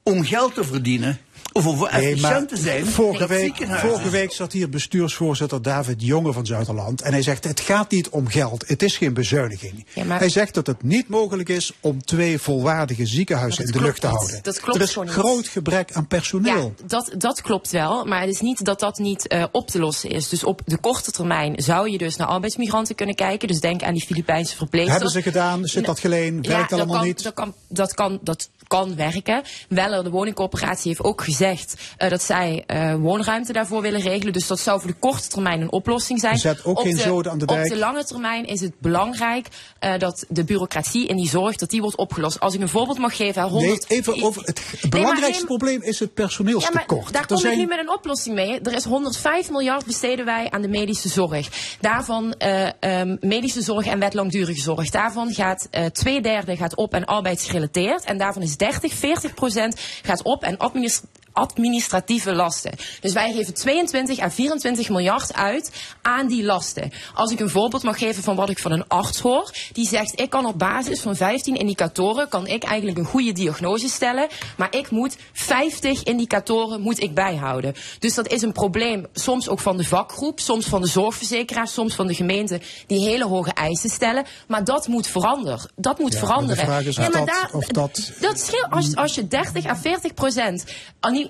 om geld te verdienen of om Nee, efficiënt maar te zijn. Vorige week, vorige week zat hier bestuursvoorzitter David Jonge van Zuiderland. En hij zegt: Het gaat niet om geld. Het is geen bezuiniging. Ja, maar- Hij zegt dat het niet mogelijk is om twee volwaardige ziekenhuizen in de lucht te houden. Dat klopt er is gewoon niet. groot gebrek aan personeel. Ja, dat, dat klopt wel. Maar het is niet dat dat niet eh, op te lossen is. Dus op de korte termijn zou je dus naar arbeidsmigranten kunnen kijken. Dus denk aan die Filipijnse verpleegsters. Hebben ze gedaan? Zit dat geleen? Ja, Werkt dat allemaal kan, niet? Dat kan, dat kan, dat kan werken. Weller, de woningcorporatie, heeft ook gezegd eh, dat zij eh, woonruimte daarvoor willen regelen. Dus dat zou voor de korte termijn een oplossing zijn. Zet ook op geen de, zoden aan de dijk. Op de lange termijn is het belangrijk eh, dat de bureaucratie en die zorg dat die wordt opgelost. Als ik een voorbeeld mag geven, 100... Nee, even over het belangrijkste neem- probleem is het ja, personeelstekort. maar daar kom zijn- ik nu met een oplossing mee. Er is 105 miljard besteden wij aan de medische zorg. Daarvan eh, ehm, medische zorg en wet langdurige zorg. Daarvan gaat twee derde gaat op en arbeidsgerelateerd. En daarvan is 30, 40 procent gaat op en administratieve lasten. Dus wij geven 22 à 24 miljard uit aan die lasten. Als ik een voorbeeld mag geven van wat ik van een arts hoor. Die zegt, ik kan op basis van 15 indicatoren... kan ik eigenlijk een goede diagnose stellen. Maar ik moet 50 indicatoren moet ik bijhouden. Dus dat is een probleem soms ook van de vakgroep... soms van de zorgverzekeraar, soms van de gemeente... die hele hoge eisen stellen. Maar dat moet veranderen. Dat moet Ja, maar veranderen. De vraag is Ja, maar dat, daar- of dat... dat scheelt als, als je 30 à 40 procent,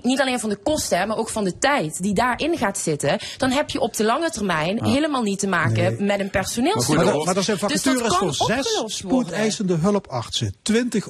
niet, alleen van de kosten, maar ook van de tijd die daarin gaat zitten, dan heb je op de lange termijn helemaal niet te maken met een personeelstekort. Maar, er- maar er zijn Dus vacatures voor zes spoedeisende hulpartsen, twintig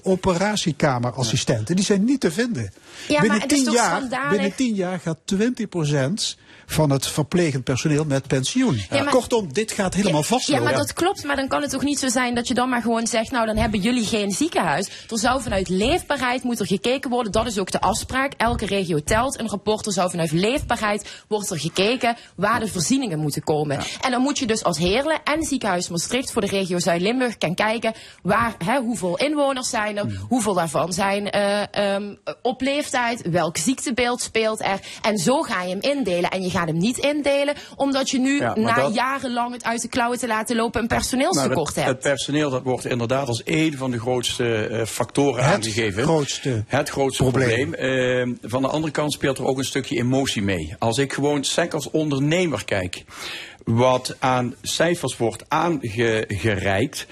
operatiekamerassistenten. Die zijn niet te vinden. Ja, maar binnen, het is tien jaar, schandalig? binnen tien jaar gaat 20% van het verplegend personeel met pensioen. Ja, maar- Kortom, dit gaat helemaal vastlopen. Ja, maar dat klopt. Maar dan kan het toch niet zo zijn dat je dan maar gewoon zegt... nou, dan hebben jullie geen ziekenhuis. Er zou vanuit leefbaarheid moeten gekeken worden. Dat is ook de afspraak. Elke regio telt een rapport. Er zou vanuit leefbaarheid wordt er gekeken... waar de voorzieningen moeten komen. En dan moet je dus als Heerlen en ziekenhuis Maastricht... voor de regio Zuid-Limburg gaan kijken... Waar, hè, hoeveel inwoners zijn er... hoeveel daarvan zijn eh, ehm, op leeftijd... welk ziektebeeld speelt er... en zo ga je hem indelen. En je gaat hem niet indelen... omdat je nu Ja, na dat- jarenlang het uit de klauwen te laten lopen... een personeelstekort het, hebt. het personeel dat wordt inderdaad als een van de grootste eh, factoren Het aangegeven. grootste het grootste probleem. probleem. Eh, van de andere kant speelt er ook een stukje emotie mee. Als ik gewoon sec als ondernemer kijk. Wat aan cijfers wordt aangereikt,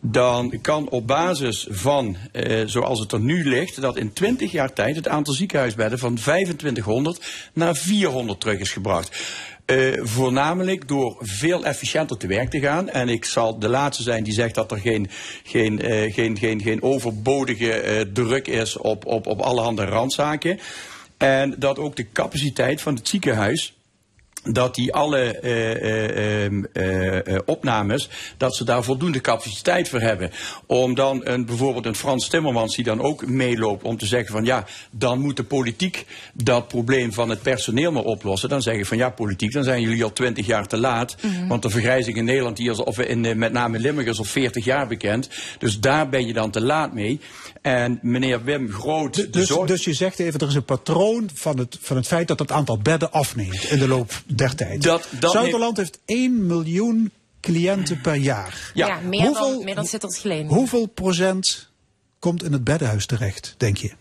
dan kan op basis van, eh, zoals het er nu ligt, dat in 20 jaar tijd het aantal ziekenhuisbedden van 2500 naar 400 terug is gebracht. Eh, voornamelijk door veel efficiënter te werk te gaan. En ik zal de laatste zijn die zegt dat er geen, geen, eh, geen, geen, geen overbodige eh, druk is op, op, op allerhande randzaken. En dat ook de capaciteit van het ziekenhuis dat die alle eh, eh, ehm, eh, opnames, dat ze daar voldoende capaciteit voor hebben. Om dan een, bijvoorbeeld een Frans Timmermans die dan ook meeloopt om te zeggen van ja, dan moet de politiek dat probleem van het personeel maar oplossen. Dan zeggen van ja, politiek, dan zijn jullie al twintig jaar te laat. Mhm. Want de vergrijzing in Nederland, die is, of in, met name in Limburg, is al 40 jaar bekend. Dus daar ben je dan te laat mee. En meneer Wim Groot, de Dus, zorg- dus je zegt even, er is een patroon van het, van het feit dat het aantal bedden afneemt in de loop der tijd. Dat- dat Zuiderland heeft 1 miljoen cliënten per jaar. Ja, meer, Hoeveel- dan, meer dan zit er geleden. Hoeveel procent komt in het beddenhuis terecht, denk je?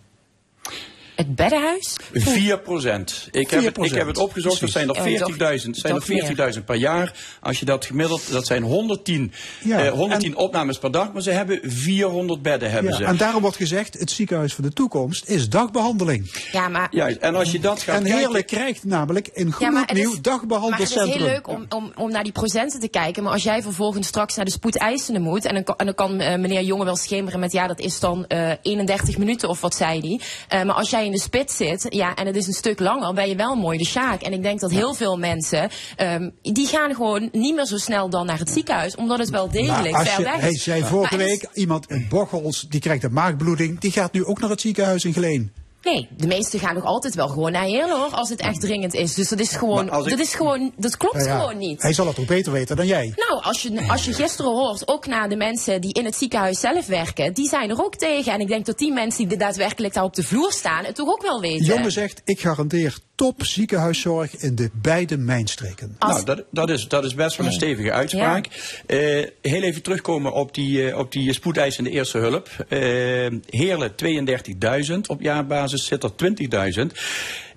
Het beddenhuis? 4 procent. Ik, heb het- ik heb het opgezocht, dat zijn er Precies. Ja, 40.000 zijn er toch meer. 40.000 per jaar. Als je dat gemiddeld, dat zijn 110, Ja, eh, 110 opnames per dag, maar ze hebben 400 bedden. Hebben Ja, ze. en daarom wordt gezegd, het ziekenhuis van de toekomst is dagbehandeling. Ja, maar... Juist, en als je dat gaat En kijken... Heerlijk krijgt namelijk een Ja, maar het gloednieuw is- Maar het is dagbehandelcentrum. heel leuk om, om, om naar die procenten te kijken. Maar als jij vervolgens straks naar de spoedeisende moet. En dan, en dan kan eh, meneer Jonge wel schemeren met ja, dat is dan eh 31 minuten of wat zei hij. Eh, maar als jij in de spits zit, ja, en het is een stuk langer, ben je wel mooi de sjaak. En ik denk dat heel veel mensen, ehm, die gaan gewoon niet meer zo snel dan naar het ziekenhuis. Omdat het wel degelijk als ver je, weg is. hij zei vorige Maar het is- week, iemand in Bocholt, die krijgt een maagbloeding, die gaat nu ook naar het ziekenhuis in Geleen. Nee, de meesten gaan nog altijd wel gewoon naar Heerlen hoor, als het echt dringend is. Dus dat is gewoon, ik- dat is gewoon, dat klopt ja, gewoon niet. Hij zal het ook beter weten dan jij. Nou, als je, als je gisteren hoort, ook naar de mensen die in het ziekenhuis zelf werken, die zijn er ook tegen. En ik denk dat die mensen die daadwerkelijk daar op de vloer staan, het toch ook wel weten. Jongen zegt, ik garandeer top ziekenhuiszorg in de beide mijnstreken. Nou, dat, dat, is, dat is best wel een stevige uitspraak. Eh, heel even terugkomen op die, eh, op die spoedeisende eerste hulp. Eh Heerlen 32.000, op jaarbasis zit er 20.000.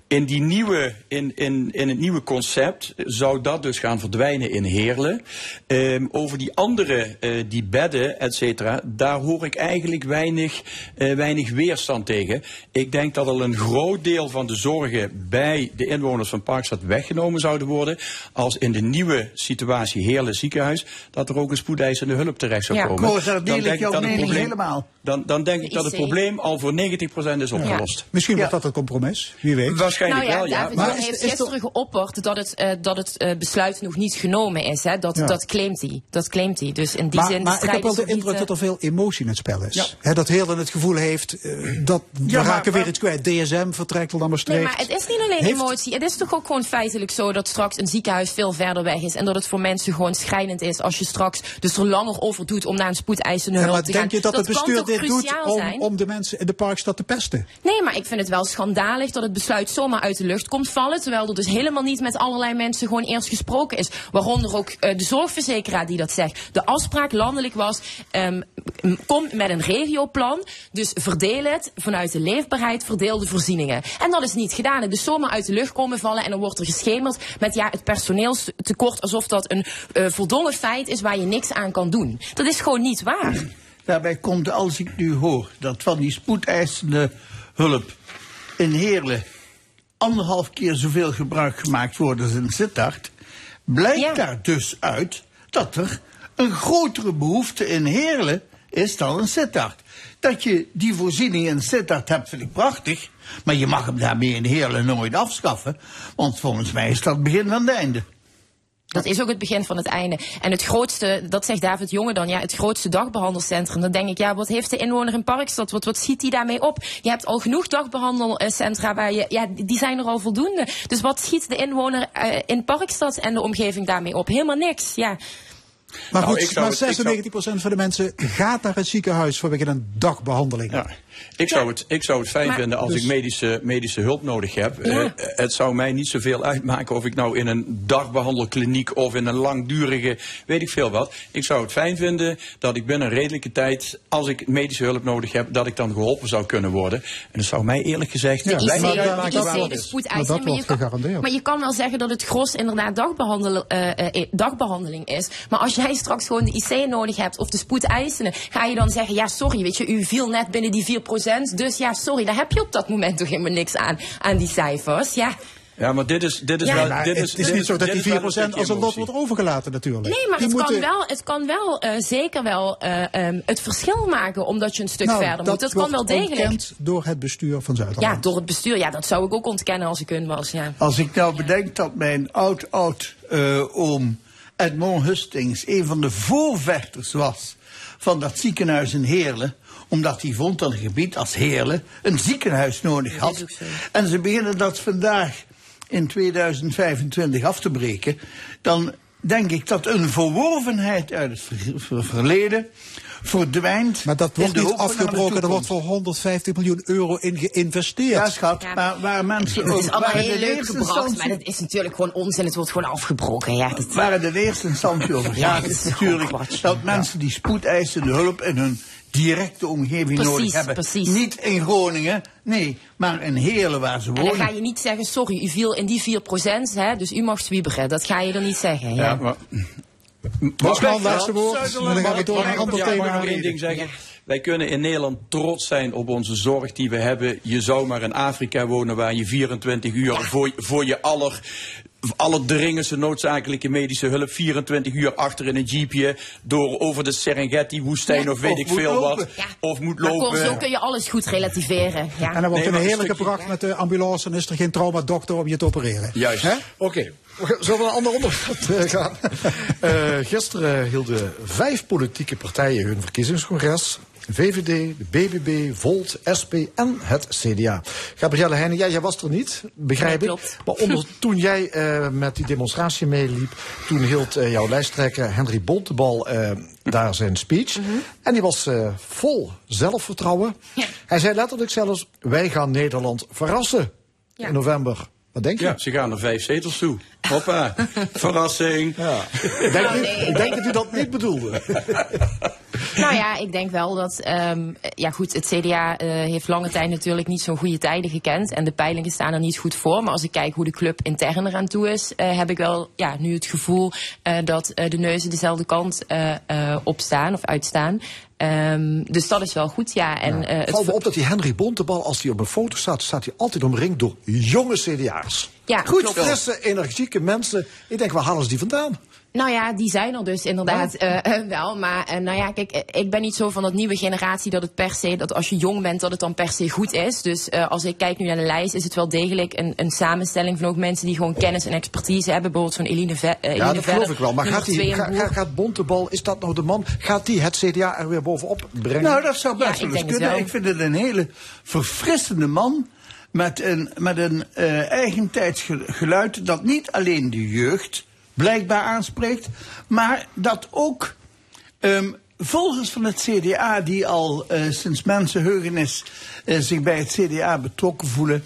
In, die nieuwe, in, in, in het nieuwe concept zou dat dus gaan verdwijnen in Heerlen. Ehm, over die andere, eh, die bedden, et cetera, daar hoor ik eigenlijk weinig, eh, weinig weerstand tegen. Ik denk dat al een groot deel van de zorgen bij de inwoners van Parkstad weggenomen zouden worden. Als in de nieuwe situatie Heerlen ziekenhuis, dat er ook een spoedeisende hulp terecht zou Ja, komen. Koos, daar deel ik denk jouw dat het mening helemaal. Dan, dan denk ik dat het probleem al voor 90% is opgelost. Misschien wordt dat een compromis, wie weet. Waarschijnlijk nou ja, wel, ja. David Maar heeft is gisteren geopperd dat het, eh, dat het eh, besluit nog niet genomen is. Hè? Dat, Ja. dat claimt hij. Dat claimt hij. Dus in die maar zin maar ik heb wel de indruk eh, dat er veel emotie in het spel is. Ja. Hè, dat Heerlen het gevoel heeft, eh, dat we Ja, maar- raken weer maar- iets kwijt. DSM vertrekt al naar Maastricht. Nee, maar het is niet alleen Heeft- emotie. Het is toch ook gewoon feitelijk zo dat straks een ziekenhuis veel verder weg is. En dat het voor mensen gewoon schrijnend is als je straks dus er langer over doet om naar een spoedeisende Ja, hulp maar te gaan. denk je dat, het bestuur dit doet om, om de mensen in de parkstad te pesten? Nee, maar ik vind het wel schandalig dat het besluit zomaar uit de lucht komt vallen. Terwijl er dus helemaal niet met allerlei mensen gewoon eerst gesproken is. Waaronder ook eh, de zorgverzekeraar die dat zegt. De afspraak landelijk was, ehm, kom met een regioplan. Dus verdeel het vanuit de leefbaarheid, verdeel de voorzieningen. En dat is niet gedaan. Het is zomaar uit de lucht komen vallen en dan wordt er geschemerd met ja, het personeelstekort. Alsof dat een eh voldongen feit is waar je niks aan kan doen. Dat is gewoon niet waar. Daarbij komt, als ik nu hoor dat van die spoedeisende hulp in Heerlen anderhalf keer zoveel gebruik gemaakt wordt als in Sittard, blijkt daar dus uit dat er een grotere behoefte in Heerlen is dan in Sittard. Dat je die voorziening in Sittard hebt, vind ik prachtig. Maar je mag hem daarmee in Heerlen nooit afschaffen. Want volgens mij is dat het begin van het einde. Dat is ook het begin van het einde. En het grootste, dat zegt David Jonge dan, ja, het grootste dagbehandelcentrum. Dan denk ik, ja, wat heeft de inwoner in Parkstad? Wat, wat schiet hij daarmee op? Je hebt al genoeg dagbehandelcentra waar je, ja, die zijn er al voldoende. Dus wat schiet de inwoner eh, in Parkstad en de omgeving daarmee op? Helemaal niks, ja. Maar Nou, goed, maar het- ik 96% van de mensen gaat naar het ziekenhuis vanwege een dagbehandeling. Ik zou, het, ik zou het fijn Maar- vinden als dus- ik medische, medische hulp nodig heb. Ja. Eh, het zou mij niet zoveel uitmaken of ik nou in een dagbehandelkliniek of in een langdurige, weet ik veel wat. Ik zou het fijn vinden dat ik binnen een redelijke tijd, als ik medische hulp nodig heb, dat ik dan geholpen zou kunnen worden. En dat zou mij eerlijk gezegd spoedeisende. Maar, je kan- maar je kan wel zeggen dat het gros inderdaad dagbehandel, eh, eh, dagbehandeling is. Maar als jij straks gewoon de IC nodig hebt of de spoedeisende, ga je dan zeggen, ja sorry, weet je, u viel net binnen die 4%. Dus ja, sorry, daar heb je op dat moment toch helemaal niks aan, aan die cijfers. Ja. Ja, maar dit is, dit is Ja, wel... dit het is, is dit niet zo dat die is wel 4% stukje als een lot wordt overgelaten natuurlijk. Nee, maar Die het kan wel, het kan wel eh, zeker wel eh, ehm, het verschil maken omdat je een stuk Nou, verder moet. Dat kan wel wordt degelijk. ontkend door het bestuur van Zuiderland. Ja, door het bestuur. Ja, dat zou ik ook ontkennen als ik hun was. Ja. Als ik nou bedenk dat mijn oud-oud eh, oom Edmond Hustings een van de voorvechters was van dat ziekenhuis in Heerlen omdat hij vond dat een gebied als Heerlen een ziekenhuis nodig had. En ze beginnen dat vandaag in 2025 af te breken. Dan denk ik dat een verworvenheid uit het ver- ver- verleden verdwijnt. Maar dat wordt de niet de afgebroken, er wordt voor 150 miljoen euro in geïnvesteerd. Ja, schat, maar waar mensen Het is ook- allemaal heel de leuk eerste gebracht, instantie- maar dat is natuurlijk gewoon onzin. Het wordt gewoon afgebroken. Ja, dat, Waar het in eerste instantie over Ja, gaat, dat is natuurlijk dat mensen die spoedeisende hulp in hun directe omgeving Precies, nodig hebben. precies. Niet in Groningen, nee, maar in Heerlen waar ze En dan wonen. ga je niet zeggen, sorry, u viel in die 4%, hè, dus u mag zwieberen. Dat ga je dan niet zeggen. Ja. Ja, maar... Bosman, laatste woord. Dan gaan we door naar een ander ik- ja, thema. Mag ik nog één ding zeggen? Wij kunnen in Nederland trots zijn op onze zorg die we hebben. Je zou maar in Afrika wonen waar je 24 uur voor, voor je aller allerdringendste noodzakelijke medische hulp 24 uur achter in een jeepje door over de Serengeti-woestijn Ja, of weet of ik veel lopen. wat. Ja. Of moet Maar lopen. zo kun je alles goed relativeren. Ja. En dan wordt Nee, een maar heerlijke gebracht met de ambulance en is er geen traumadokter om je te opereren. Juist. Hè? Oké, zullen we een ander onderwerp eh, gaan? Eh, gisteren hielden vijf politieke partijen hun verkiezingscongres. VVD, de BBB, Volt, SP en het CDA. Gabrielle Heijnen, jij was er niet, begrijp Nee, ik. klopt. Maar onder, toen jij eh, met die demonstratie meeliep, toen hield eh, jouw lijsttrekker Henry Bontebal eh, daar zijn speech. Mhm. En die was eh, vol zelfvertrouwen. Hij zei letterlijk zelfs, wij gaan Nederland verrassen in november. Wat denk je? Ja, ze gaan er vijf zetels toe. Hoppa, verrassing. Ik denk, Nou, nee, ik denk dat u dat niet bedoelde. Nou ja, ik denk wel dat, ehm, ja goed, het CDA eh, heeft lange tijd natuurlijk niet zo'n goede tijden gekend. En de peilingen staan er niet goed voor. Maar als ik kijk hoe de club intern eraan toe is, eh, heb ik wel ja, nu het gevoel eh, dat de neuzen dezelfde kant eh, eh, opstaan of uitstaan. Ehm, dus dat is wel goed, ja. En, eh, het me op dat die Henry Bontebal, als hij op een foto staat, staat hij altijd omringd door jonge CDA'ers. Ja, Goed, klopt. frisse, energieke mensen. Ik denk, waar halen ze die vandaan? Nou ja, die zijn er dus inderdaad eh, eh, wel. Maar eh, nou ja, kijk, ik ben niet zo van dat nieuwe generatie dat het per se, dat als je jong bent, dat het dan per se goed is. Dus eh, als ik kijk nu naar de lijst, is het wel degelijk een, een samenstelling van ook mensen die gewoon kennis en expertise hebben. Bijvoorbeeld zo'n Eline, Ve Eline Ja, dat Vedder, geloof ik wel. Maar gaat, die, ga- gaat Bontebal, is dat nou de man? Gaat die het CDA er weer bovenop brengen? Nou, dat zou best ik wel eens kunnen. Ik vind het een hele verfrissende man. Met een, met een eh eigentijds ge- geluid dat niet alleen de jeugd blijkbaar aanspreekt. Maar dat ook ehm, volgers van het CDA die al eh, sinds mensenheugenis eh, zich bij het CDA betrokken voelen.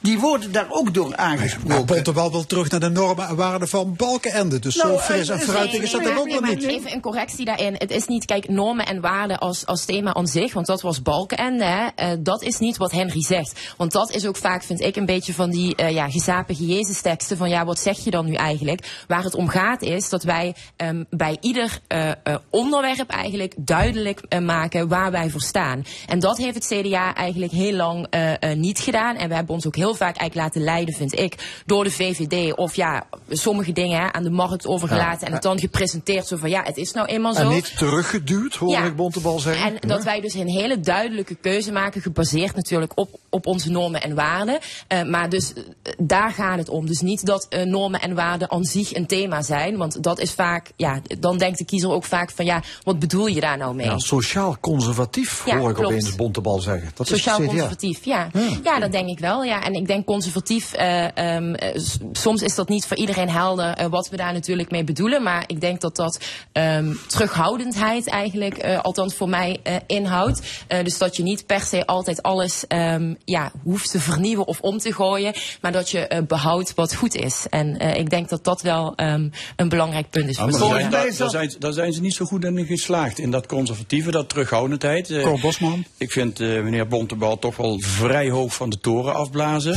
Die worden daar ook door Maar aangesproken. Bontebal wil terug naar de normen en waarden van Balkenende. Dus Nou, zo fris en eh, fruitig is dat er ook nog maar niet. Even een correctie daarin. Het is niet, kijk, normen en waarden als, als thema aan zich, want dat was Balkenende. Hè. Eh, dat is niet wat Henry zegt. Want dat is ook vaak, vind ik, een beetje van die eh ja, gezapige Jezus-teksten. Van ja, wat zeg je dan nu eigenlijk? Waar het om gaat is dat wij ehm, bij ieder eh, eh, onderwerp eigenlijk duidelijk eh, maken waar wij voor staan. En dat heeft het CDA eigenlijk heel lang eh, eh, niet gedaan. En we hebben ons ook heel vaak eigenlijk laten leiden, vind ik, door de VVD. Of ja, sommige dingen hè, aan de markt overgelaten. En het dan gepresenteerd zo van ja, het is nou eenmaal zo. En niet teruggeduwd, hoor Ja. ik Bontebal zeggen. En dat wij dus een hele duidelijke keuze maken, gebaseerd natuurlijk op, op onze normen en waarden. Eh, maar dus eh, daar gaat het om. Dus niet dat eh, normen en waarden aan zich een thema zijn. Want dat is vaak, ja, dan denkt de kiezer ook vaak van ja, wat bedoel je daar nou mee? Ja, sociaal conservatief, hoor ik klopt. opeens Bontebal zeggen. Dat is Sociaal CDA. conservatief, ja. ja. dat denk ik wel. Ja. En ik denk conservatief, eh, ehm, eh, soms is dat niet voor iedereen helder eh, wat we daar natuurlijk mee bedoelen. Maar ik denk dat dat ehm, terughoudendheid eigenlijk, eh, althans voor mij, eh, inhoudt. Eh, dus dat je niet per se altijd alles ehm, ja, hoeft te vernieuwen of om te gooien. Maar dat je eh, behoudt wat goed is. En eh, ik denk dat dat wel ehm, een belangrijk punt is Ja, voor daar, zijn, daar zijn ze niet zo goed in geslaagd. In dat conservatieve, dat terughoudendheid. Cor Bosman. Ik vind eh, meneer Bontebal toch wel vrij hoog van de toren afblazen.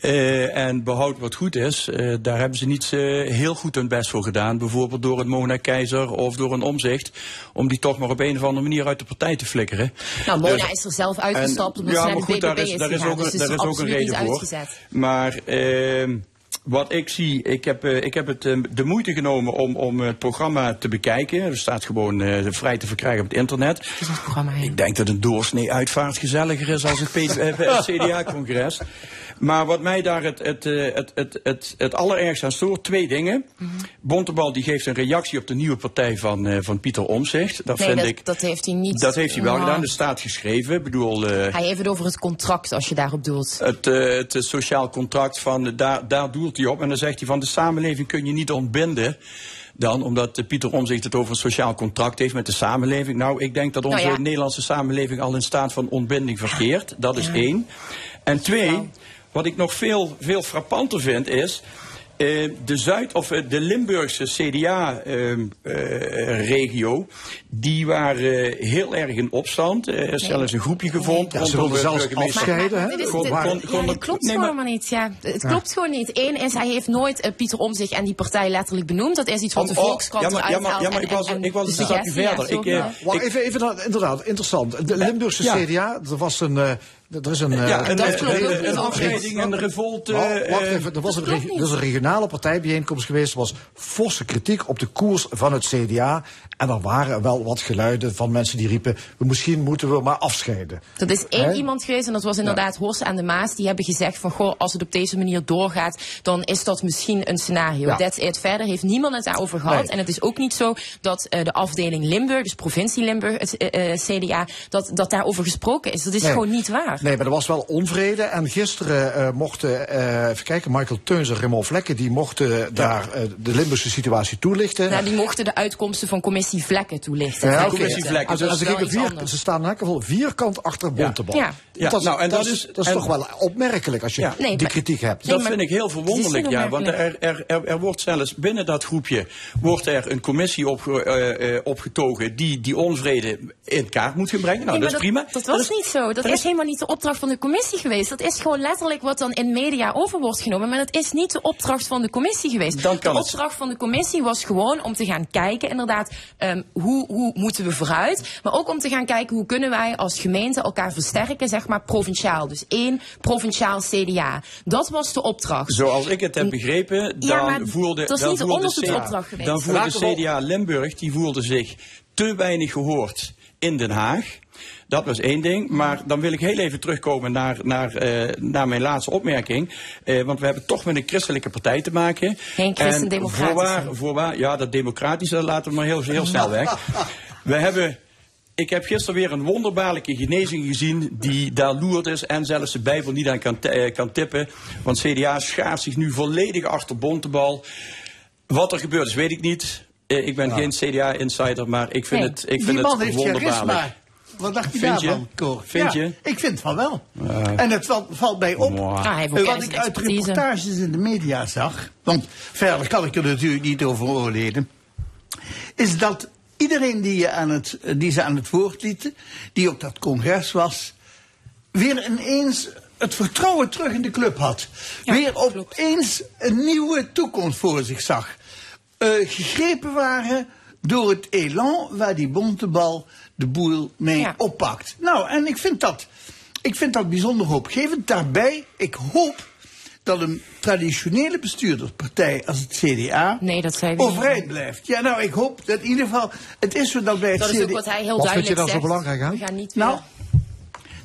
Eh, en behoud wat goed is. eh, daar hebben ze niet eh, heel goed hun best voor gedaan. Bijvoorbeeld door een Mona Keizer of door een omzicht. Om die toch maar op een of andere manier uit de partij te flikkeren. Nou, Mona Dus- is er zelf uitgestapt en- omdat ja, maar goed, daar is, is daar is ook, een- Dus het daar is ook een reden voor. uitgezet. Maar ehm, wat ik zie, ik heb, eh, ik heb het, eh, de moeite genomen om, om het programma te bekijken. Er staat gewoon eh, vrij te verkrijgen op het internet. Ik denk dat een doorsnee uitvaart gezelliger is als het, het CDA-congres. Maar wat mij daar het, het, eh, het, het, het, het allerergste aan stoort, twee dingen. Bontebal die geeft een reactie op de nieuwe partij van, eh, van Pieter Omzicht. Dat nee, vind dat, ik. dat heeft hij niet. Dat heeft hij wel Nou, gedaan, dat staat geschreven. Ik bedoel, eh, Hij heeft het over het contract, als je daarop doelt. het, eh, het sociaal contract van daar, daar doelt hij op. En dan zegt hij van de samenleving kun je niet ontbinden. Dan, omdat Pieter Omzicht het over een sociaal contract heeft met de samenleving. Nou, ik denk dat onze Nou ja. Nederlandse samenleving al in staat van ontbinding verkeert. Dat is één. En twee, wat ik nog veel, veel frappanter vind is. eh, de Zuid- of eh, de Limburgse CDA-regio, die waren eh, heel erg in opstand. Er is zelfs een groepje gevonden. Ja, ze wilden zelfs afscheiden, is- ja, dat klopt nee, gewoon maar- maar niet. Ja, het Ja. klopt gewoon niet. Eén is, hij heeft nooit eh, Pieter Omzicht en die partij letterlijk benoemd. Dat is iets wat de Oh, oh, Volkskrant ja, maar- eruit ja, maar- haalt ja, maar ik was- en- ik was een stapje verder. Ik, eh, even, even, inderdaad, interessant. De Limburgse Ja. CDA, er was een, eh, Er is een, eh, Ja, een, dat een, een, een afscheiding, een revolte. Nou, wacht eh, even, er was een, er is een regionale partijbijeenkomst geweest. Er was forse kritiek op de koers van het CDA. En er waren wel wat geluiden van mensen die riepen... "We- misschien moeten we maar afscheiden. Dat is één iemand geweest en dat was inderdaad Horst aan de Maas. Die hebben gezegd van, goh, als het op deze manier doorgaat, dan is dat misschien een scenario. Ja. That's it. Verder heeft niemand het daarover gehad. Nee. En het is ook niet zo dat eh, de afdeling Limburg, dus provincie Limburg, het eh, eh, CDA, dat, dat daarover gesproken is. Dat is Nee. gewoon niet waar. Nee, maar er was wel onvrede. En gisteren mochten, even kijken, Michael Teuns en Raymond Vlekken... die mochten daar de Limburgse situatie toelichten. Nou, die mochten de uitkomsten van commissie Vlekken toelichten. Ja, Vlekken oké. zitten. Als- Dat als ik vier- ze staan in elk geval vierkant achter Bontebal. Ja. Ja, dat, is- nou, en dat, dat is, dat is en- toch wel opmerkelijk als je Ja. Nee, die kritiek hebt. Dat vind ik heel verwonderlijk, ja. Want er, er, er, er wordt zelfs binnen dat groepje wordt er een commissie opge, eh, eh, opgetogen die die onvrede in kaart moet gaan brengen. Nou, Nee, dat is prima. Dat was is- niet zo. Dat is helemaal niet de opdracht van de commissie geweest. Dat is gewoon letterlijk wat dan in media over wordt genomen. Maar dat is niet de opdracht van de commissie geweest. Dan kan de het. opdracht van de commissie was gewoon om te gaan kijken, inderdaad, ehm, hoe, hoe moeten we vooruit. Maar ook om te gaan kijken hoe kunnen wij als gemeente elkaar versterken, zeg maar provinciaal. Dus één provinciaal CDA. Dat was de opdracht. Zoals ik het heb begrepen, dan Ja, maar voelde, dat is dan niet de voelde onderzoeksopdracht geweest. Dan voelde CDA Limburg, die voelde zich te weinig gehoord in Den Haag. Dat was één ding. Maar dan wil ik heel even terugkomen naar, naar, eh, naar mijn laatste opmerking. Eh, want we hebben toch met een christelijke partij te maken. Geen christendemocratische. En Voorwaar, voorwaar, ja, dat democratische dat laten we maar heel, heel snel weg. We hebben ik heb gisteren weer een wonderbaarlijke genezing gezien die daar loert is en zelfs de Bijbel niet aan kan, eh, kan tippen. Want CDA schaart zich nu volledig achter Bontebal. Wat er gebeurt is, weet ik niet. Eh, ik ben geen CDA-insider, maar ik vind Nee, het, ik vind die man het heeft wonderbaarlijk. Wat dacht je Vind je? daarvan, Cor? Vind Ja, je? Ik vind van wel. En het valt, valt mij op. Ah, wat ik uit reportages in de media zag, want verder kan ik er natuurlijk niet over oordelen, is dat iedereen die, je aan het, die ze aan het woord lieten, die op dat congres was, weer ineens het vertrouwen terug in de club had. weer opeens een nieuwe toekomst voor zich zag. Eh, gegrepen waren door het elan waar die bontebal de boel mee oppakt. Nou, en ik vind dat, ik vind dat bijzonder hoopgevend. Daarbij, ik hoop dat een traditionele bestuurderspartij als het CDA Nee, dat zei overeind blijft. Ja, nou, ik hoop dat in ieder geval, het is zo dat bij het Dat CDA... is ook wat hij heel Wat vind je duidelijk dan zo zegt. belangrijk aan? We gaan niet Nou,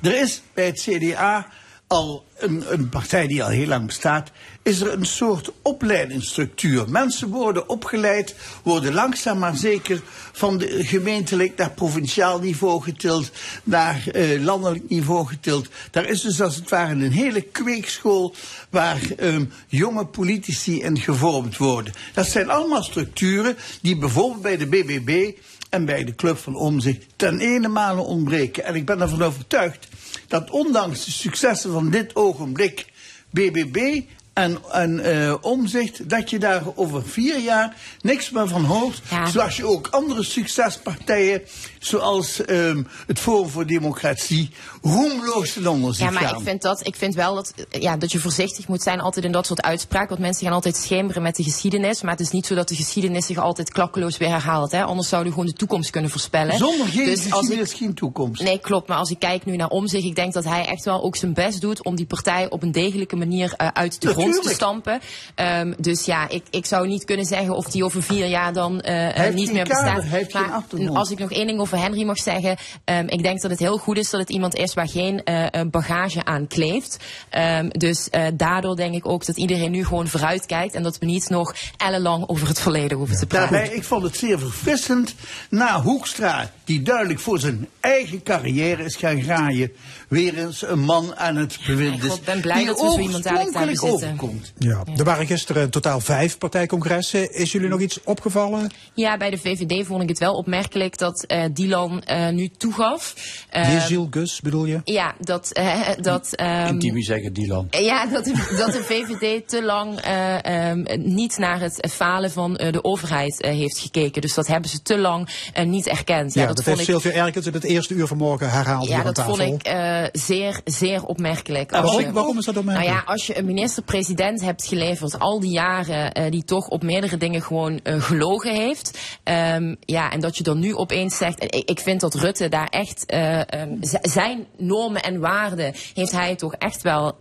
er is bij het CDA al een, een partij die al heel lang bestaat, is er een soort opleidingsstructuur. Mensen worden opgeleid, worden langzaam maar zeker van de gemeentelijk naar provinciaal niveau getild, naar eh, landelijk niveau getild. Daar is dus als het ware een hele kweekschool waar ehm, jonge politici in gevormd worden. Dat zijn allemaal structuren die bijvoorbeeld bij de BBB en bij de Club van Omzicht ten ene male ontbreken. En ik ben ervan overtuigd dat ondanks de successen van dit ogenblik BBB en, en eh, omzicht, dat je daar over vier jaar niks meer van hoort. Zoals je ook andere succespartijen, zoals ehm, het Forum voor Democratie, roemloos ten onder ziet Ja, maar gaan. ik vind, dat, ik vind wel dat, eh, ja, dat je voorzichtig moet zijn altijd in dat soort uitspraken. Want mensen gaan altijd schemeren met de geschiedenis. Maar het is niet zo dat de geschiedenis zich altijd klakkeloos weer herhaalt. Hè? Anders zouden we gewoon de toekomst kunnen voorspellen. Zonder geen Dus als ik, geschiedenis geen toekomst. Nee, klopt. Maar als ik kijk nu naar Omzicht, ik denk dat hij echt wel ook zijn best doet om die partij op een degelijke manier eh, uit de grond te stampen. Ehm, dus ja, ik, ik zou niet kunnen zeggen of die over vier jaar dan eh, niet meer kader, bestaat. maar als ik nog één ding over Henry mag zeggen. ehm, ik denk dat het heel goed is dat het iemand is waar geen eh, bagage aan kleeft. Ehm, dus eh, daardoor denk ik ook dat iedereen nu gewoon vooruit kijkt. En dat we niet nog ellenlang over het verleden hoeven te praten. Daarbij, ik vond het zeer verfrissend. Na Hoekstra, die duidelijk voor zijn eigen carrière is gaan graaien, weer eens een man aan het bewind is. Ik ben blij dat we zo iemand bezitten. overkomt. Ja, er waren gisteren in totaal vijf partijcongressen. Is jullie nog iets opgevallen? Ja, bij de VVD vond ik het wel opmerkelijk dat eh Dylan eh, nu toegaf. Jeziel, Gus bedoel je? Ja, dat. eh, dat ehm, Intimi zeggen Dylan. Ja, dat de, dat de VVD te lang eh, ehm, niet naar het falen van eh, de overheid heeft gekeken. Dus dat hebben ze te lang niet erkend. Ja, dat, dat, vond heeft ik, Sylvia Erkens in het eerste uur vanmorgen herhaald ja, hier aan dat tafel. vond ik zeer, zeer opmerkelijk. Als waarom- je- waarom is dat opmerkelijk? Nou ja, als je een president hebt geleverd al die jaren, eh, die toch op meerdere dingen gewoon eh, gelogen heeft. Ehm, ja, en dat je dan nu opeens zegt, en ik, ik vind dat Rutte daar echt eh, ehm, zijn normen en waarden heeft hij toch echt wel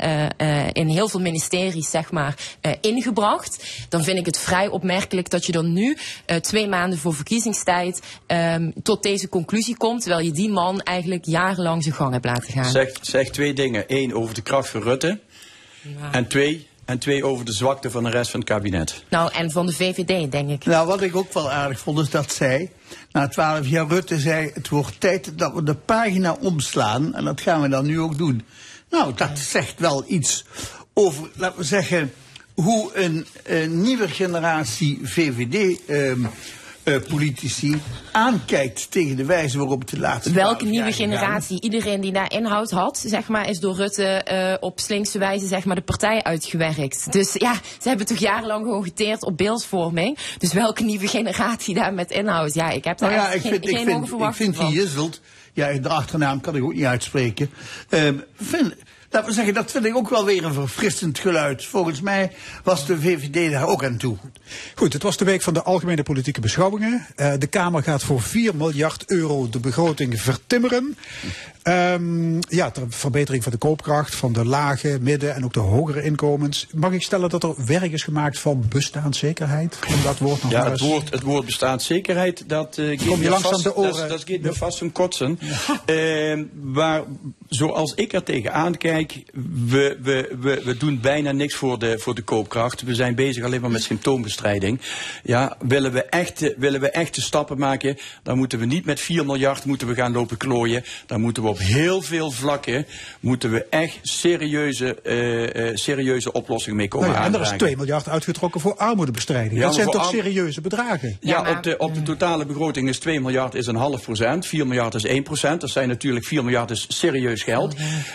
in heel veel ministeries zeg maar ingebracht. Dan vind ik het vrij opmerkelijk dat je dan nu twee maanden voor verkiezingstijd ehm, tot deze conclusie komt, terwijl je die man eigenlijk jarenlang zijn gang hebt laten gaan. Zeg, zeg twee dingen. Eén over de kracht van Rutte. En twee, en twee over de zwakte van de rest van het kabinet. Nou, en van de VVD, denk ik. Nou, wat ik ook wel aardig vond, is dat zij, na twaalf jaar Rutte, zei: Het wordt tijd dat we de pagina omslaan. En dat gaan we dan nu ook doen. Nou, dat zegt wel iets over, laten we zeggen, hoe een, een nieuwe generatie VVD-politici aankijkt tegen de wijze waarop het de laatste Welke 12 nieuwe generatie, iedereen die daar inhoud had, zeg maar, is door Rutte eh, op slinkse wijze zeg maar, de partij uitgewerkt. Dus ja, ze hebben toch jarenlang gewoon geteerd op beeldvorming. Dus welke nieuwe generatie daar met inhoud? Ja, ik heb daar Nou ja, echt ik geen, vind, ik geen vind, hoge ik vind die Jisselt, ja, de achternaam kan ik ook niet uitspreken. Ehm, vind, laten we zeggen, dat vind ik ook wel weer een verfrissend geluid. Volgens mij was de VVD daar ook aan toe. Goed, het was de week van de algemene politieke beschouwingen. Eh, de Kamer gaat voor 4 miljard euro de begroting vertimmeren. Ehm, ja, ter verbetering van de koopkracht van de lage, midden en ook de hogere inkomens. Mag ik stellen dat er werk is gemaakt van bestaanszekerheid? Om dat woord nog Ja, het woord, het woord bestaanszekerheid, dat uh, Kom je langs aan de oren? Dat, dat gaat me vast om kotsen. Eh, waar, zoals ik er tegenaan kijk, we, we, we, we doen bijna niks voor de, voor de koopkracht. We zijn bezig alleen maar met symptoombestrijding. Ja, willen we echte, willen we echte stappen maken, dan moeten we niet met 4 miljard moeten we gaan lopen klooien. Dan moeten we op heel veel vlakken, moeten we echt serieuze, eh, eh, serieuze oplossingen mee komen Nou ja, en er is aandragen. 2 miljard uitgetrokken voor armoedebestrijding. Ja, dat zijn toch serieuze bedragen? Ja, op, de, op de totale begroting is 2 miljard is een half procent. 4 miljard is 1 procent. Dat zijn natuurlijk 4 miljard is serieus geld.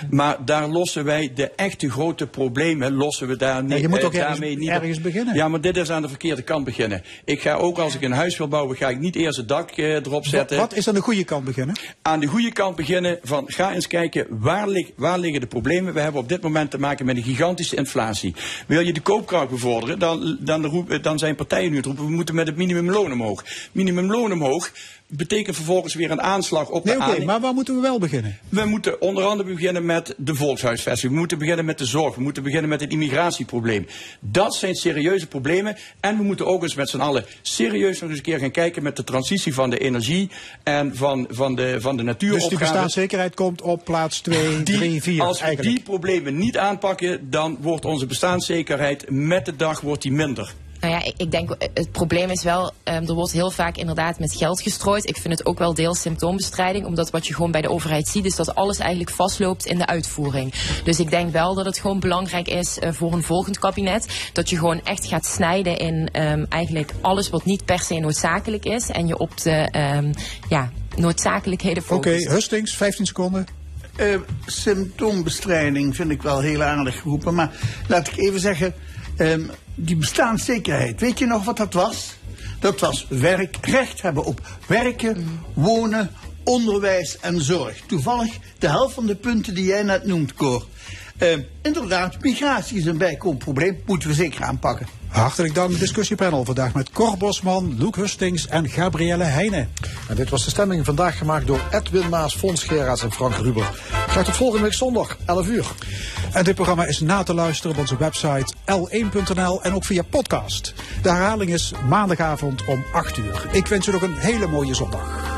Maar daar lossen wij de echte grote problemen, lossen we daar niet, je moet eh, ook ergens- daarmee niet ergens beginnen. Ja, maar dit is aan de verkeerde kant beginnen. Ik ga ook als ik een huis wil bouwen, ga ik niet eerst het dak eh, erop Wat, zetten. wat is aan de goede kant beginnen? Aan de goede kant beginnen van ga eens kijken waar, waar liggen de problemen. We hebben op dit moment te maken met een gigantische inflatie. Wil je de koopkracht bevorderen, dan, dan, dan zijn partijen nu het roepen, we moeten met het minimumloon omhoog. Minimumloon omhoog betekent vervolgens weer een aanslag op Nee, de maar waar moeten we wel beginnen? We moeten onder andere beginnen met de volkshuisvesting. We moeten beginnen met de zorg. We moeten beginnen met het immigratieprobleem. Dat zijn serieuze problemen. En we moeten ook eens met z'n allen serieus nog eens een keer gaan kijken met de transitie van de energie en van, van de, van de Dus natuuropgaven. die bestaanszekerheid komt op plaats 2, 3, 4 Als we eigenlijk. die problemen niet aanpakken, dan wordt onze bestaanszekerheid met de dag wordt die minder. Nou ja, ik, ik denk, eh, het probleem is wel, ehm, er wordt heel vaak inderdaad met geld gestrooid. Ik vind het ook wel deels symptoombestrijding, omdat wat je gewoon bij de overheid ziet, is dat alles eigenlijk vastloopt in de uitvoering. Dus ik denk wel dat het gewoon belangrijk is eh, voor een volgend kabinet, dat je gewoon echt gaat snijden in ehm, eigenlijk alles wat niet per se noodzakelijk is. En je op de ehm, ja, noodzakelijkheden Oké, focust. Hustings, 15 seconden. Eh, symptoombestrijding vind ik wel heel aardig geroepen. Maar laat ik even zeggen, ehm, die bestaanszekerheid. Weet je nog wat dat was? Dat was werk, recht hebben op werken, wonen, onderwijs en zorg. Toevallig de helft van de punten die jij net noemt, Cor. Ehm, inderdaad, migratie is een bijkomend probleem. Moeten we zeker aanpakken. Hartelijk dank, discussiepanel. Vandaag met Cor Bosman, Loek Hustings en Gabrielle Heijnen. En dit was de stemming vandaag gemaakt door Edwin Maas, Fons Geraerts en Frank Ruber. Graag tot volgende week zondag, 11 uur. En dit programma is na te luisteren op onze website l1.nl en ook via podcast. De herhaling is maandagavond om 8 uur. Ik wens u nog een hele mooie zondag.